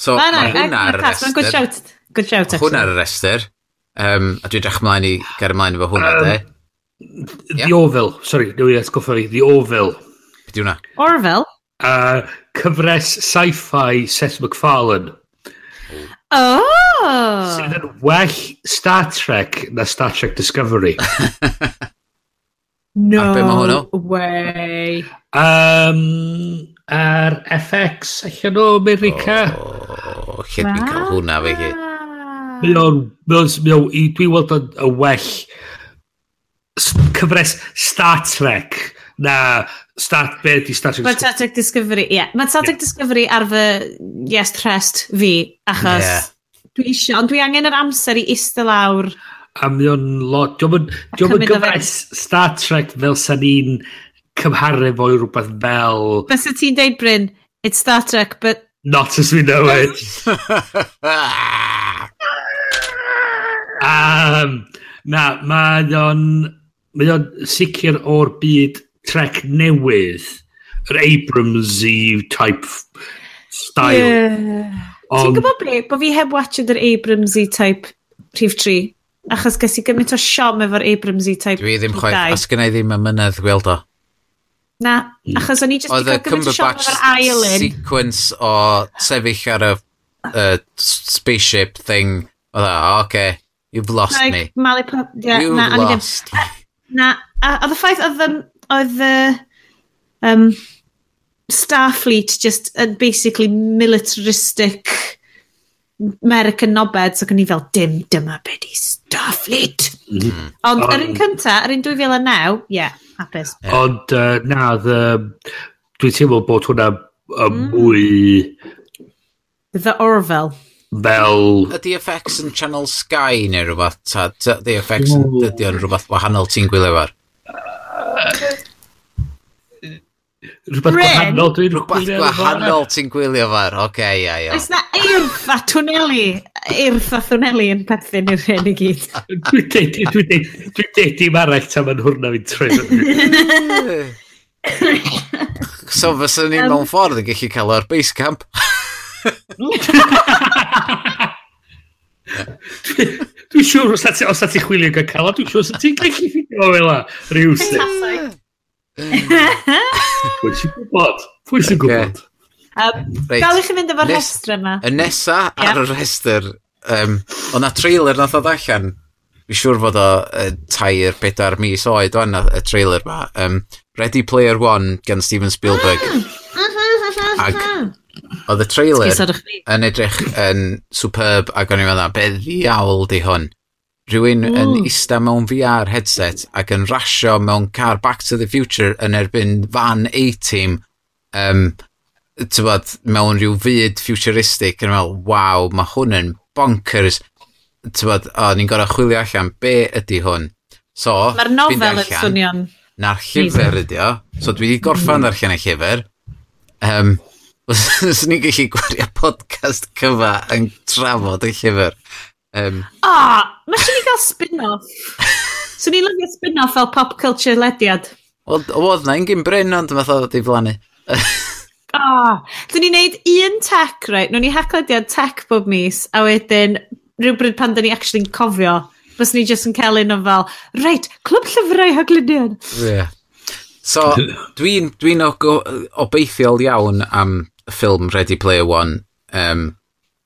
So, mae hwnna ar y Mae'n good shout. Good shout, actually. Hwna ar y rester. Um, a dwi'n drach mlaen i ger ymlaen efo hwnna, um, de. The yeah. Orville. Sorry, no, yes, go fi. The Orville. Beth yw hwnna? Orville? Uh, cyfres sci-fi Seth MacFarlane. Oh! Sydd yn well Star Trek na Star Trek Discovery. no way. Um, ar FX allan o America. O, oh, lle dwi'n cael hwnna fe hi. Mae o'n... Dwi'n weld o'n y well cyfres Star Trek na Star, be di Star Trek Mae Star Trek Discovery, ie. Yeah. Mae Star Trek yeah. Discovery ar fy yes trust fi, achos yeah. dwi eisiau, ond dwi angen yr amser i ista lawr. A mae o'n lot, diolch yn gyfres Star Trek fel sa'n ni'n cymharu fo i rhywbeth fel... Fysa ti'n deud, Bryn, it's Star Trek, but... Not as we know it. Um, na, mae o'n... Mae o'n sicr o'r byd trec newydd. Yr Abrams-y type style. Yeah. Ti'n gwybod be? Bo fi heb watched yr Abrams-y type rhif 3. Achos ges i gymaint o siom efo'r Abrams-y type Dwi ddim chwaith, a sgynna i ddim y mynydd gweld o. Na, achos o'n i just wedi cael gymaint o siom efo'r island. Oedd y sequence o sefyll ar y uh, spaceship thing. Oedd o, oce. Okay. You've lost no, me. Mali, yeah, You've na, lost ah, me. Na, oedd y ffaith oedd oedd um, Starfleet just uh, basically militaristic American nobeds ac so o'n i fel dim dyma beth i Starfleet mm. ond yr un cynta yr un 2009 ie yeah, hapus yeah. ond uh, na the, dwi'n teimlo bod hwnna um, mwy The Orville fel... Ydy FX yn Channel Sky neu rhywbeth? Ta, ta, ydy FX yn ydy o'n rhywbeth wahanol ti'n gwylio far? Uh, rhywbeth gwahanol dwi'n Rhywbeth gwahanol ti'n gwylio far, oce, okay, ia, ia. Oes na eirth a twneli, eirth a twneli yn perthyn i'r hyn i gyd. Dwi'n deud, dwi'n deud, dwi'n deud dim arall tam yn hwrna fi'n troi. so fysa ni mewn ffordd yn gallu cael o'r base camp. Dwi'n siŵr os ati, os ati chwilio gael cael, dwi'n siŵr os ati gallu ffidio o fel rhyw sydd. Pwy sy'n gwybod? Pwy sy'n gwybod? Gael i chi fynd efo'r rhestr yma. Y nesa ar y rhestr, um, ond na trailer nath o allan, fi siŵr fod o uh, tair pedair mis oed o'n y trailer ma, um, Ready Player One gan Steven Spielberg. Ah! Ag, Oedd y trailer yn edrych yn superb ac o'n i'n meddwl, be ddiawl di hwn? Rhywun Ooh. yn ista mewn VR headset ac yn rasio mewn car Back to the Future yn erbyn fan A-team um, tybod, mewn rhyw fyd futuristic yn meddwl, waw, mae hwn yn bonkers. Tybod, o, ni'n gorau chwilio allan, be ydy hwn? So, Mae'r nofel yn swnio'n... Na'r llyfr ydy o. So, dwi wedi gorffan hmm. ddarllen y llyfr. Um, Os ni'n gallu gwario podcast cyfa yn trafod y llyfr. Um. O, oh, mae swn ni gael spin-off. swn i'n lyfio spin-off fel pop culture lediad. Oedd na, un Bryn ond math o di flannu. oh, dyn ni'n neud un tech, right? Nw'n ni hacklediad tech bob mis, a wedyn rhywbryd pan dyn ni actually'n cofio, bys ni jyst yn cael un o fel, reit, clwb llyfrau haglediad. Yeah. So, dwi'n dwi, n, dwi n obeithiol iawn am ffilm Ready Player One, um,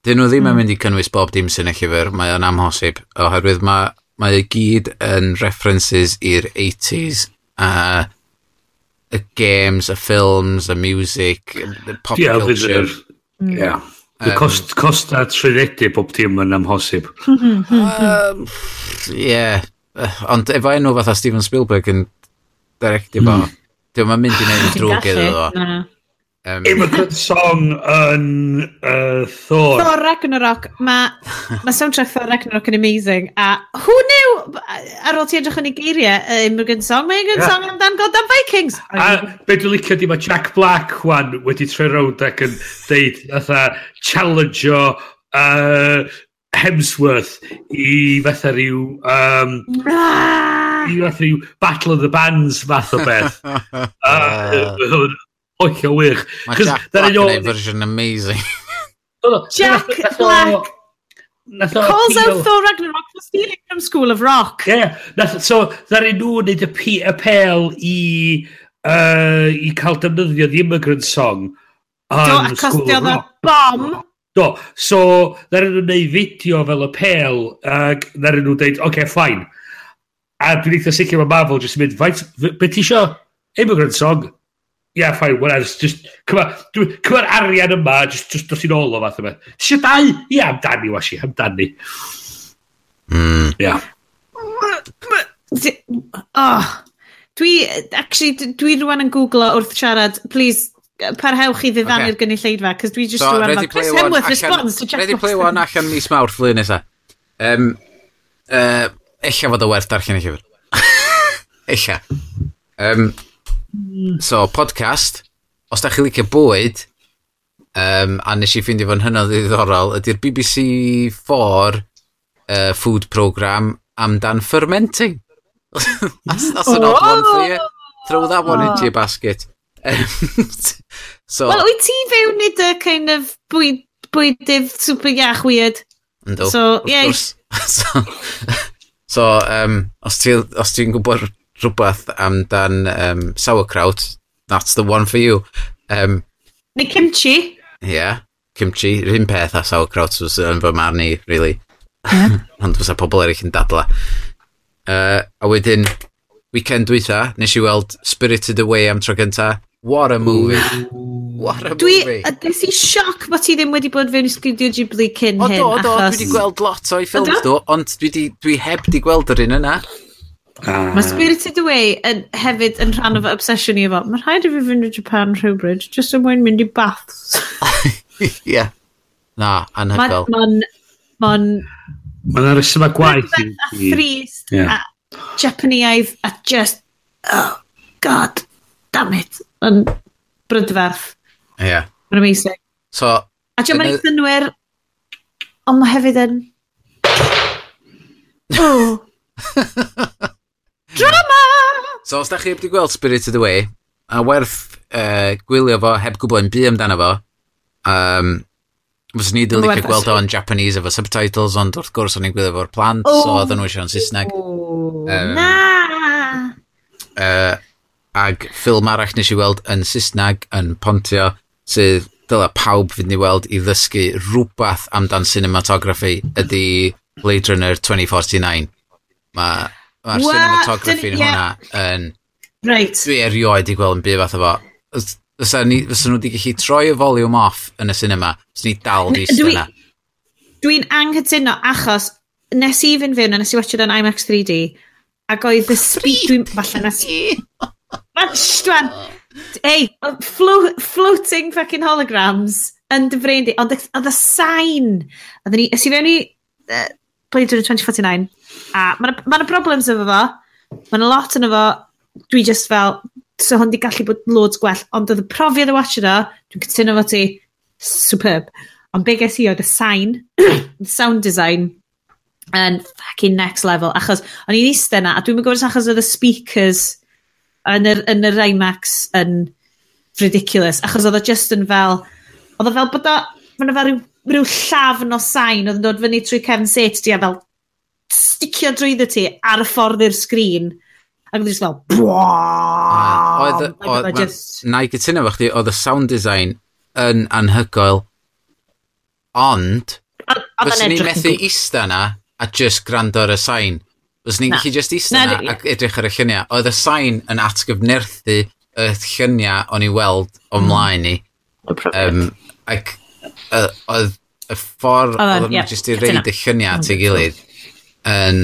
dyn nhw ddim mm. yn hmm. mynd i cynnwys bob dim sy'n y llyfr, mae o'n amhosib, oherwydd mae, mae y gyd yn references i'r 80s a y games, y films, y music, y pop yeah, culture. Mm. Ie, yeah. Um, cost, cost a trwynedu bob dim yn amhosib. Hmm, hmm, ie, um, yeah. ond efo enw fatha Steven Spielberg yn directio mm. fo, diolch mae'n mynd i wneud drwg iddo fo. Um, Immigrant Song yn uh, Thor. Thor Ragnarok, mae ma soundtrack Thor Ragnarok yn amazing. A who knew, ar ôl ti edrych yn ei geiriau, uh, Immigrant Song, mae Immigrant yeah. Song amdan Goddamn Vikings. A be dwi'n licio di mae Jack Black wan wedi tre rownd ac yn deud, ytha challenge o uh, Hemsworth i fatha rhyw... Um, ah! i fatha rhyw Battle of the Bands fath o beth. uh, hollio wych. Mae Jack Black yn ei version amazing. Jack Black! Calls out Thor Ragnarok for stealing from School of Rock. Yeah, so ddari nhw wneud y apel i, uh, i cael defnyddio The Immigrant Song am School of Rock. bom. Do, so ddari nhw wneud fideo fel apel ac ddari nhw dweud, oce, okay, fine. A dwi'n eitha sicr mae Marvel jyst yn mynd, beth ti isio? Immigrant Song yeah, fine, whatever, just, cyma'r cyma arian yma, just, just dos i'n ôl o fath yma. Ti eisiau dau? Ie, yeah, amdani, wasi, amdani. Mm. Yeah. Oh, dwi, actually, dwi rwan yn googlo wrth siarad, please, parhewch i ddiddanu'r okay. gynulleidfa, cos dwi just so, rwan fel, Chris Hemworth responds to Jack Ready Play One allan mis mawrth flwyddyn nesaf. Um, uh, Ella fod o werth darllen i llyfr. Ella. Um, Hmm. So, podcast, os da chi licio bwyd, um, a nes i ffeindio fo'n hynod ddiddorol, ydy'r BBC 4 uh, food program amdan fermenting. that's, that's an odd one for you. Throw that one into your oh. basket. so, Wel, wyt ti fewn nid y kind of bwyd, bwydydd super iach weird? Ynddo. So, ie. Yeah. so, so um, os ti'n ti gwybod rhywbeth amdan um, sauerkraut, that's the one for you. Um, Neu kimchi. Yeah, kimchi. Rhyn peth a sauerkraut was yn fy marn i, really. Yeah. Ond fysa pobl eraill yn dadla. Uh, a wedyn, weekend dwytha, nes i weld Spirited Away am tro gynta. What a movie. What a dwi, movie. Dwi, i sioc bod ti ddim wedi bod fewn i Studio Ghibli cyn o, hyn. O, do, do, achos... dwi wedi gweld lot o'i ffilms, do, ond dwi, di, dwi heb di gweld yr un yna. Ah. Mae Spirited Away yn, hefyd yn rhan o fy obsesiwn i efo. Mae'n rhaid i fi fynd i Japan rhywbryd, just yn mwyn mynd i baths. Ie. yeah. Na, anhygol. Mae'n... Mae'n... Mae'n ar ysma gwaith. A thrist. Yeah. A Japaneaidd. A just... Oh, god. Damn it. Yn brydferth. Ie. Yeah. Mae'n amazing. So... A ti'n mynd i synwyr... Ond mae hefyd yn... Oh. Drama! So, os da chi wedi gweld Spirited Away, a werth uh, gwylio fo heb gwybod yn bu amdano fo, um, Fos ni dylid cael gweld o'n Japanese efo subtitles, ond wrth gwrs o'n i'n gwylio fo'r plant, oh, so oedden nhw eisiau yn Saesneg. Um, na! Uh, ag ffilm arall nes i weld yn Saesneg, yn Pontio, sydd dyla pawb fynd i weld i ddysgu rhywbeth amdan cinematography ydy Blade Runner 2049. Mae Mae'r cinematography yn hwnna yn... Right. Dwi erioed i gweld yn byd fath o fo. Fysa nhw wedi gallu troi y volume off yn y cinema, fysa ni dal di yna. Dwi'n anghytuno achos nes i fynd fewn a nes i watch it on IMAX 3D ac oedd y speed... Dwi'n falle nes... i... Dwan! Ei, flo floating fucking holograms yn dy frendi, ond oedd y sain, oedd ni, ys i fewn i, uh, Blade Runner 2049, A mae yna ma problems efo fo. Mae yna lot yn efo. Dwi just fel, so hwn di gallu bod loads gwell. Ond oedd y profiad y watch yna, dwi'n cytuno fo ti, superb. Ond be ges i oedd y sain, the sound design, yn fucking next level. Achos, o'n i'n eistedd yna, a dwi'n gwybod achos oedd y speakers yn yr, yn yr IMAX yn ridiculous. Achos oedd o just yn fel, oedd o fel bod o, mae'n fel rhyw, rhyw llafn o sain oedd yn dod fyny trwy cefn set, di a fel sticio drwyddo ti ar y ffordd i'r sgrin. Ac oedd e jyst fel... Oedd... Na i gytuno fo chdi, oedd y sound design yn anhygoel, ond... Fyswn ni'n methu ista na a just gwrando ar y sain. Fyswn ni'n gallu just ista na, ac edrych ar y lluniau. Oedd y sain yn atgyfnerthu y lluniau o'n i weld o'mlaen ni. Um, ac oedd y ffordd oedd nhw'n just i reid y lluniau at ei gilydd yn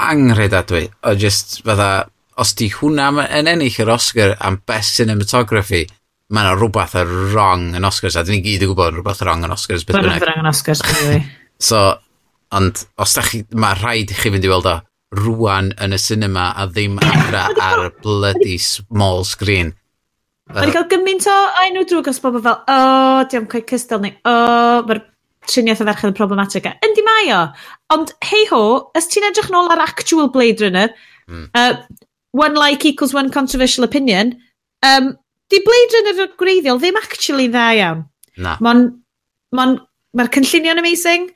angredadwy. O just fydda, os di hwnna yn ennill yr Oscar am Best Cinematography, mae yna rhywbeth ar wrong yn Oscars, a dyn ni gyd yn gwybod rhywbeth wrong yn Oscars. Mae rhywbeth wrong yn Oscars, So, ond os da chi, mae rhaid i chi fynd i weld o rwan yn y cinema a ddim adra ar y bloody small screen. Mae wedi cael gymaint o enw drwg os bobl fel, o, oh, diolch yn cael cystal ni, o, oh, mae'r triniaeth o ferched yn problematic. Yndi, mae o. Ond hei ho, ys ti'n edrych nôl ar actual Blade Runner, mm. uh, one like equals one controversial opinion, um, di Blade Runner gwreiddiol ddim actually dda iawn. Na. Mae'n ma Mae'r cynllunio'n amazing,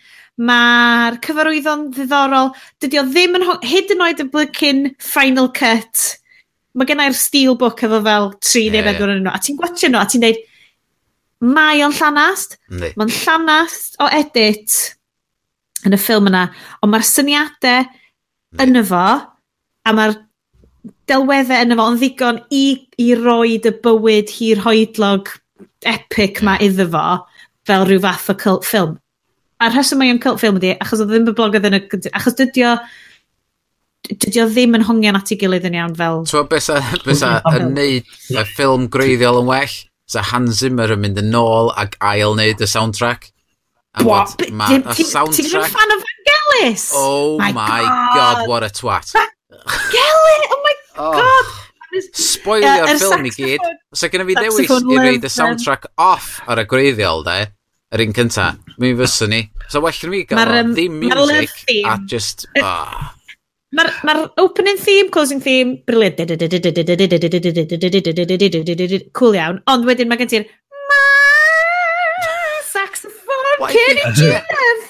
mae'r cyfarwyddo'n ddiddorol, dydy o ddim yn hyd yn oed y blycyn final cut. Mae gennau'r steelbook efo fel tri neu bedwar yn nhw, a ti'n gwachio nhw, a ti'n deud, mae o'n llanast, mae'n llanast o edit, yn y ffilm yna, ond mae'r syniadau yn y fo, a mae'r delweddau yn y fo, ond ddigon i, i roed y bywyd hi'r hoedlog epic ma iddo fo, fel rhyw fath o cult ffilm. A'r rheswm mae o'n cult ffilm ydi, achos oedd ddim y boblogaeth yn y... Achos dydio, o dydy o ddim yn hongian at ei gilydd yn iawn fel... Twa, besa, besa, yn neud y ffilm greiddiol yn well, sa Hans Zimmer yn mynd yn ôl ac ail neud y soundtrack. What? Ti'n fan o Vangelis? Oh my, my god. god. what a twat. Vangelis, oh my oh. god. Oh. Spoilio'r uh, er ffilm i gyd. Os so, gynnu fi dewis i reid y soundtrack off ar y gwreiddiol, de, yr un cynta, mi fyswn ni. So well mi gael um, ddim music a just... Oh. Mae'r ma opening theme, closing theme, briliant. Cool iawn. Ond wedyn mae gen ti'r... Cer i ti ddim!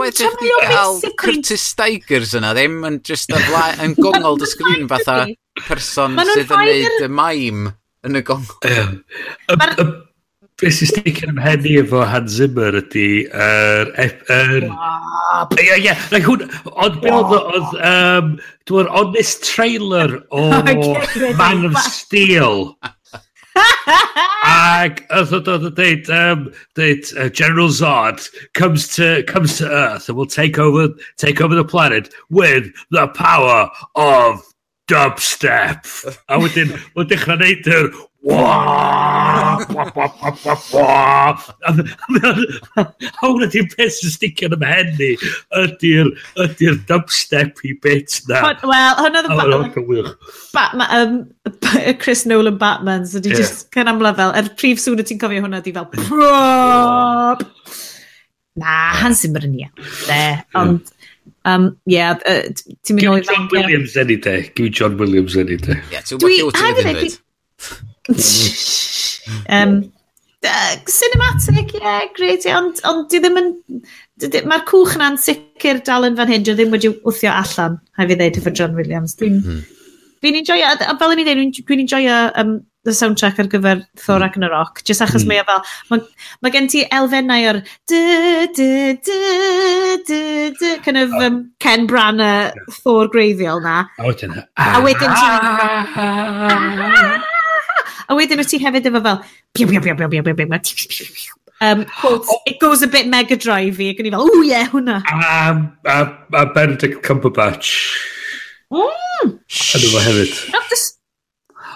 Wedyn chi gael Curtis Stigers yna, ddim yn just yn gongol dy sgrin fatha person sydd yn neud y maim yn y gongol. Beth sy'n sticio yn heddi efo Hans Zimmer ydy yr... Ie, ie, like ond be oedd, oedd, dwi'n honest trailer o Man of Steel. Ac oedd oedd oedd dweud, um, dweud uh, General Zod comes to, comes to Earth and will take over, take over the planet with the power of dubstep. A wedyn, mae'n dechrau neud yr A hwnna di'r peth sy'n sticio yn ymhen ni, ydy'r ydy dubstep i bit na. Wel, hwnna ddim... Batman, Chris Nolan Batmans, ydy yeah. just can amla fel, er prif sŵn y ti'n cofio hwnna di fel... Prop! Na, Hans Zimmer yn iawn. Ond, Um, yeah, uh, ti'n mynd o'i fan... Give John Williams any day. Give John Williams any day. Yeah, ti'n wedi wyt ti'n um, uh, cinematic, ie, yeah, great, ond, on, di ddim yn... Mae'r cwch yna'n sicr dal yn fan hyn, dwi ddim wedi wthio allan, hai fi ddeud efo John Williams. Dwi'n mm. dwi enjoyo, a fel yn ei ddeud, dwi'n enjoyo um, the soundtrack ar gyfer Thor ac yn y Rock, jyst achos mm. mae fel, mae, ma gen ti elfennau o'r dy, dy, dy, dy, dy, kind of um, Ken Branagh Thor greiddiol na. A wedyn, a wedyn, A wedyn wyt ti hefyd efo fel... Biw, biw, biw, biw, biw, biw, biw, Um, quotes, oh. it goes a bit mega drive i, Ac yn i fel, ww, ie, hwnna. A, a, a Benedict Cumberbatch. Mm. Yn efo hefyd.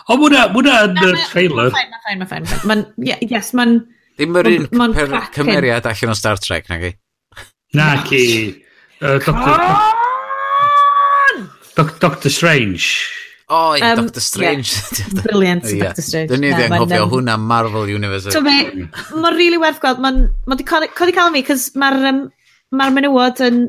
O, mwna, mwna yn y trailer. Mae'n ffain, mae'n ffain, mae'n ffain. Yes, mae'n... Ddim yr un cymeriad allan o Star Trek, na gi. Na, ki. Doctor Strange. O, oh, um, Doctor Strange. Yeah. Brilliant, yeah. Doctor Strange. Dyn ni ddim wedi anghofio hwnna Marvel Universe. Mae'n really werth gweld. Mae'n ma di codi cael mi, cos mae'r um, ma menywod yn,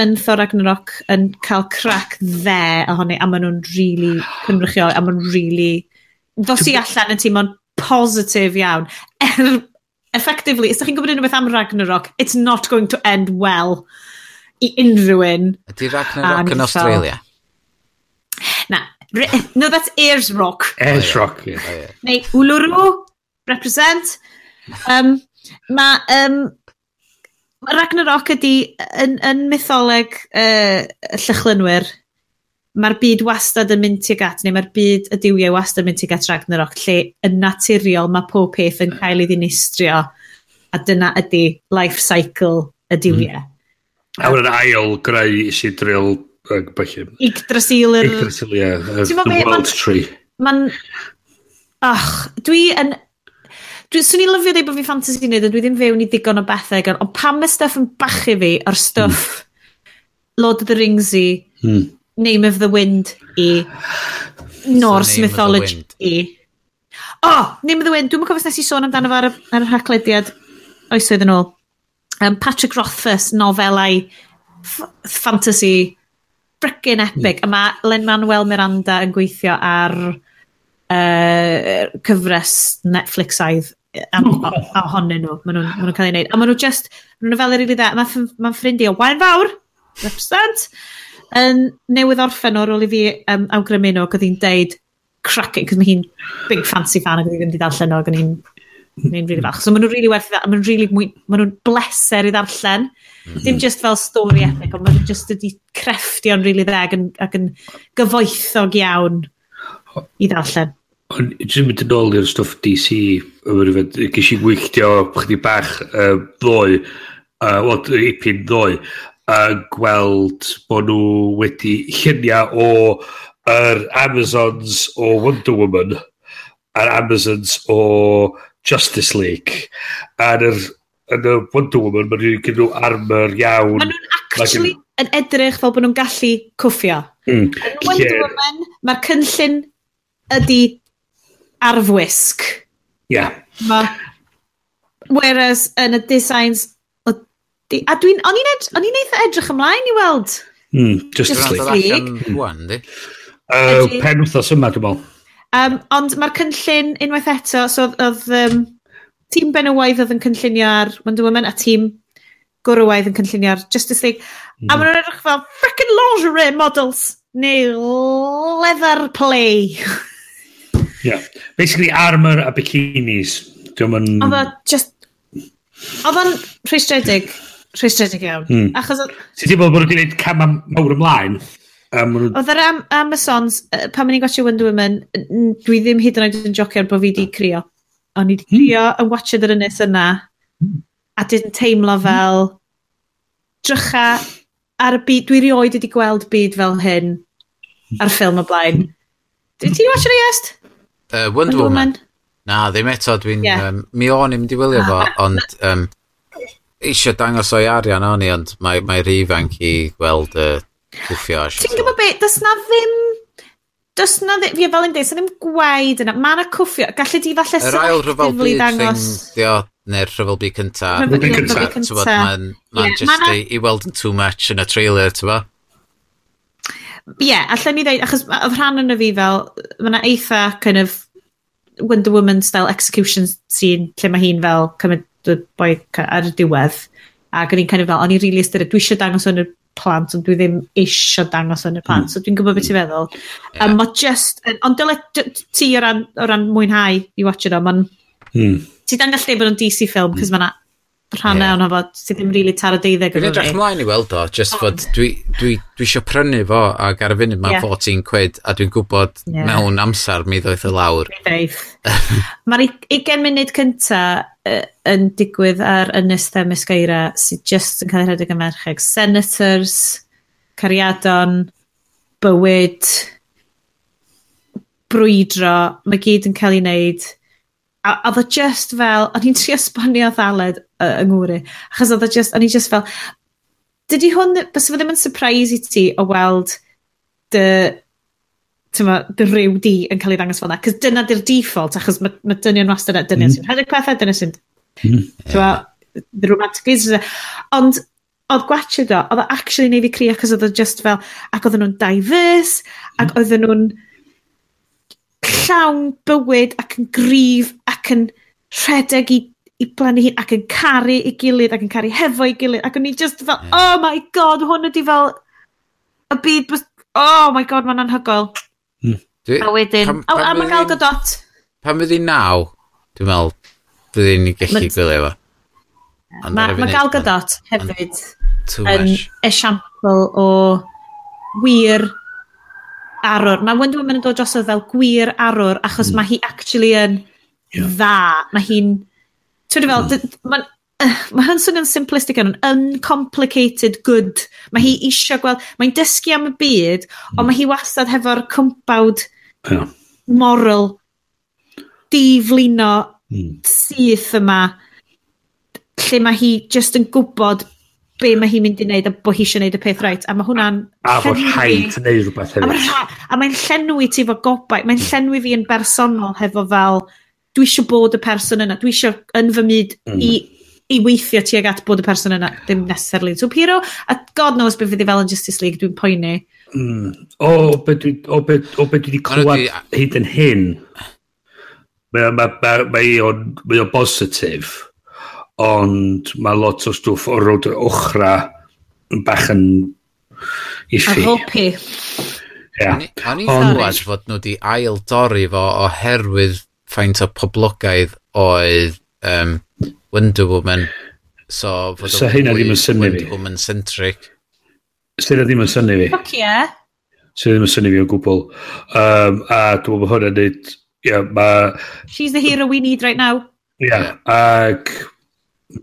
yn Thor Ragnarok yn cael crack dde ohoni, a maen nhw'n really cynrychio, a maen nhw'n really... Dos i allan yn teimlo'n positif iawn. Er, effectively, os da chi'n gwybod unrhyw am Ragnarok, it's not going to end well i unrhyw un. Ydy Ragnarok yn Australia? Na, No, that's Ayers Rock. Ayers oh, Rock. Oh, yeah. Oh, yeah. Neu Uluru, represent. Um, Mae um, Ragnarok ydy yn, yn mytholeg uh, llychlynwyr. Mae'r byd wastad yn mynd tuag at, neu mae'r byd y diwiau wastad yn mynd tuag at Ragnarok, lle yn naturiol mae pob peth yn cael ei ddinistrio, a dyna ydy life cycle y diwiau. Mm. A wna'n ail greu sy'n dril Ac bachyn. Yggdrasil yr... Yggdrasil, ie. The World Tree. Mae'n... Ach, dwi yn... Dwi, swn i'n lyfio dweud bod fi fantasy wneud, e, dwi ddim fewn i digon o bethau, ond pam mae stuff yn bachu fi ar stuff mm. Lord of the Rings i, mm. Name of the Wind i, Norse Mythology i. Oh, Name of the Wind, dwi'n cofio nes i sôn amdano fo ar, ar y rhaglediad oesoedd yn ôl. Um, Patrick Rothfuss, nofelau fantasy frickin hmm. epic. Mm. A mae Lin-Manuel Miranda yn gweithio ar uh, cyfres Netflixaidd am, ohonyn nhw. Maen nhw'n ma nhw cael ei wneud. A maen nhw just, maen nhw fel yr really dda. Mae'n ma ffrindio, wain fawr, represent, yn newydd orffen o'r ôl i fi um, awgrymu nhw, gyda hi'n deud cracking, cos mae hi'n big fancy fan ac ddim wedi darllen o, ac hi'n i'n rili fach. So maen nhw'n rili really werth, maen nhw'n really, ma nhw'n bleser i ddarllen. Mm -hmm. Dim just fel stori epic, ond mae'n just ydi crefftio'n rili really ddeg yn, ac yn gyfoethog iawn i ddarllen. Ond dwi'n mynd yn ôl i'r stwff DC, ges i gwylltio chdi bach uh, ddoe, uh, wel, ipyn ddoe, a gweld bod nhw wedi lluniau o yr er Amazons o Wonder Woman a'r Amazons o Justice League a'r er, yn y Wonder Woman, mae nhw'n gyda nhw armor iawn. Mae nhw'n actually yn edrych fel bod nhw'n gallu cwffio. Mm. Yn Wonder yeah. Woman, mae'r cynllun ydy arfwisg. Ie. Yeah. Ma, whereas yn y designs... Di, a dwi'n... O'n i'n ed, eitha edrych ymlaen i weld. Mm, Justice, Justice League. Wan, di. Uh, pen wrthos yma, dwi'n meddwl. Um, ond mae'r cynllun unwaith eto, so oedd... Um, tîm Benywaidd oedd yn cynllunio ar Wonder Woman a tîm gwrwaidd yn cynllunio ar Justice League. Mm. A hmm. maen nhw'n edrych fel frickin' lingerie models neu leather play. yeah. Basically armor a bikinis. Yn... Oedd o just... Oedd o'n rhwystredig. Rhwystredig iawn. Mm. Achos... Ti'n teimlo bod nhw wedi gwneud cam mawr ymlaen? Um, Oedd yr am Amazons, pan o'n i'n gotio Wonder Woman, dwi ddim hyd yn oed yn jocio bod fi wedi crio. O'n i wedi crio hmm. mm. yn watched yr ynys yna, hmm. a dyn teimlo hmm. fel drycha ar y byd, dwi rioed wedi gweld byd fel hyn ar ffilm y blaen. Did you watch it yes? Uh, Wonder, Wonder Woman. Woman. Na, ddim eto, dwi'n... Yeah. Um, mi o'n i'n diwylio fo, ond um, eisiau dangos o'i arian o'n i, ond mae, mae rhi ifanc i gweld y uh, cwffio. Ti'n gwybod beth, dys na ddim does na ddim, fi fel yn dweud, so ddim gwaed yna, mae yna cwffio, gallu di falle Yr ail rhyfel byd ddangos... thing, neu'r rhyfel byd cynta. Rhyfel byd cynta. Mae'n ma yeah, just i, i weld yn too much yn y trailer, tywod? Ie, yeah, allan ni ddeud, achos oedd rhan yn y fi fel, mae yna eitha kind of Wonder Woman style execution scene lle mae hi'n fel cymryd y boi ar y diwedd ac o'n i'n kind of fel, o'n i'n rili really ystyried, dwi eisiau dangos yn y plant, ond dwi ddim eisiau dangos yn y plant, mm. so dwi'n gwybod beth ti'n mm. feddwl. Yeah. Um, just, ond dyle ti o ran, o ran mwynhau i watch it o, ma'n... Mm. Ti dan gallu bod yn DC film, hmm. cos mm. mae'na rhannau yeah. ono fo sydd ddim rili tar o deuddeg Dwi'n edrych ymlaen i weld o, just fod dwi, dwi, dwi eisiau prynu fo ac ar y funud mae yeah. 14 quid a dwi'n gwybod yeah. mewn amser mi ddoeth y lawr. Mae'r 20 munud cynta yn digwydd ar ynys Themis Geira sydd just yn cael ei rhedeg yn mercheg. Senators, cariadon, bywyd, brwydro, mae gyd yn cael ei wneud. A oedd o just fel, o'n i'n trio sbonio ddaled uh, yng Ngwri, achos oedd o just, o'n i just fel, dydy hwn, bys fo ddim yn surprise i ti o weld dy tyma, dy rhyw di yn cael ei ddangos fel yna. Cys dyna di'r default, achos mae ma dynion wastad yna, dynion mm. sy'n rhedeg pethau, dynion sy'n... Mm. Tyma, the romantic reasons. Ond, oedd gwachio do, oedd o actually neu fi cri achos oedd o just fel, ac oedden nhw'n diverse, ac mm. oedden nhw'n llawn bywyd ac yn grif ac yn rhedeg i, i blannu hun ac yn caru i gilydd ac yn caru hefo i gilydd ac o'n i just fel, yeah. oh my god, hwn ydi fel y byd, oh my god, mae'n anhygoel. Dwi, a wedyn, pam, pam a, a mae gael Gadot. Pan fydd hi'n naw, dwi'n meddwl, bydd i'n gallu gwylio efo. Mae ma Gal Gadot hefyd yn esiampl o wir arwr. Mae Wonder Woman yn dod drosodd fel gwir arwr, achos mm. mae hi actually yn yeah. dda. Mae hi'n... Ti'n fel, mm. mae'n mae eh, hyn swnio'n simplistic yn uncomplicated good. Mae hi hmm. eisiau gweld, mae'n dysgu am y byd, mm. ond mae hi wastad hefo'r cwmpawd Yeah. Moral. Diflino mm. syth yma. Lle mae hi just yn gwybod be mae hi'n mynd i wneud a bod hi eisiau wneud y peth rhaid. A mae hwnna'n... A bod rhaid yn wneud rhywbeth hefyd. A mae'n llenwi ti fo gobau. Mae'n hmm. llenwi fi yn bersonol hefo fel dwi eisiau bod y person yna. Dwi eisiau yn fy myd mm. i, i weithio ti ag at bod y person yna. Dim necessarily So Piro, A god knows beth fydd i fel yn Justice League dwi'n poeni. Mm. O, be dwi, be, be wedi clywed hyd yn hyn, mae ma, ma, ma, ma o'n positif, ond mae lot o stwff o roed yr ochra yn bach yn iffy. A hopi. Ia. O'n i ddarwad fod nhw wedi ail dorri fo oherwydd faint o poblogaidd oedd um, Wonder Woman. So, fod so hynna ddim yn syni fi. Wonder Woman centric. Sydd ddim yn syni fi. Fuck yeah. Sydd ddim yn syni fi o gwbl. Um, a dwi'n meddwl hwnna'n neud... Yeah, ma... She's the hero we need right now. Yeah, ac...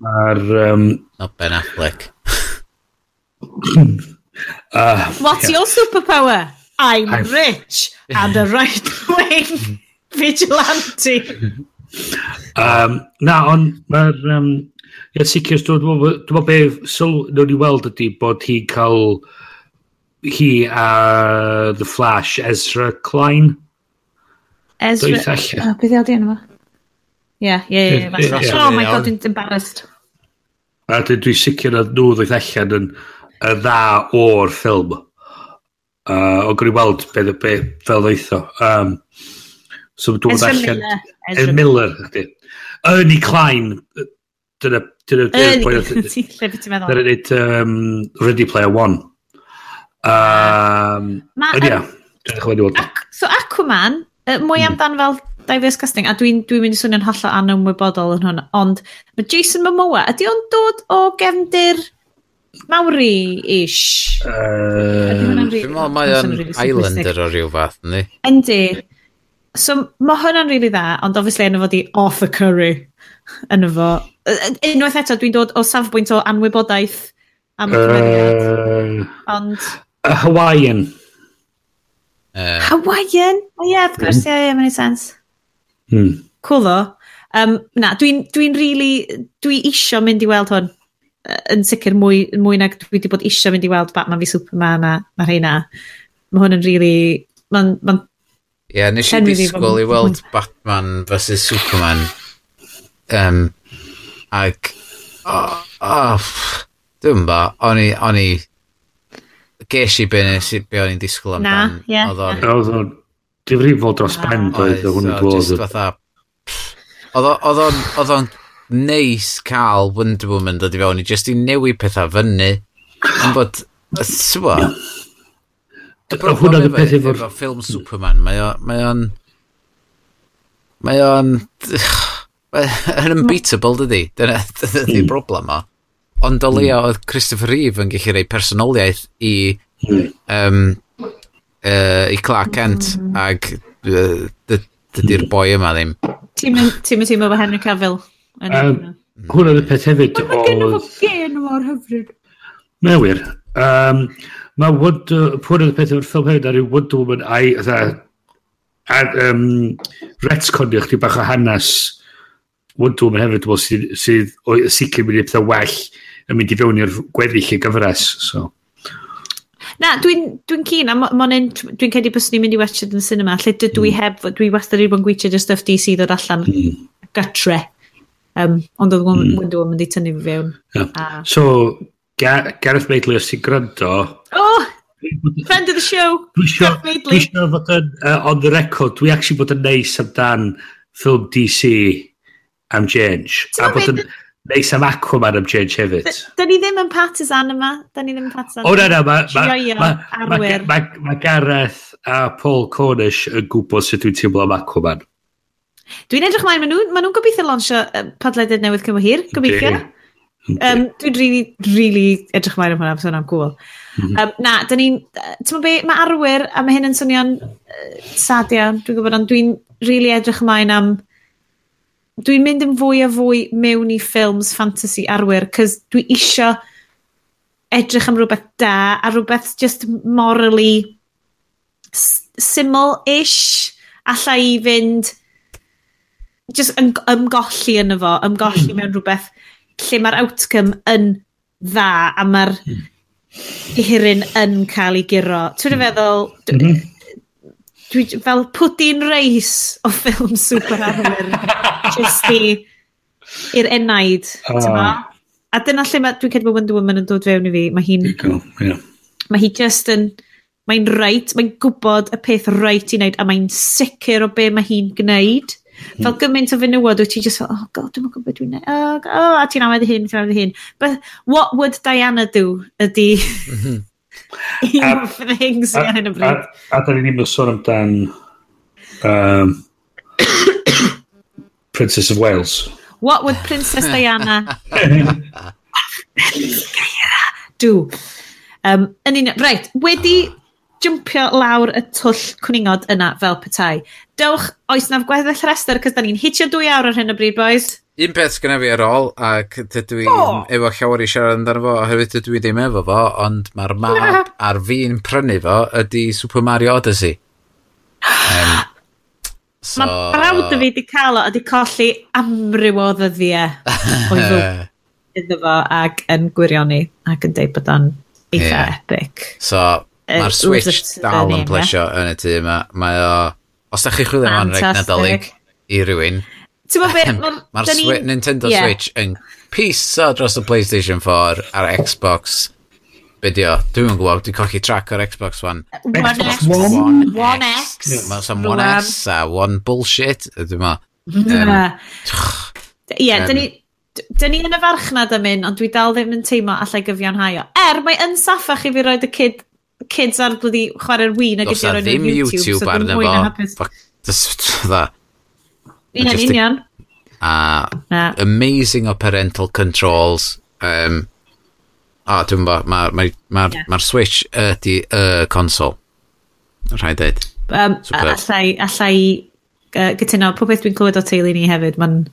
Mae'r... Um, Not Ben Affleck. uh, What's yeah. your superpower? I'm, I'm rich and a right-wing vigilante. um, na, ond mae'r... Um, Ie sicr, dwi'n meddwl dwi be' sylw newn ni weld ydy bod hi'n cael hi a The Flash Ezra Klein. Ezra o be' 'di o enw fo? Ie ie ie. Oh my God dwi'n embarrassed. A dwi'n sicr nath nhw ddweud allan yn y dda o'r ffilm. Uh, o'n gwn i weld beth be' fel ddeitho. Um, so ma' dod allan... Ezra Miller. Ezra Miller ydi. Ernie Klein. Dyna... Dyna... dyna dyna ti'n meddwl? Dyna nid um, Ready Player One. Um, Ma, yn ia, um, ac, So Aquaman, uh, mwy hmm. amdan fel diverse casting, a dwi'n dwi mynd i swnio'n hollol anymwybodol yn hwn, ond mae Jason Momoa, ydy o'n dod o gefndir Mawri-ish? Uh, dwi'n meddwl mae o'n islander o ryw fath, ni? Yndi. So mae hwnna'n rili really dda, ond obviously enw fod i Arthur y curry. Enw fo, Unwaith eto, dwi'n dod o safbwynt o anwybodaeth am y cymeriad. Uh, Ond... A Hawaiian. Uh, Hawaiian? O oh, ie, yeah, of course, ie, mm. yeah, yeah, mae'n sens. Hmm. Cool ddo. Um, na, dwi'n dwi really, dwi isio mynd i weld hwn. Yn sicr mwy, mwy nag dwi wedi bod isio mynd i weld Batman fi Superman a mae rheina. Mae hwn yn really, mae'n ma Ie, yeah, nes i disgwyl i weld Batman vs Superman um, Ac, oh, oh, dwi'n ba, o'n i, o'n i, ges i be be o'n i'n disgwyl amdan. Na, ie. Oedd o'n, difrifol dros ben oedd hwn yn gwybod. Oedd o'n neis cael Wonder Woman dod i fewn i just i newid pethau fyny. ond bod, swa... Hwna'n y peth efo'r... Efo ffilm Superman, mae o'n... Mae o'n yn unbeatable dydy. Dyna dydy hmm. broblem o. Ond o hmm. leia oedd Christopher Reeve yn gallu rei personoliaeth i, um, uh, i Clark Kent ag uh, dydy'r boi yma ddim. Ti'n mynd teimlo fo Henry Cavill? Um, Hwn oedd y peth hefyd oedd... Mae gen o gen o'r hyfryd. Mae wir. Um, mae Wood... Hwn oedd y peth o'r ffilm hefyd ar yw Wonder Woman a'i... Um, retconio chdi bach o hanes Wonder Woman hefyd, wel, sydd, sydd o, sicr mynd i pethau well yn mynd i fewn i'r gweddill y gyfres. So. Na, dwi'n dwi cyn, a mo'n dwi'n cedi bys ni'n mynd i watch it yn cinema, lle dwi mm. heb, dwi wastad i bod yn gweithio dy stuff DC ddod allan mm. gytre. Um, ond oedd mm. Wonder Woman wedi tynnu fi fewn. Yeah. A... So, Ga Gareth Maidley os ti'n gwrando... Oh! Friend of the show! Dwi eisiau fod yn uh, on the record, dwi actually bod yn neis amdan ffilm DC am change. A bod yn neis am Aquaman am change hefyd. Da ni ddim yn partisan yma. Da ni ddim yn partisan. O, na, na. Mae Gareth a Paul Cornish yn gwybod sut dwi'n teimlo am Aquaman. Dwi'n edrych mlaen, maen nhw'n ma nhw gobeithio lansio podlediad newydd cymwy hir, gobeithio. Um, dwi'n really, really edrych mlaen am hwnna, so hwnna'n cool. Um, mhm. na, da ni'n... Ti'n be, mae arwyr, a mae hyn yn swnio'n uh, sad dwi'n gwybod, ond dwi'n really edrych mlaen am dwi'n mynd yn fwy a fwy mewn i ffilms fantasy arwyr, cys dwi isio edrych am rhywbeth da, a rhywbeth just morally syml-ish, alla i fynd just yn, ymgolli yno fo, ymgolli mm. mewn rhywbeth lle mae'r outcome yn dda a mae'r mm. hirin yn cael ei giro. Dwi'n mm. feddwl, mm -hmm. Mhm dwi, fel pwdin reis o ffilm super arwyr. just i, i'r enaid, uh. A dyna lle mae, dwi'n cedw bod Wonder Woman yn dod fewn i fi. Mae hi'n... Yeah. Mae hi just yn... Mae'n reit, mae'n gwybod y peth reit i wneud, a mae'n sicr o be mae hi'n gwneud. Fel gymaint o fenywod, wyt ti just fel, oh god, dwi'n gwybod beth dwi'n gwneud, oh, oh, a ti'n amedd hyn, ti'n amedd hyn. But what would Diana do ydy mhm. um, things fi hyn o bryd. A, da ni ddim yn sôn amdan um, Princess of Wales. What would Princess Diana do? Um, yn un, right, wedi jumpio lawr y twll cwningod yna fel petai. Dewch, oes na'f gweddill rester, cys da ni'n hitio dwy awr ar hyn o bryd, boys. Un peth gyda fi ar ôl, ac dydw i oh. efo llawer i siarad amdano fo, oherwydd dydw i ddim efo fo, ond mae'r map ar fi'n prynu fo ydy Super Mario Odyssey. um, so... Mae brawd y fi wedi cael o, ydy colli amryw o ddyddiau o'i fwyd iddo fo ac yn gwirioni ac yn deud bod o'n eitha yeah. epic. So, Mae'r Switch dal yn plesio yn y tu yma. Mae o... Os da chi chwilio am reit nadolig i rywun. Mae'r Nintendo yeah. Switch yn piso dros y PlayStation 4 a'r Xbox. Bydio, di o? Dwi'n gwybod, dwi'n cochi track o'r Xbox One. Xbox One. One X. Mae sam One X a One Bullshit. Dwi'n ma. Ie, dyn ni... Dyn ni yn y farchnad am un, ond dwi dal ddim yn teimlo allai gyfiawnhau o. Er, mae yn saffach i fi roed y kid kids ar blwyddi chwarae'r win a gyda'r yn YouTube. Os ddim YouTube arno fo, dda. Ie, union. A amazing o parental controls. Um, a dwi'n bo, mae'r ma, ma, yeah. ma Switch ydi y uh, console. Rhaid dweud. Um, allai, allai uh, gytuno, pob beth dwi'n clywed o teulu ni hefyd, mae'n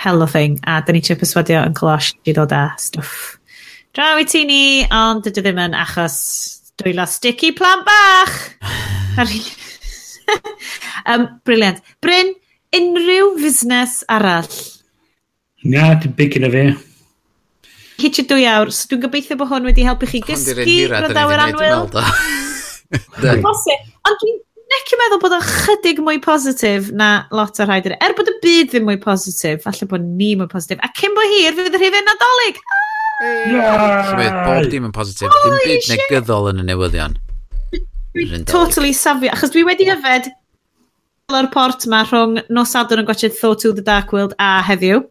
hell o thing, a da ni ti'n perswadio yn colosh i ddod â stwff draw i ti ni, ond dydw ddim yn achos dwylo sticky plant bach. um, Briliant. Bryn, unrhyw fusnes arall? Na, dim big yn y fi. Hitio dwy awr, so dwi'n gobeithio bod hwn wedi helpu chi gysgu rydawr anwyl. Ond dwi'n necio meddwl bod o'n chydig mwy positif na lot o rhaid. Er bod y byd ddim mwy positif, falle bod ni mwy positif. A cyn bo hir, fydd yr hyfen nadolig. Ah! Llywydd, bob dim yn positif. Dim byd negyddol yn y newyddion. Totally safio, achos dwi wedi yfed o'r port ma rhwng nos adwn yn gwachod Thor to the Dark World a heddiw.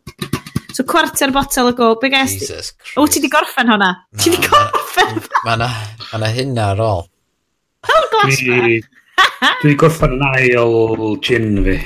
So cwarter botel o go, be gest? Jesus O, ti di gorffen hwnna? Ti di gorffen? Mae na, ma na hynna ar ôl. Hel glas Dwi, dwi gorffen yn ail gin fi.